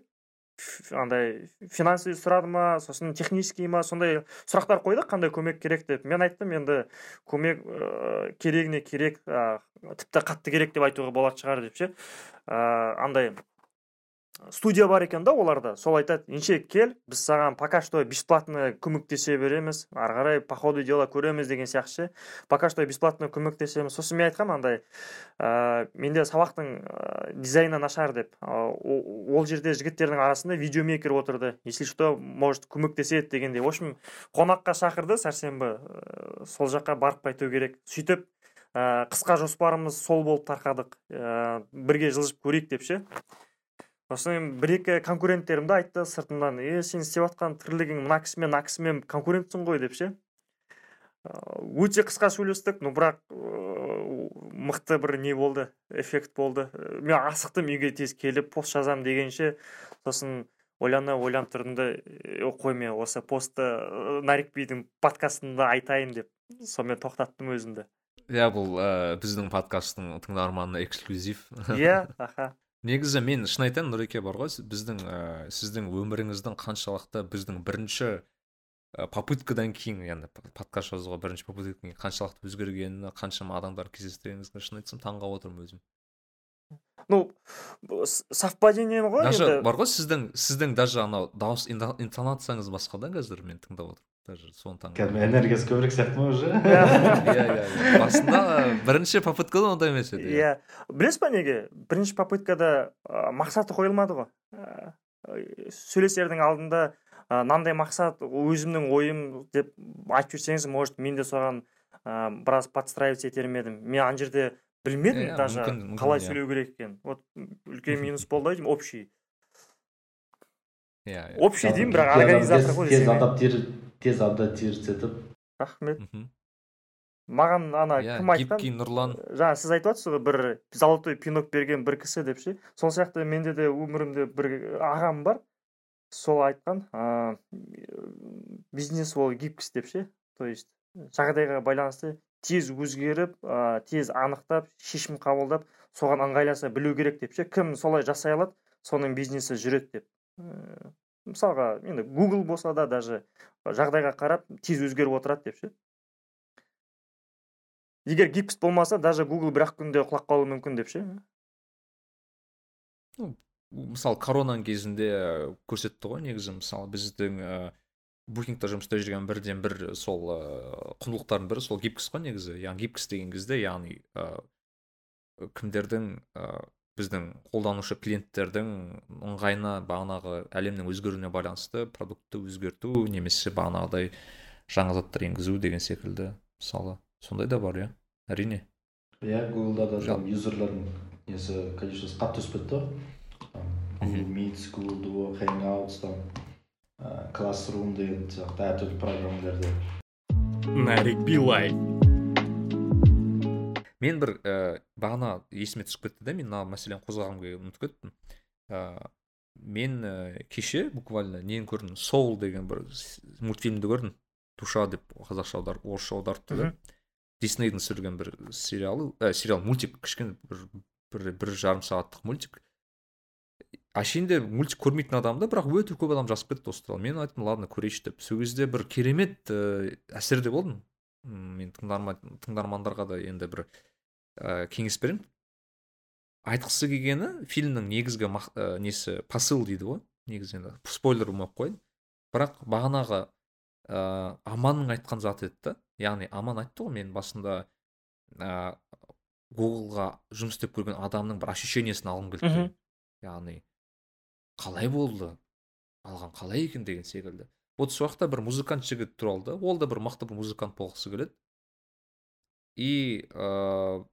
Андай финансовый сұрады ма сосын технический ма сондай сұрақтар қойды қандай көмек керек? деп. Мен айттым енді көмек ә, керегіне керек? Ә, тіпті қатты керек деп айтуға болатын шығар деп ше. Ә, андай студия бар екен да оларда. Сол айтады ендеше кел біз саған пока что бесплатно көмектесе береміз. Ары қарай по ходу дела көреміз деген сияқты ше. Пока что бесплатно көмектесеміз сосын мен айтқанмын андай ә, менде сабақтың ә, дизайны нашар деп. О- ол жерде жігіттердің арасында видеомейкер отырды. Если что может көмектеседі дегендей. В общем қонаққа шақырды сәрсенбі. Ә, сол жаққа барып қайту керек. Сөйтіп ә, қысқа жоспарымыз сол болып тарқадық. Ә, бірге жылжып көрейік деп ше. Сосын бір екі конкуренттерім де айтты сыртымнан е сен істеп жатқан тірлігің мына кісімен мына кісімен конкурентсің ғой деп ше? Ыыы, өте қысқа сөйлестік но бірақ ыыы, мықты бір не болды эффект болды. Ә, мен асықтым үйге тез келіп пост жазамын дегенше сосын ойлана ойланып тұрдым да «Е, қой мен осы постты нарик бидің подкастында айтайын деп сонымен тоқтаттым өзімді. Иә бұл ә, біздің подкасттың тыңдарманына эксклюзив. Иә аха. Негізі мен шын айтайын нұреке бар ғой біздің ә, сіздің өміріңіздің қаншалықты біздің бірінші ә, попыткадан кейін яғни подкаст жазуға бірінші попыткадан кейін қаншалықты өзгергеніне қаншама адамдар кездестіргеніңізге шын айтсам таңғалып отырмын өзім. Ну совпадение ғой даже енді. бар ғой сіздің сіздің даже анау дауыс интонацияңыз басқа да қазір мен тыңдап отырмын. Даже соны таң кәдімгі энергиясы көбірек сияқты ма уже? Иә. Иә иә басында бірінші попыткада ондай емес еді иә. Білесіз ба неге? Бірінші попыткада ә, мақсаты қойылмады ғой. Ә, сөйлесердің алдында ә, мынандай мақсат өзімнің ойым деп айтып жүрсеңіз может мен де соған ә, біраз подстраиваться етер ме едім. Мен ана жерде білмедім Иә, даже мүмкін- мүмкін, қалай иә. сөйлеу керек екенін вот үлкен минус болды ау деймін общий. Иә иә общий деймін бірақ организатор тез- ғой тез адаптир тез адаптироваться етіп рахмет. Мхм. маған ана кім айтқан? гибкий нұрлан. Жаңа сіз айтып жатсыз ғой бір золотой пинок берген бір кісі деп ше. Сол сияқты менде де өмірімде бір ағам бар. Сол айтқан ә, бизнес ол гибкость деп ше. То есть жағдайға байланысты тез өзгеріп ә, тез анықтап шешім қабылдап соған ыңғайласа білу керек деп ше? Кім солай жасай алады соның бизнесі жүреді деп. Ә, мысалға енді google болса да даже жағдайға қарап тез өзгеріп отырады деп ше? Егер гибкость болмаса даже google бір ақ күнде құлап қалуы мүмкін деп ше? Мысалы коронаның кезінде көрсетті ғой негізі мысалы біздің букингта жұмыста жүрген бірден бір сол ә, құндылықтардың бірі сол гибкость қой негізі. Яғни гибкость деген кезде яғни ә, кімдердің ә, біздің қолданушы клиенттердің ыңғайына бағанағы әлемнің өзгеруіне байланысты продуктты өзгерту немесе бағанағыдай жаңа заттар енгізу деген секілді мысалы. Сондай да бар иә. Әрине. Иә гуглда да там юзерлердің несі количествосы қатты өсіп кетті ғой meets google duo hangouts там. Ә, classroom деген сияқты әртүрлі программаларды нарик билай мен бір ә, бағана есіме түсіп кетті да мен мына мәселені қозғағым келген ұмытып кеттім ә, мен ә, кеше буквально нені көрдім? Соул деген бір мультфильмді көрдім. Душа деп қазақша аударып орысша аударыпты да. Диснейдің түсірген бір сериалы ә, сериал мультик кішкене бір, бір, бір жарым сағаттық мультик. Әшейінде мультик көрмейтін адамды бірақ өте көп адам жазып кетті осы туралы. Мен айттым ладно көрейінші деп. Сол кезде бір керемет ә, әсерде болдым. Мен тыңдарман тыңдармандарға да енді бір ә, кеңес беремін. Айтқысы келгені фильмнің негізгі мақ, ә, несі посыл дейді ғой. Негізі енді спойлер болмай ақ қояйын. Бірақ бағанағы ә, аманның айтқан заты еді да. Яғни аман айтты ғой мен басында ә, гуглға жұмыс істеп көрген адамның бір ощущениесін алғым келді. Яғни қалай болды? Алған қалай екен деген секілді. Вот сол жақта бір музыкант жігіт туралы да ол да бір мықты бір музыкант болғысы келеді. И ә,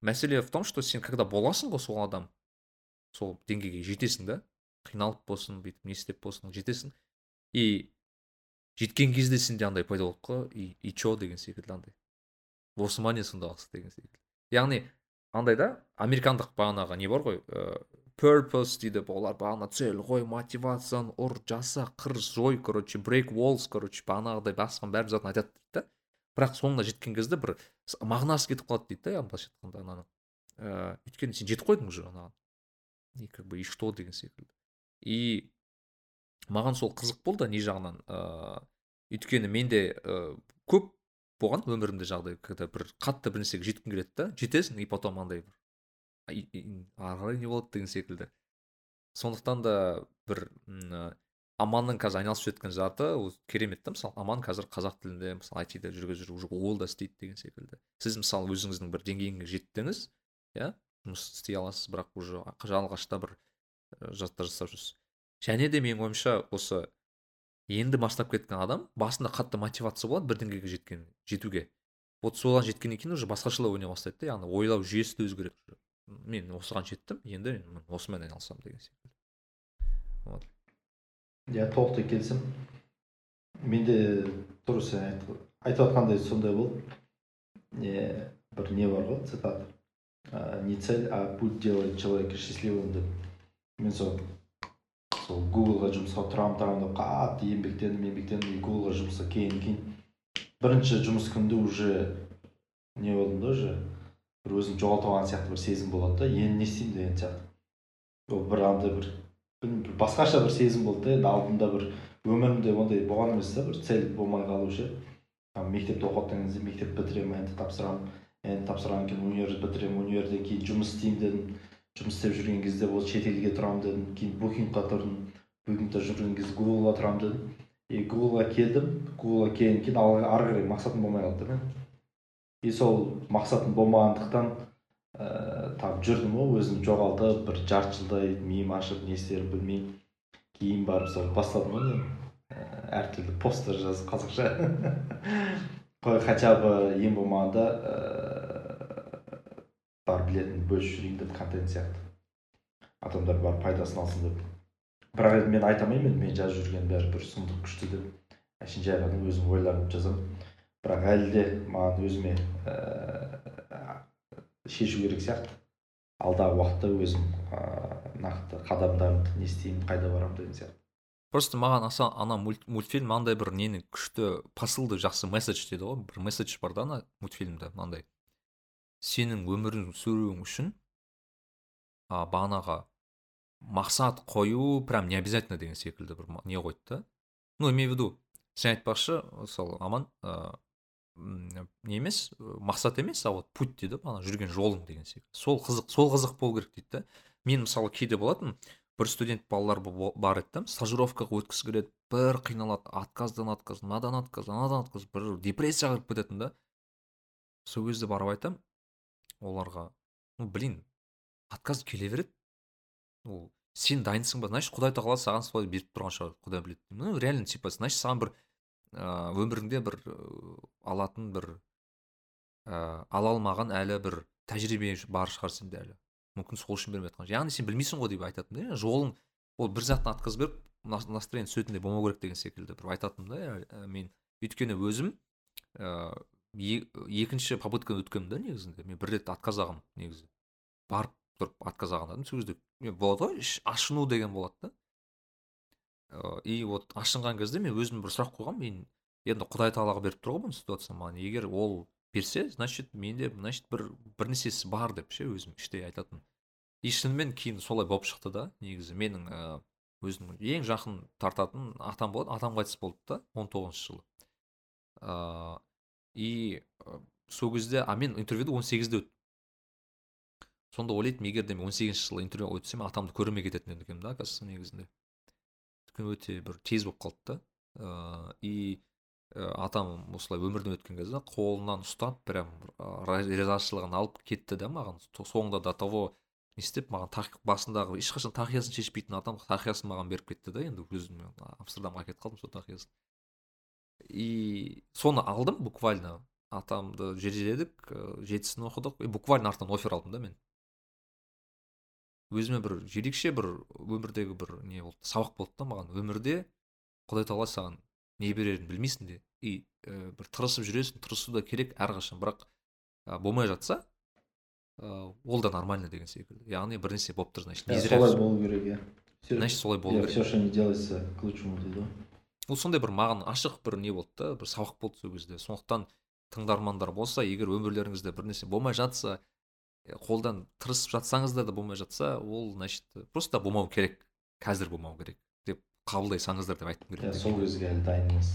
мәселе в том что сен когда боласың ғой сол адам сол деңгейге жетесің да қиналып болсын бүйтіп не істеп болсын жетесің. И жеткен кезде сенде андай пайда болады ғой. И, че деген секілді андай. Осы ма не сонда деген секілді. Яғни андай да американдық бағанағы не бар ғой ә, purpose дейді олар бағана цель ғой мотивацияны ұр жаса қыр жой короче break walls короче бағанағыдай басқан бәрін затын айтады дейді да. Бірақ соңына жеткен кезде бір мағынасы кетіп қалады дейді да былайша айтқанда ананың ыыы өйткені сен жетіп қойдың уже анаған. И как бы и что деген секілді. И маған сол қызық болды не жағынан ыыы өйткені менде ә, көп болған өмірімде жағдай когда бір қатты бір нәрсеге жеткің келеді да жетесің и потом андай бір ары қарай не болады деген секілді. Сондықтан да бір аманның қазір айналысып жатқан заты ол керемет та мысалы. Аман қазір қазақ тілінде мысалы айтида жүргізіп жүр уже ол да істейді деген секілді. Сіз мысалы өзіңіздің бір деңгейіңізге жеттіңіз иә жұмыс істей аласыз бірақ уже алғашта бір заттар жасап жүрсіз. Және де менің ойымша осы енді бастап кеткен адам басында қатты мотивация болады бір деңгейге жеткен жетуге. Вот соған жеткеннен кейін уже басқашалау ойнай бастайды да яғни ойлау жүйесі де өзгереді мен осыған жеттім енді осымен айналысамын деген секілді. Вот. Иә толықтай келісемін. Менде дұрыс сен айтып жатқандай сондай болды. Не бір не бар ғой цитата. Не цель а путь делает человека счастливым деп. Мен сол сол гуглға жұмысқа тұрамын тұрамын деп қатты еңбектендім еңбектендім. И гуглға жұмысқа келгеннен кейін бірінші жұмыс күнінде уже не болдым да уже. Бір өзімді жоғалтып алған сияқты бір сезім болады да. Енді не істеймін деген сияқты. Ол бір андай бір білмеймін басқаша бір сезім болды да. Енді алдымда бір өмірімде ондай болған емес та. Бір цель болмай қалу ше мектепте оқып кезде мектеп бітіремін енді тапсырамын енді тапсырғаннан кейін универ бітіремін универден кейін жұмыс істеймін дедім. Жұмыс істеп жүрген кезде ол шетелге тұрамын дедім. Кейін букингқа тұрдым. Букингта жүрген кезде гуглға тұрамын дедім. И гуглға келдім. Гуглға келгеннен кейін ары қарай мақсатым болмай қалды да. мен и сол мақсатым болмағандықтан ыыы там жүрдім ғой өзім жоғалтып бір жарты жылдай миым ашып не істерімді білмей кейін барып сол бастадым ғой мен. Әртүрлі посттар жазып қазақша. Қой хотя бы ең болмағанда бар білетінін бөлісіп жүрейін деп контент сияқты. Адамдар бар пайдасын алсын деп. Бірақ енді мен айта алмаймын енді мен жазып жүрген бәрі бір сұмдық күшті деп. Әшейін жай ғана өзім ойланып жазамын. Бірақ әлі де маған өзіме ә, шешу керек сияқты. Алдағы уақытта өзім ә, нақты қадамдарымды не істеймін қайда барамын деген сияқты. Просто маған аса ана мультфильм андай бір нені күшті посылды жақсы месседж дейді ғой. Бір месседж бар да ана мультфильмде мынандай. Сенің өмірің сүруің үшін а, бағанағы мақсат қою прям не обязательно деген секілді бір не қойды да. Ну имею в виду сен айтпақшы мысалы аман ә, не емес мақсат емес а вот путь дейді ана жүрген жолың деген секілді. Сол қызық сол қызық болу керек дейді да мен мысалы кейде болатын бір студент балалар бар еді да стажировкаға өткісі келеді бір қиналады отказдан отказ мынадан отказ анадан отказ бір депрессияға кіріп кететін да сол кезде барып айтамын оларға ну блин отказ келе береді ол сен дайынсың ба? Значит құдай тағала саған солай беріп тұрған шығар құдай біледі ну реально типа значит саған бір ыыы өміріңде бір алатын бір ыыы ала алмаған әлі бір тәжірибе бар шығар сенде әлі мүмкін сол үшін бермей жатқан яғни сен білмейсің ғой деп айтатын да жолың ол бір заттан отказ беріп настроение түсетіндей болмау керек деген секілді бір айтатынмын да мен. Өйткені өзім ыыы екінші попытканы өткенмін да негізінде. Мен бір рет отказ алғанмын негізі. Барып тұрып отказ алған сол кезде болады ғой ашыну деген болады да. И вот ашынған кезде мен өзіме бір сұрақ қойғанмын. Мен енді құдай тағалаға беріп тұр ғой бұл ситуация маған. Егер ол берсе значит менде значит бір бір нәрсесі бар деп ше өзім іштей айтатын. И шынымен кейін солай болып шықты да негізі. Менің ыыы өзімнің ең жақын тартатын атам болады атам қайтыс болды да он тоғызыншы жылы. Ыыы и сол кезде а мен интервьюді он сегізде сонда ойлайтынмын егер де мен он сегізінші жылы интервьюға өтсем атамды көрмей кететін екенмін да оказывается негізінде. Өте бір тез болып қалды да. Ыыы и атам осылай өмірден өткен кезде қолынан ұстап прям ризашылығын алып кетті да маған. Соңында до того не істеп маған басындағы ешқашан тақиясын шешпейтін адам тақиясын маған беріп кетті да енді өзім амстердамға кетіп қалдым сол тақиясын и соны алдым буквально. Атамды жереледік жетісін оқыдық. И буквально артынан офер алдым да мен. Өзіме бір ерекше бір өмірдегі бір не болды сабақ болды да маған. Өмірде құдай тағала саған не берерін білмейсің де. И ә, бір тырысып жүресің тырысу да керек әрқашан. Бірақ ә, болмай жатса ә, ол да нормально деген секілді. Яғни бір нәрсе болып тұр значит не зря солай болу керек иә. Значит солай болу керек. все что не делается к лучшему дейді ғой ол сондай бір маған ашық бір не болды да бір сабақ болды сол кезде. Сондықтан тыңдармандар болса егер өмірлеріңізде бір нәрсе болмай жатса қолдан тырысып жатсаңыз да болмай жатса ол значит просто болмау керек. Қазір болмау керек деп қабылдай салыңыздар деп айтқым келеді иә сол кезге әлі дайын емес.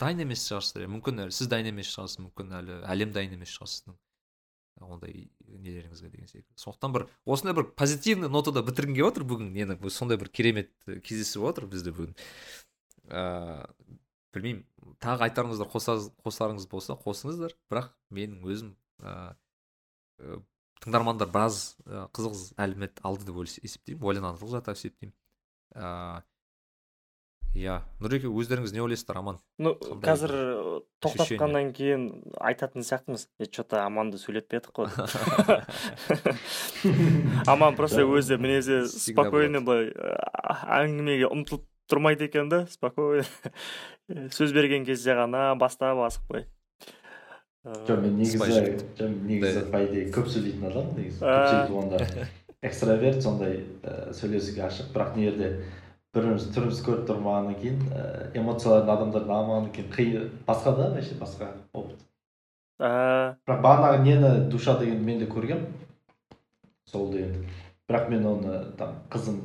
Дайын емес шығарсыздар иә мүмкін әлі сіз дайын емес шығарсыз мүмкін әлі әлем дайын емес шығар сіздің ондай нелеріңізге деген секілді. Сондықтан бір осындай бір позитивный нотада бітіргім келіп отыр бүгін. Нені сондай бір керемет кездесіп отыр бізде бүгін. Ыыы білмеймін тағы айтарыңыздар қосарыңыз болса қосыңыздар. Бірақ менің өзім ыыы тыңдармандар біраз қызық әлеумет алды деп есептеймін ойланарлық зат есептеймін. Ыыы иә нұреке өздеріңіз не ойлайсыздар аман? Ну қазір тоқтатқаннан кейін айтатын сияқтымыз. Е че то аманды сөйлетпедік қой. Аман просто өзі мінезі спокойный былай әңгімеге ұмтылып тұрмайды екен да спокойно. Сөз берген кезде ғана бастап асықпай. Жоқ мен негізі негізі по идее көп сөйлейтін адаммын негізі көп сөйтіп онда. Экстраверт сондай сөйлесуге ашық бірақ мына жерде біріміз түріміз көріп тұрмағаннан кейін ііі эмоцияларын адамдардың алмағаннан кейін қиын басқа да вообще басқа опыт. Бірақ бағанағы нені душа дегенді мен де көргенмін. Сол деген бірақ мен оны там қызым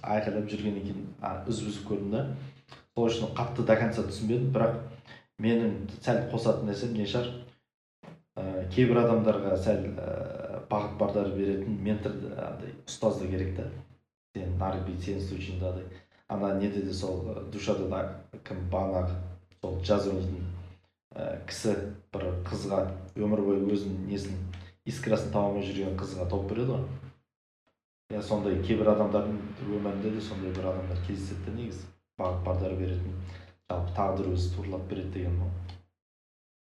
айқайлап жүргеннен кейін үзіп үзіп көрдім да. Сол үшін қатты до конца түсінбедім. Бірақ менің сәл қосатын нәрсем не шығар. Ә, кейбір адамдарға сәл ә, бағыт бағдар беретін ментор андай ұстаз да керек та. Сен бүйт сенің случайыңда ана неде де сол душада да кім бағанағы сол джаз ойнайтын ә, кісі бір қызға өмір бойы өзінің несін искрасын таба алмай жүрген қызға тауып береді ғой. Иә сондай кейбір адамдардың өмірінде де сондай бір адамдар кездеседі да негізі. Бағыт бағдар беретін жалпы тағдыр өзі туралап береді деген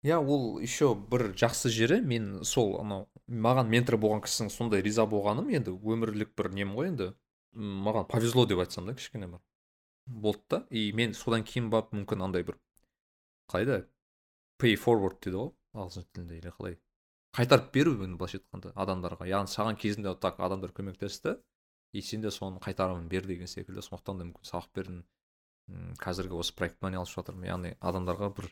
иә ол еще бір жақсы жері мен сол анау маған ментор болған кісінің сондай риза болғаным енді өмірлік бір нем ғой енді. Маған повезло деп айтсам да кішкене бір болды да. И мен содан кейін барып мүмкін андай бір қалай pay forward дейді ғой ағылшын тілінде или қалай. Қайтарып беру былайша айтқанда адамдарға. Яғни саған кезінде так адамдар көмектесті и сен де соның қайтарымын бер деген секілді. Сондықтан да мүмкін сабақ бердім қазіргі осы проектпен айналысып жатырмын яғни адамдарға бір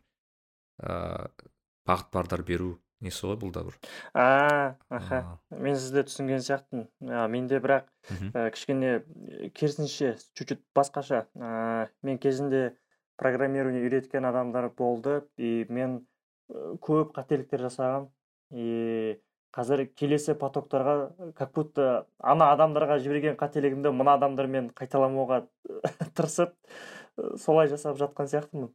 ыыы бағыт бағдар беру несі ғой бұл да бір а. аха. Мен сізді түсінген сияқтымын. Менде бірақ ә, кішкене керісінше чуть чуть басқаша. Ә, мен кезінде программирование үйреткен адамдар болды. И мен көп қателіктер жасағам. И қазір келесі потоктарға как будто ана адамдарға жіберген қателігімді мына адамдармен қайталамауға тырысып солай жасап жатқан сияқтымын.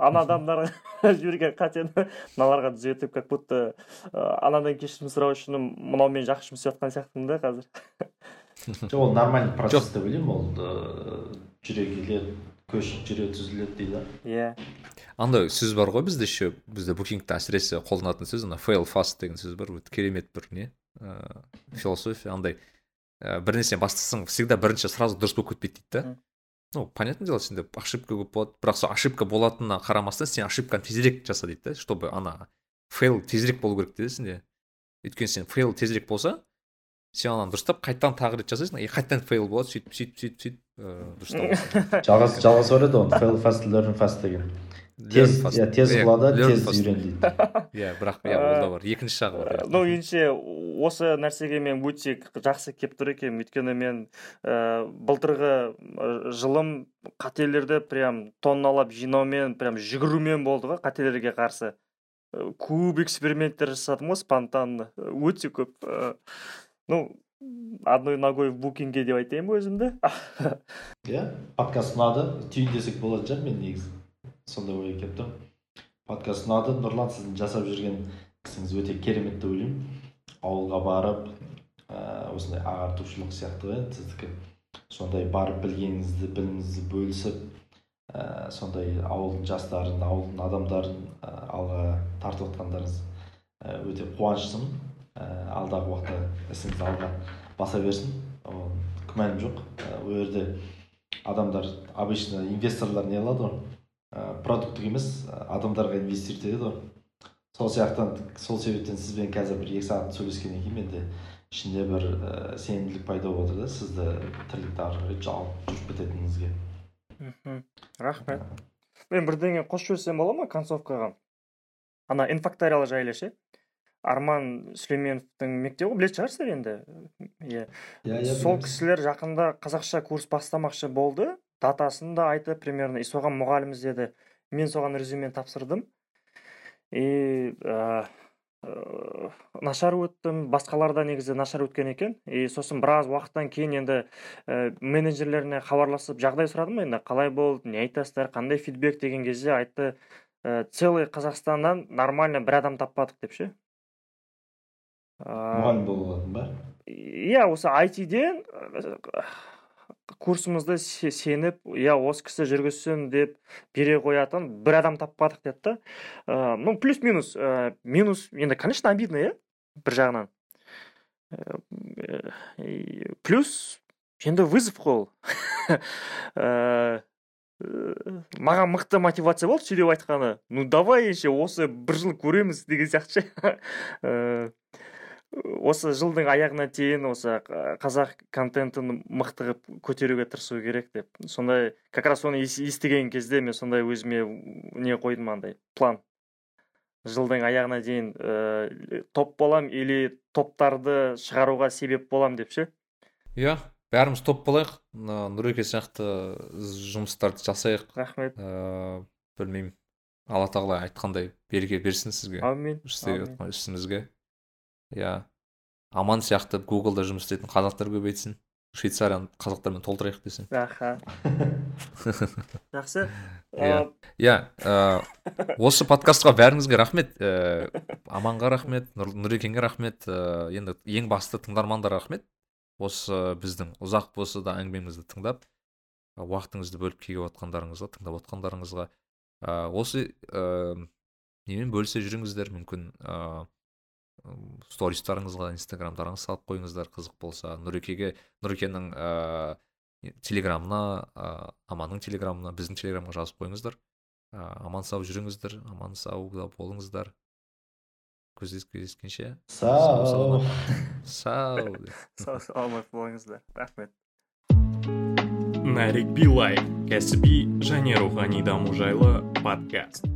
Ана адамдарға жіберген қатені мыналарға түзетіп как будто анадан кешірім сұрау үшін мынаумен жақсы жұмыс істеп жатқан сияқтымын да қазір. Жоқ ол нормальный процесс деп ойлаймын ол жүре келеді көш жүре түзіледі дейді. Иә. Андай сөз бар ғой бізде еще бізде букингте әсіресе қолданатын сөз ана fail fast деген сөз бар өте керемет бір не ыыы философия андай бір нәрсе бастасаң всегда бірінші сразу дұрыс болып кетпейді дейді да. Ну понятное дело сенде ошибка көп болады бірақ сол ошибка болатынына қарамастан сен ошибканы тезірек жаса дейді да чтобы ана фейл тезірек болу керек дейді сенде өйткені сен фейл тезірек болса сен ананы дұрыстап қайтадан тағы рет жасайсың и қайтадан фейл болады сөйтіп сөйтіп сөйтіп сөйтіп ыыы дұрыстап жалғас жалғаса береді оны fail fast learn fast деген тез иә тез қылады тез иә бірақ иә ол да бар. Екінші жағы бар ну меніңше осы нәрсеге мен өте жақсы келіп тұр екенмін өйткені мен ә, былтырғы жылым қателерді прям тонналап жинаумен прям жүгірумен болды ғой қателерге қарсы. Көп эксперименттер жасадым ғой спонтанно. Өте көп ну одной ногой в букинге деп айтайын ба өзімді? Иә подкаст ұнады. Түйіндесек болатын шығар мен негізі. Сондай ойға келіп тұрмын подкаст ұнады нұрлан сіздің жасап жүрген ісіңіз өте керемет деп ойлаймын. Ауылға барып ә, осындай ағартушылық сияқты ғой сіздікі. Сондай барып білгеніңізді біліміңізді бөлісіп ә, сондай ауылдың жастарын ауылдың адамдарын ә, алға тартып отқандарыңыз ә, өте қуаныштымын. Ә, алдағы уақытта ісіңіз алға баса берсін. Ол күмәнім жоқ. Ә, ол жерде адамдар обычно инвесторлар не қылады ғой? Ә, продукттық емес адамдарға инвестировать етеді ғой. Сол сияқтан сол себептен сізбен қазір бір екі сағат сөйлескеннен кейін менде ішінде бір ә, сенімділік пайда болып отыр да сізді тірлікті ары қарай алып жүріп кететініңізге. Мхм. Рахмет. Мен бірдеңе қосып жіберсем бола ма концовкаға? Ана инфакториал жайлы ше? Арман сүлейменовтің мектебі ғой білетін шығарсыздар енді? Иә. Иә иә сол кісілер жақында қазақша курс бастамақшы болды. Датасын да айтып примерно и соған мұғалім іздеді. Мен соған резюмені тапсырдым. И ә, ә, нашар өттім. Басқалар да негізі нашар өткен екен. И сосын біраз уақыттан кейін енді ә, менеджерлеріне хабарласып жағдай сұрадым енді қалай болды не айтасыздар қандай фидбек деген кезде айтты ә, целый қазақстаннан нормально бір адам таппадық деп ше. Мұғалім болып алатын ба иә осы айтиден курсымызды сеніп иә осы кісі жүргізсін деп бере қоятын бір адам таппадық деді да ә, ну плюс минус ә, минус енді конечно обидно иә бір жағынан. Ә, плюс енді вызов қой ол. Маған мықты мотивация болды сөйлеп айтқаны. Ну давай еще осы бір жыл көреміз деген сияқты. Ше осы жылдың аяғына дейін осы қазақ контентін мықты қылып көтеруге тырысу керек деп. Сондай как раз соны естіген кезде мен сондай өзіме не қойдым андай план. Жылдың аяғына дейін ә, топ болам или топтарды шығаруға себеп болам деп ше? Иә бәріміз топ болайық. Нұреке сияқты жұмыстарды жасайық. Рахмет. Ыыы білмеймін. Алла тағала айтқандай береке берсін сізге. Әумин істеп жатқан ісіңізге иә. Аман сияқты гуглда жұмыс істейтін қазақтар көбейтсін. Швейцарияны қазақтармен толтырайық десең. Аха. Жақсы. Иә. Иә осы подкастқа бәріңізге рахмет. Ііі аманға рахмет нұрекеңге рахмет. Ыыы енді ең басты тыңдармандарға рахмет. Осы біздің ұзақ болса да әңгімемізді тыңдап уақытыңызды бөліп келіп отқандарыңызға тыңдап отқандарыңызға осы ыыы немен бөлісе жүріңіздер? Мүмкін ыыы стористарыңызға инстаграмдарыңызға салып қойыңыздар қызық болса. Нұрекеге нұрекенің ыыы телеграмына ыыы аманның телеграмына біздің телеграмға жазып қойыңыздар. Ыыы аман сау жүріңіздер аман сау болыңыздар. Кездескенше. Сау. Сау. Саламат болыңыздар. Рахмет. Нарик билай кәсіби және рухани даму жайлы подкаст.